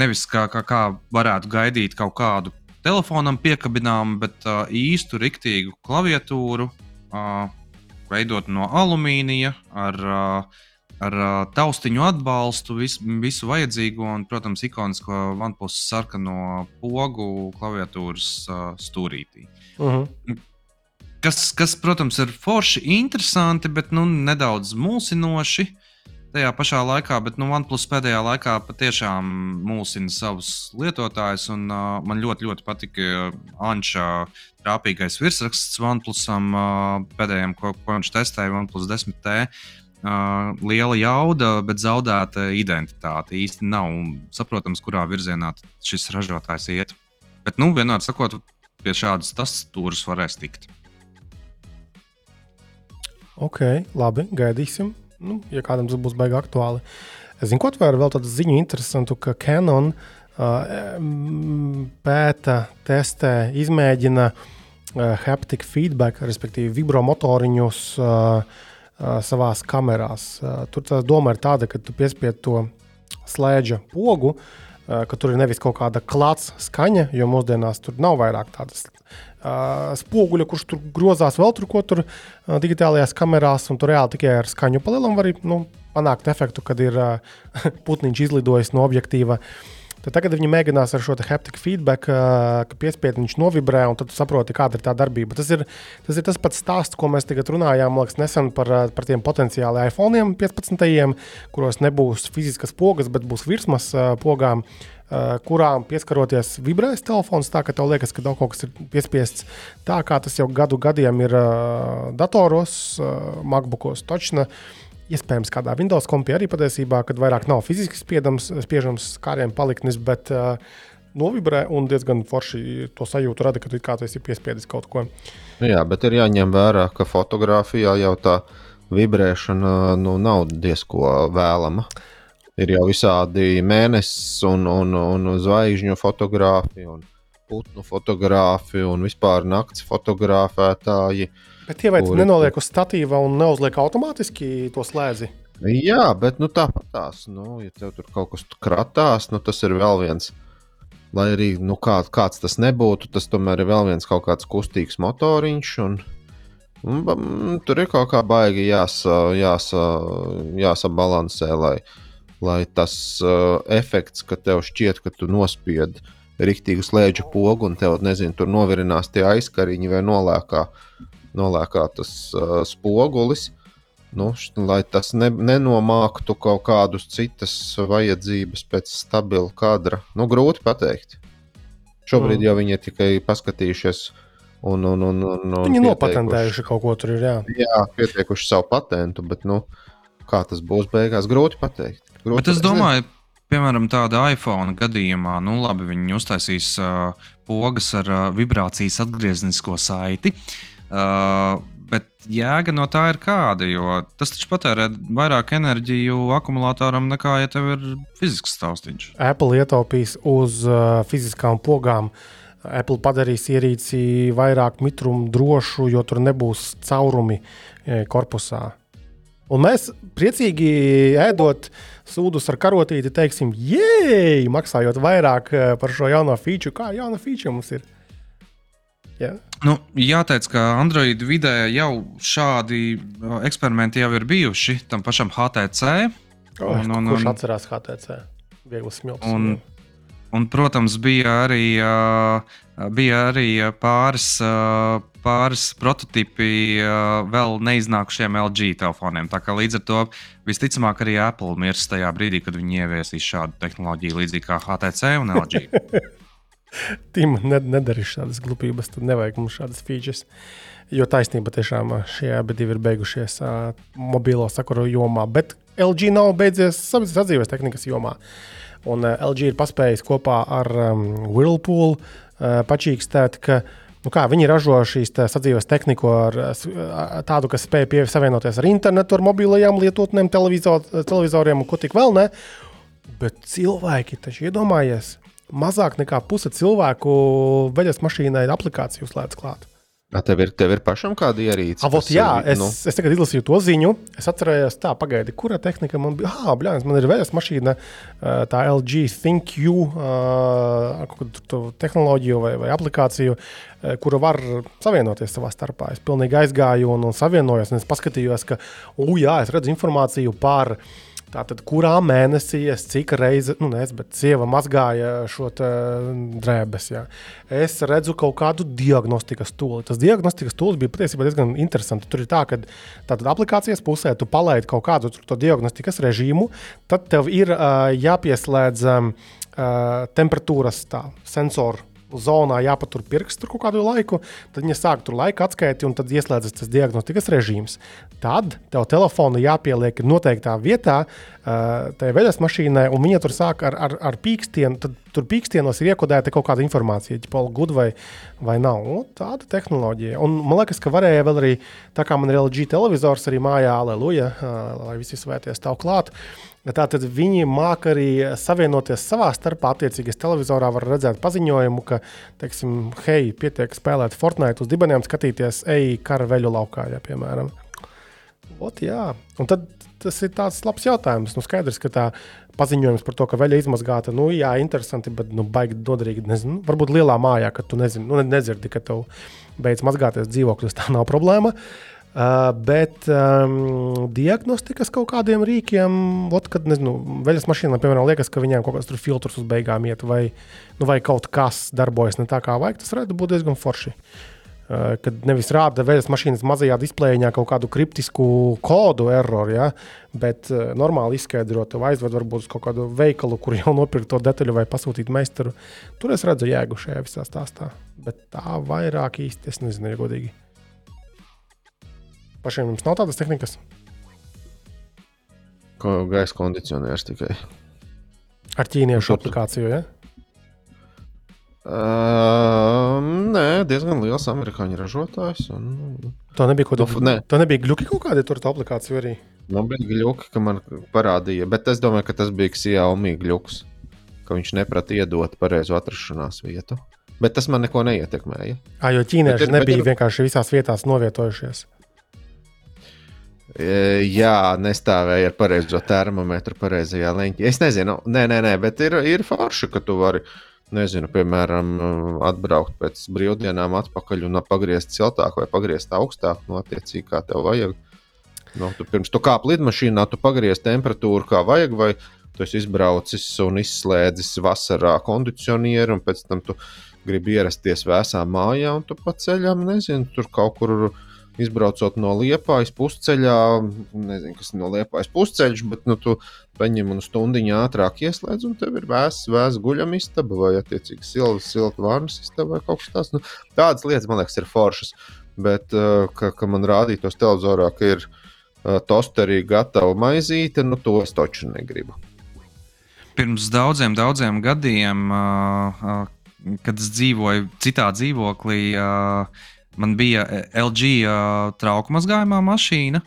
nevis kā, kā, kā varētu gaidīt kaut kādu telefonam piekabinām, bet uh, īstu, riktīgu klaviatūru, uh, veidot no alumīnija ar uh, ar uh, taustiņu atbalstu, vis, visu vajadzīgo un, protams, ikonisko OnePlus sarkano pogu klaviatūras uh, stūrītī. Uh mhm. -huh. kas, kas, protams, ir forši interesanti, bet nu, nedaudz mulsinoši. Tajā pašā laikā, bet nu, OnePlus pēdējā laikā patiešām mulsina savus lietotājus. Un, uh, man ļoti, ļoti patika Anča trāpīgais virsraksts OnePlusam uh, pēdējiem, ko, ko viņš testēja, OnePlus 10T Uh, liela jauda, bet zaudēta identitāte. Īsti nav saprotams, kurā virzienā šis ražotājs iet. Bet, nu, vienādi sakot, pie šādas tastatūras varēs tikt. Ok, labi, gaidīsim. Nu, ja kādam tas būs baigi aktuāli. Es zinu, ko vēl, vēl tādu ziņu interesantu, ka Canon uh, pēta, testē, izmēģina uh, haptic feedback, respektīvi vibromotoriņus. Uh, savā kamerās. Tur tā doma ir tāda, ka tu piespied to slēdža pogu, ka tur ir nevis kaut kāda klāts skaņa, jo mūsdienās tur nav vairāk tādas spoguļa, kurš tur grozās vēl tur, ko tur digitālajās kamerās, un tur reāli tikai ar skaņu palielam var nu, panākt efektu, kad ir *laughs* putniņš izlidojis no objektīva. Uh, Tad tagad viņi mēģinās ar šo haptic feedback, ka piespiedu viņš novibrē, un tad saproti, kāda ir tā darbība. Tas ir tas, ir tas pats stāsts, ko mēs tagad runājām liekas, nesen par, par tiem potenciāli iPhone 15, kuros nebūs fiziskas pogas, bet būs virsmas pogām. Kurām pieskaroties vibrēs telefons, tā ka tev liekas, ka kaut kas ir piespiests tā, kā tas jau gadu gadiem ir datoros, MacBookos, Točna. Uh, Iespējams, kādā Windows kompī arī patiesībā, kad vairāk nav fiziski spiedams, spiežams kāriem paliknis, bet uh, novibrē un diezgan forši to sajūtu rada, ka tu kā esi piespiedis kaut ko. Jā, bet ir jāņem vērā, ka fotografijā jau tā vibrēšana nu, nav diezko vēlama. Ir jau visādi mēnesis un, un, un zvaigžņu fotogrāfi un putnu fotogrāfi un vispār nakts fotografētāji. Bet tie vai tu nenoliek uz statīva un neuzliek automātiski to slēdzi? Jā, bet nu, tāpat tās, nu, ja tev tur kaut kas kratās, nu, tas ir vēl viens. Lai arī nu, kā, kāds tas nebūtu, tas tomēr ir vēl viens kaut kāds kustīgs motoriņš. Un, un, un, tur ir kaut kā baigi jāsa, jāsa, jāsabalansē, lai, lai tas uh, efekts, ka tev šķiet, ka tu nospied rīktīgu slēdzu pogu un tev, nezinu, tur novirinās tie aizkariņi vai nolēkā nolēkātas uh, spogulis. Nu, lai tas ne, nenomāktu kaut kādus citas vajadzības pēc stabila kadra. Nu, grūti pateikt. Šobrīd mm. jau viņi ir tikai paskatījušies. Un, un, un, un, un viņi nopatentējuši kaut ko tur. Ir, jā, jā pieteikuši savu patentu, bet nu, kā tas būs beigās, grūti pateikt. Grūti bet es domāju, piemēram, tāda iPhone gadījumā, nu labi, viņi uztaisīs uh, pogas ar uh, vibrācijas atgrieznisko saiti. Uh, bet jēga no tā ir kāda, jo tas taču patērē vairāk enerģiju akumulātoram nekā, ja tev ir fizisks taustiņš. Apple ietaupīs uz uh, fiziskām pogām. Apple padarīs ierīci vairāk mitrumu drošu, jo tur nebūs caurumi e, korpusā. Un mēs priecīgi ēdot sūdus ar karotīti, teiksim, jēj, maksājot vairāk e, par šo jauno feature. Kā jauna feature mums ir? Yeah. Nu, jāteic, ka Android vidē jau šādi uh, eksperimenti jau ir bijuši tam pašam HTC. Oh, un, un, kurš un, atcerās HTC? Viegli smilts. Un, un, protams, bija arī, uh, bija arī pāris, pāris prototipi vēl neiznākušiem LG telefoniem. Tā kā līdz ar to visticamāk arī Apple mirs tajā brīdī, kad viņi ieviesīs šādu tehnoloģiju līdzīgi kā HTC un LG. *laughs* Tim, nedarīšu šādas glupības, tad nevajag mums šādas features. Jo taisnība tiešām šie abi ir beigušies uh, mobilo sakaru jomā, bet LG nav beidzies sadzīves tehnikas jomā. Un uh, LG ir paspējis kopā ar um, Whirlpool uh, pačīkstēt, ka nu kā, viņi ražo šīs sadzīves tehniku ar uh, tādu, kas spēj pievienoties ar internetu, ar mobilajām lietotnēm, televizor, televizoriem un ko tik vēl ne. Bet cilvēki taču iedomājies, mazāk nekā puse cilvēku veļas mašīnai aplikāciju slēdz klāt. A, tev, ir, tev ir pašam kāda ierīce? Avot, jā, ir, es, nu... es tagad izlasīju to ziņu. Es atcerējos, tā, pagaidi, kura tehnika man bija. Ah, blēņas, man ir veļas mašīna, tā LG ThinkU tehnoloģiju vai, vai aplikāciju, kuru var savienoties savā starpā. Es pilnīgi aizgāju un, un savienojos, un es paskatījos, ka, ujā, es redzu informāciju par viņa Tātad, kurā mēnesī es cik reizes, nu, nezinu, bet sieva mazgāja šo drēbes. Jā. Es redzu kaut kādu diagnostikas tūli. Tas diagnostikas tūlis bija patiesībā diezgan interesants. Tur ir tā, ka tātad aplikācijas pusē tu palaidi kaut kādu diagnostikas režīmu, tad tev ir uh, jāpieslēdz um, uh, temperatūras tā, sensoru zonā jāpatur pirksts tur kaut kādu laiku, tad viņa sāk tur laika atskaiti un tad ieslēdzas tas diagnostikas režīms. Tad tev telefonu jāpieliek noteiktā vietā, tajā veļas mašīnai, un viņa tur sāk ar, ar, ar pīkstienu. Tur pīkstienos ir iekodēta kaut kāda informācija, ja pola gudra vai, vai nav. Nu, tāda tehnoloģija. Un man liekas, ka varēja vēl arī, tā kā man ir LG televizors arī mājā, aleluja, lai visi svēties stāv klāt. Tātad viņi māca arī savienoties savā starpā. Attiecīgi, es televizorā varu redzēt paziņojumu, ka, teiksim, hei, pietiek spēlēt Fortnite uz dibeniem, skatīties, ej, kara veļu laukā, ja, piemēram. Ot, jā. Un tad tas ir tāds labs jautājums. Nu, skaidrs, ka tā paziņojums par to, ka veļa izmazgāta, nu, jā, interesanti, bet, nu, baigi noderīgi. Nezinu, varbūt lielā mājā, kad tu nezini, nu, nedzirdi, ka tev beidz mazgāties dzīvoklis, tā nav problēma. Uh, bet um, diagnostikas kaut kādiem rīkiem, ot, kad nezinu, veļas mašīnām, piemēram, liekas, ka viņiem kaut kāds filtrs uz beigām iet, vai, nu, vai kaut kas darbojas ne tā, kā vajag, tas varētu būt diezgan forši. Uh, kad nevis rāda veļas mašīnas mazajā displejā kaut kādu kriptisku kodu erroru, ja, bet uh, normāli izskaidrot, aizved varbūt uz kaut kādu veikalu, kur jau *laughs* nopirkt to detaļu vai pasūtīt meistaru. Tur es redzu jēgu šajā visā stāstā. Bet tā vairāk īsti es nezinu, ja godīgi. Pašiem jums nav tādas tehnikas? Ko gaisa kondicionieris tikai. Ar ķīniešu aplikāciju, ja? Uh, nē, diezgan liels amerikāņu ražotājs. Un... Tā nebija kaut kāda. Ne. Tā nebija gluži kaut kāda tur tā aplikācija arī. Man bija gluži, ka man parādīja, bet es domāju, ka tas bija Xiaomi gluži, ka viņš neprata iedot pareizo atrašanās vietu. Bet tas man neko neietekmēja. Ah, jo ķīnieši bet, nebija bet, vienkārši visās vietās novietojušies. E, jā, nestāvēja ar pareizo termometru, pareizajā leņķī. Es nezinu, nē, nē, nē bet ir, ir forši, ka tu vari, nezinu, piemēram, atbraukt pēc brīvdienām atpakaļ un pagriezt siltāk vai pagriezt augstāk, no attiecīgi, kā tev vajag. Nu, tu pirms tu kāp lidmašīnā, tu pagriezt temperatūru kā vajag, vai tu esi izbraucis un izslēdzis vasarā kondicionieru, un pēc tam tu gribi ierasties vēsā mājā, un tu pa ceļam, nezinu, tur kaut kur izbraucot no Liepājas pusceļā, nezinu, kas ir no Liepājas pusceļš, bet nu, tu paņem un stundu ātrāk ieslēdz, un tev ir vēss, vēss guļamistaba vai, attiecīgi, silta, silta vārnas istaba vai kaut kas tāds. Nu, tādas lietas, man liekas, ir foršas. Bet, uh, ka, ka man rādītos televizorā, ka ir uh, tosterī gatava maizīte, nu to es taču negribu. Pirms daudziem, daudziem gadiem, uh, kad es dzīvoju citā dzīvoklī, uh, man bija LG uh, trauku mazgājumā mašīna.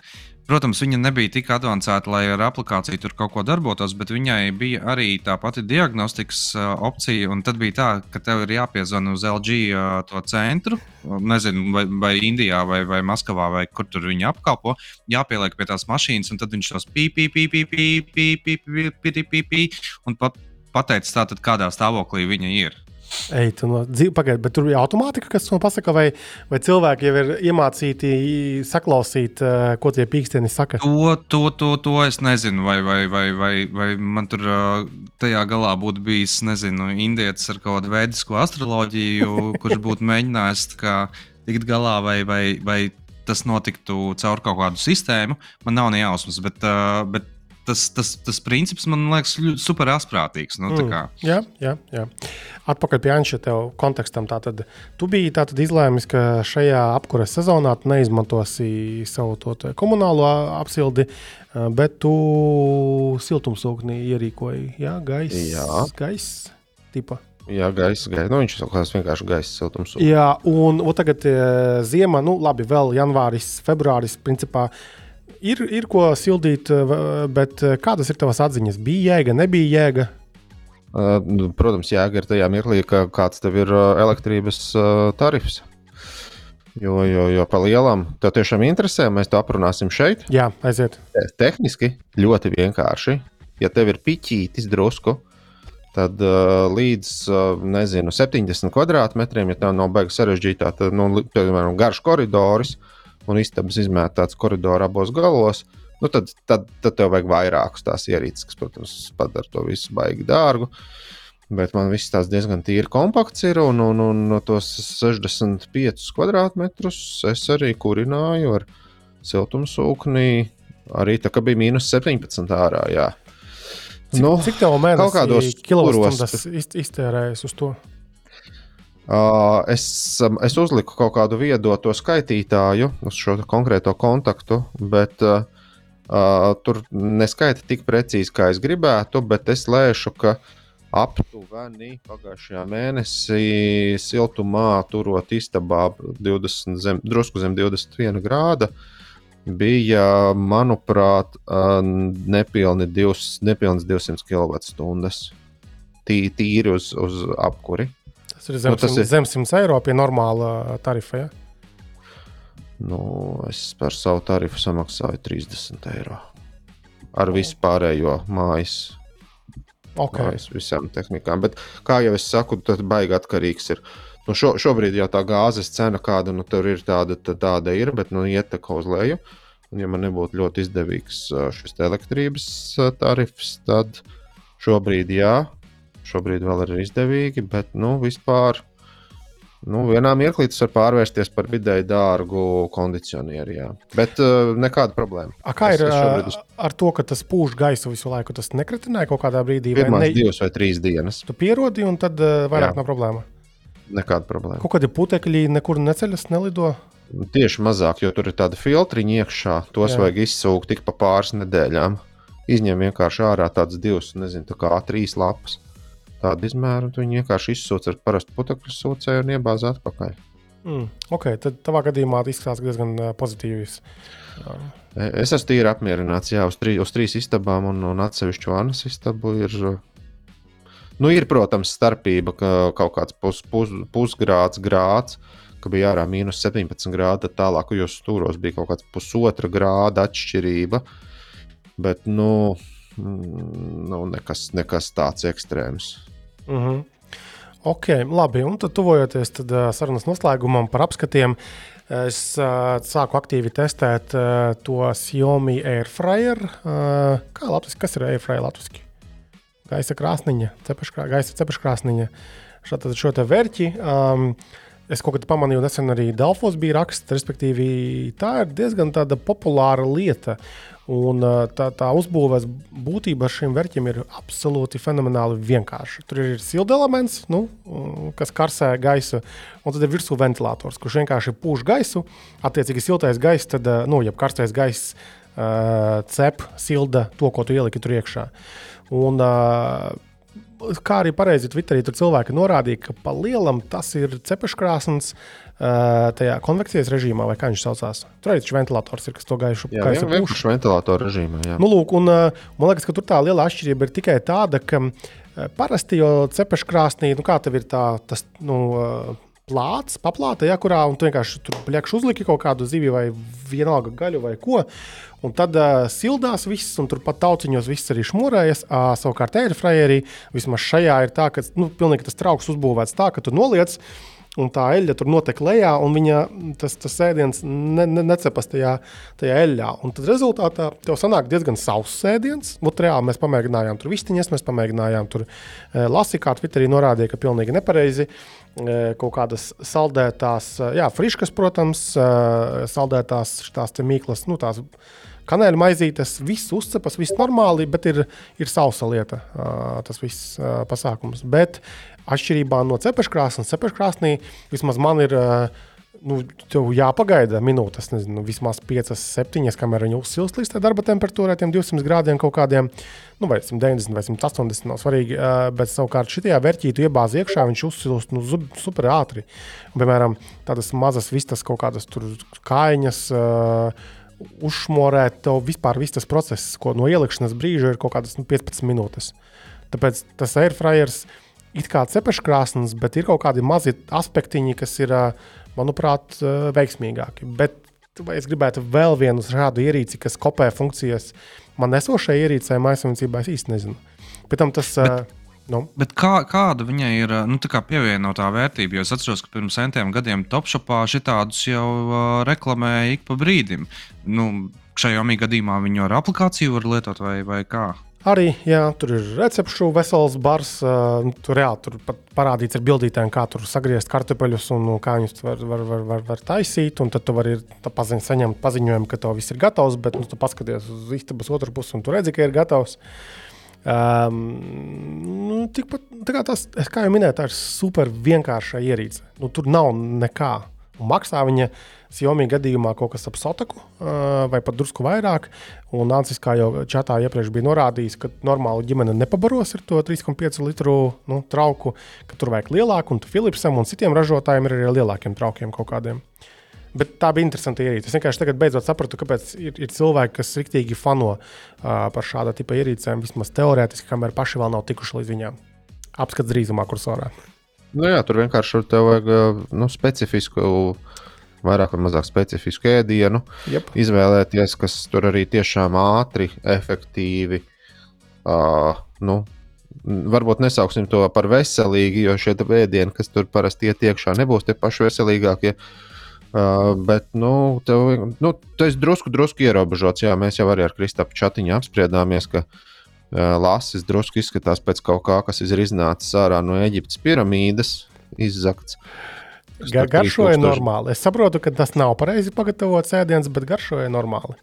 Protams, viņa nebija tik avansēta, lai ar aplikāciju tur kaut ko darbotos, bet viņai bija arī tā pati diagnostikas uh, opcija. Tad bija tā, ka tev ir jāpiezvana uz LG uh, to centru, nezinu, vai, vai Indijā, vai, vai Maskavā, vai kur tur viņi apkalpo. Jāpieliek pie tās mašīnas, un tad viņš tos pīpī, Ej, tu no dzīves pagaidi, bet tur ir automātika, kas to pasaka, vai, vai cilvēki jau ir iemācīti saklausīt, eh, ko tie pīkstieni saka? To, to, to, to es nezinu, vai, vai, vai, vai, vai man tur eh, tajā galā būtu bijis, nezinu, indietis ar kaut kādu veidisko astroloģiju, *laughs* kurš būtu mēģinājis tikt galā, vai, vai, vai tas notiktu caur kaut kādu sistēmu. Man nav ne jausmas, bet, eh, bet tas, tas, tas princips man liekas super asprātīgs. Nu, mm. Jā, jā, jā. Atpakaļ pie Anša tev kontekstam. Tātad, tu biji tātad izlēmis, ka šajā apkures sezonā tu neizmantosi savu to komunālo apsildi, bet tu siltumsūknī ierīkoji. Jā, gaisa. Gais, tipa. Jā, gaisa, gaisa. Nu, viņš ir vienkārši gaisa siltums. Jā, un, un tagad e, ziema, nu, labi, vēl janvāris, februāris, principā ir, ir ko sildīt, eh, bet eh, kādas ir tavas atziņas? Bija jēga, nebija jēga? Uh, protams, jēga ir tajā mirklī, ka kāds tev ir elektrības tarifs. Jo, jo, jo pa lielam tev tiešām interesē, mēs to aprunāsim šeit. Jā, aiziet. Tehniski ļoti vienkārši. Ja tev ir piķītis drusku, tad uh, līdz uh, nezinu, 70 kvadrātmetriem, ja tā nav beigas sarežģītā, tad, nu, piemēram, garš koridors, uh, un istabas izmētāts koridorā abos galos, nu tad, tad, tad tev vajag vairākas tās ierīces, kas, protams, padara to visu baigi dārgu. Bet man viss tās diezgan tīri kompakts ir, un, un, un tos 65 kvadrātmetrus es arī kurināju ar siltumsūkni. Arī tā kā bija mīnus 17 ārā. Jā. Cik, nu, cik tev mēnesī kilovatstundas iztērējas uz to? Uh, es, um, es uzliku kaut kādu viedo to skaitītāju uz šo konkrēto kontaktu, bet uh, uh, tur neskaita tik precīzi, kā es gribētu. Bet es lēšu, ka aptuveni pagājušajā mēnesī siltumā, turot istabā 20 zem, drusku zem 21 grāda, bija, manuprāt, uh, nepilni, divs, nepilns 200 kWh. Tīri uz, uz apkuri. Tas ir zem, nu, tas ir zem 100 eiro pie normāla tarifa. Ja? Nu, es par savu tarifu samaksāju 30 eiro. Ar visu pārējo mājas. Okay. Mājas visām tehnikām. Bet, kā jau es saku, tas baigi atkarīgs ir. Nu, šo, šobrīd jau tā gāzes cena, kāda nu, tur ir, tāda, tāda ir, bet nu, iet tā kā uz leju. Un, ja man nebūtu ļoti izdevīgs šis elektrības tarifs, tad šobrīd jā, šobrīd vēl ir izdevīgi, bet nu, vispār. Nu, vienā mirklī tas var pārvērsties par vidēji dārgu kondicionieri. Jā. Bet uh, nekāda problēma. A, kā ir uh, uz... ar to, ka tas pūš gaisu visu laiku? Tas nekritināja kaut kādā brīdī. Pirmās ne... divas vai trīs dienas. Tu pierodi, un tad uh, vairāk jā. nav problēma. Nekāda problēma. Kaut kādi putekļi nekur neceļas, nelido. Tieši mazāk, jo tur ir tāda filtriņa iekšā. Tos jā. vajag izsūkt tik pa pāris nedēļām. Izņem vienkārši ārā tādas divas, nezinu, tā kā trīs lapas tādu izmēru, tad viņi vienkārši izsūta ar parastu putekļu sūcēju un iebāza atpakaļ. Mm, ok, tad tavā gadījumā tas izskatās diezgan pozitīvs. E, es esmu tīri apmierināts. Jā, uz, trī, uz trīs istabām un, un atsevišķu Anas istabu ir. Nu, ir, protams, starpība, ka kaut kāds pus, pus, pusgrāds, grāds, ka bija ārā mīnus 17 grādi, tad tālāk, jo stūros bija kaut kāds pusotra grāda atšķirība. Bet, nu, mm, nu nekas, nekas tāds ekstrēms. Mm -hmm. Ok, labi. Un tad, tuvojoties tad, uh, sarunas noslēgumam par apskatiem, es uh, sāku aktīvi testēt uh, to Xiaomi Airfryer. Uh, kā latviešu, kas ir Airfryer latviešu? Gaisa krāsniņa, cepeškrā, gaisa cepeškrāsniņa. Šādi šo te vērķi. Um, Es kaut kad pamanīju, nesen arī Dāfos bija raksts, respektīvi, tā ir diezgan populāra lieta. Un tā, tā uzbūves būtība ar šiem vērķiem ir absolūti fenomenāli vienkārša. Tur ir silda elements, nu, kas karsē gaisu, un tad ir virsū ventilators, kurš vienkārši pūš gaisu. Attiecīgi, siltais gaiss, tad, nu, ja karstais gaiss uh, cep, silda to, ko tu ieliki tur iekšā. Un, uh, kā arī pareizi Twitterī tur cilvēki norādīja, ka pa lielam tas ir cepeškrāsns. Uh, tajā konvekcijas režīmā, vai kā viņš saucās. Tur arī ventilators ir, kas to gaišu gaisu puš. Ventilatora režīmā, jā. Nu, lūk, un, uh, man liekas, ka tur tā liela atšķirība ir tikai tāda, ka uh, parasti jau cepeškrāsnī, nu kā tev ir tā, tas, nu, uh, plāts, paplāta, ja, kurā tu vienkārši tur plakš uzliki kaut kādu zivju vai vienalga gaļu vai ko. Un tad uh, sildās viss, un turpat tauciņos viss arī šmurējas. Uh, savukārt, airfryerī vismaz šajā ir tā, ka nu, tas trauks uzbūvēts tā, ka tu noliec. Un tā eļļa tur notiek lejā, un viņa, tas, tas ēdiens ne, ne, necepas tajā, tajā eļļā. Un tad rezultātā tev sanāk diezgan savs ēdiens. Mut reāli mēs pamēģinājām tur vistiņas, mēs pamēģinājām tur e, lasīt, kā Twitterī norādīja, ka pilnīgi nepareizi. E, kaut kādas saldētās, jā, friškas, protams, saldētās tās mīklas, nu, tās kanēļa maizītes, viss uzcepas, viss normāli, bet ir, ir sausa lieta, tas viss pasākums. Bet atšķirībā no cepeškrāsnes, cepeškrāsnī vismaz man ir nu, tev jāpagaida minūtes, nezinu, vismaz 5, 7, kamēr viņi uzsilst līdz darba temperatūrai, tiem 200 grādiem kaut kādiem, nu, vai 190 vai 180, nav svarīgi. Bet savukārt šajā vērtī tu iebāzi iekšā, viņš uzsilst nu, super ātri. Piemēram, tādas mazas vistas kaut kādas kājiņas. Uh, Uzšmorēt to vispār viss tas process, ko no ielikšanas brīža ir kaut kādas nu, 15 minūtes. Tāpēc tas airfryers ir kā cepeškrāsnes, bet ir kaut kādi mazi aspektiņi, kas ir manuprāt, veiksmīgāki. Bet es gribētu vēl vienu šādu ierīci, kas kopē funkcijas man esošajai ierīcei, maisaimniecībā, es īsti nezinu. Pēc tam tas. Bet... Nu. Bet kā, kāda viņai ir nu, pievienotā vērtība? Jo es atceros, ka pirms centiem gadiem Topšopā šitādus jau uh, reklamēja ik pa brīdim. Nu, šajā gadījumā viņu ar aplikāciju var lietot vai, vai kā? Arī jā, tur ir recepšu vesels bars. Uh, tur, jā, tur pat parādīts ar bildītēm, kā tur sagriezt kartupeļus un kā viņus var, var, var, var, var taisīt. Un tad tu vari paziņ, saņemt paziņojumu, ka tev viss ir gatavs, bet nu, tu paskaties uz istabas otru pusi un tu redzi, ka ir gatavs. Um, nu, tikpat, tā kā tas, kā jau minēju, tā ir super vienkārša ierīce. Nu, tur nav nekā. Maksā viņa Xiaomi gadījumā kaut kas ap sotaku vai pat drusku vairāk. Un Nācis, kā jau čatā iepriekš bija norādījis, ka normāli ģimene nepabaros ar to 3,5 litru nu, trauku, ka tur vajag lielāku, un Philipsam un citiem ražotājiem ir arī lielākiem traukiem kaut kādiem. Bet tā bija interesanta ierīce. Es vienkārši tagad beidzot sapratu, kāpēc ir, ir cilvēki, kas riktīgi fano uh, par šāda tipa ierīcēm, vismaz teorētiski, kamēr paši vēl nav tikuši līdz viņām. Apskats drīzumā kursorā. Nu jā, tur vienkārši tur vajag nu, specifisku vairāk vai mazāk specifisku ēdienu, yep. izvēlēties, kas tur arī tiešām ātri, efektīvi. Uh, nu, varbūt nesauksim to par veselīgi, jo šie ēdieni, kas tur parasti iet iekšā, nebūs tie paši veselīgākie. Uh, bet, nu, tev, nu, tas drusku, drusku ierobežots. Jā, mēs jau arī ar Kristapu čatiņu apspriedāmies, ka lasis drusku izskatās pēc kaut kā, kas ir iznācis ārā no Eģiptes piramīdas, izzakts. Gar, garšoja normāli. Es saprotu, ka tas nav pareizi pagatavots ēdiens, bet garšoja normāli.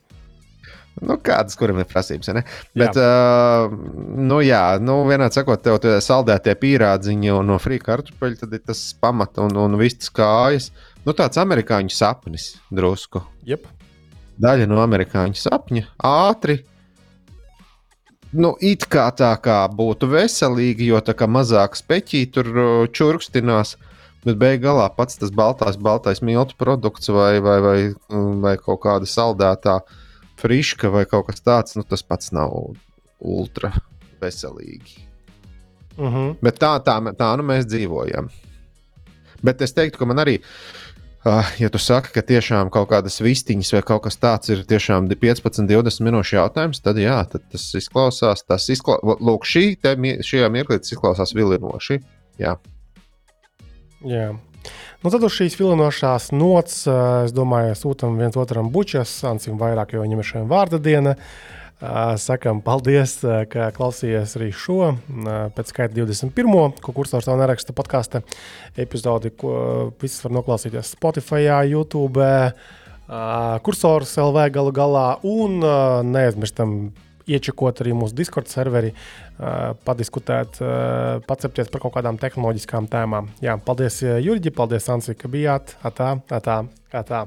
Nu, kādas, kuram ir prasības? Ne? Bet, jā. uh, nu, jā, nu, vienādi sakot, tev tie saldētie pīrādziņi un no frīka kartupeļa, tad ir tas pamats un, un viss kājas. Nu, tāds amerikāņu sapnis drusku. Yep. Daļa no amerikāņu sapņa ātri. Nu, it kā tā kā būtu veselīgi, jo tā kā mazāk speķī tur čurkstinās. Bet beigās pats tas baltās, baltais miltu produkts vai, vai, vai, vai kaut kāda saldētā friška vai kaut kas tāds, nu, tas pats nav ultra veselīgi. Uh mhm. -huh. Bet tā, tā, tā nu mēs dzīvojam. Bet es teiktu, ka man arī, uh, ja tu saki, ka tiešām kaut kādas vistiņas vai kaut kas tāds ir tiešām 15, 20 minūšu jautājums, tad jā, tad tas izklausās, tas izklausās, lūk, šī, te, šajā mirklī tas izklausās vilinoši. Jā. Jā. Nu, tad uz šīs vilinošās nots, es domāju, sūtām viens otram bučas, Ansim vairāk, jo viņam ir šodien vārda diena. Sakām paldies, ka klausījāties arī šo pēc skaita 21. ko kursors vēl neraksta podkāstu epizodi, ko visas var noklausīties Spotify, YouTube, kursors LV galu galā un neaizmirstam iečakot arī mūsu Discord serveri, padiskutēt, pacepties par kaut kādām tehnoloģiskām tēmām. Jā, paldies, Jurģi, paldies, Ansi, ka bijāt. Atā, atā, atā.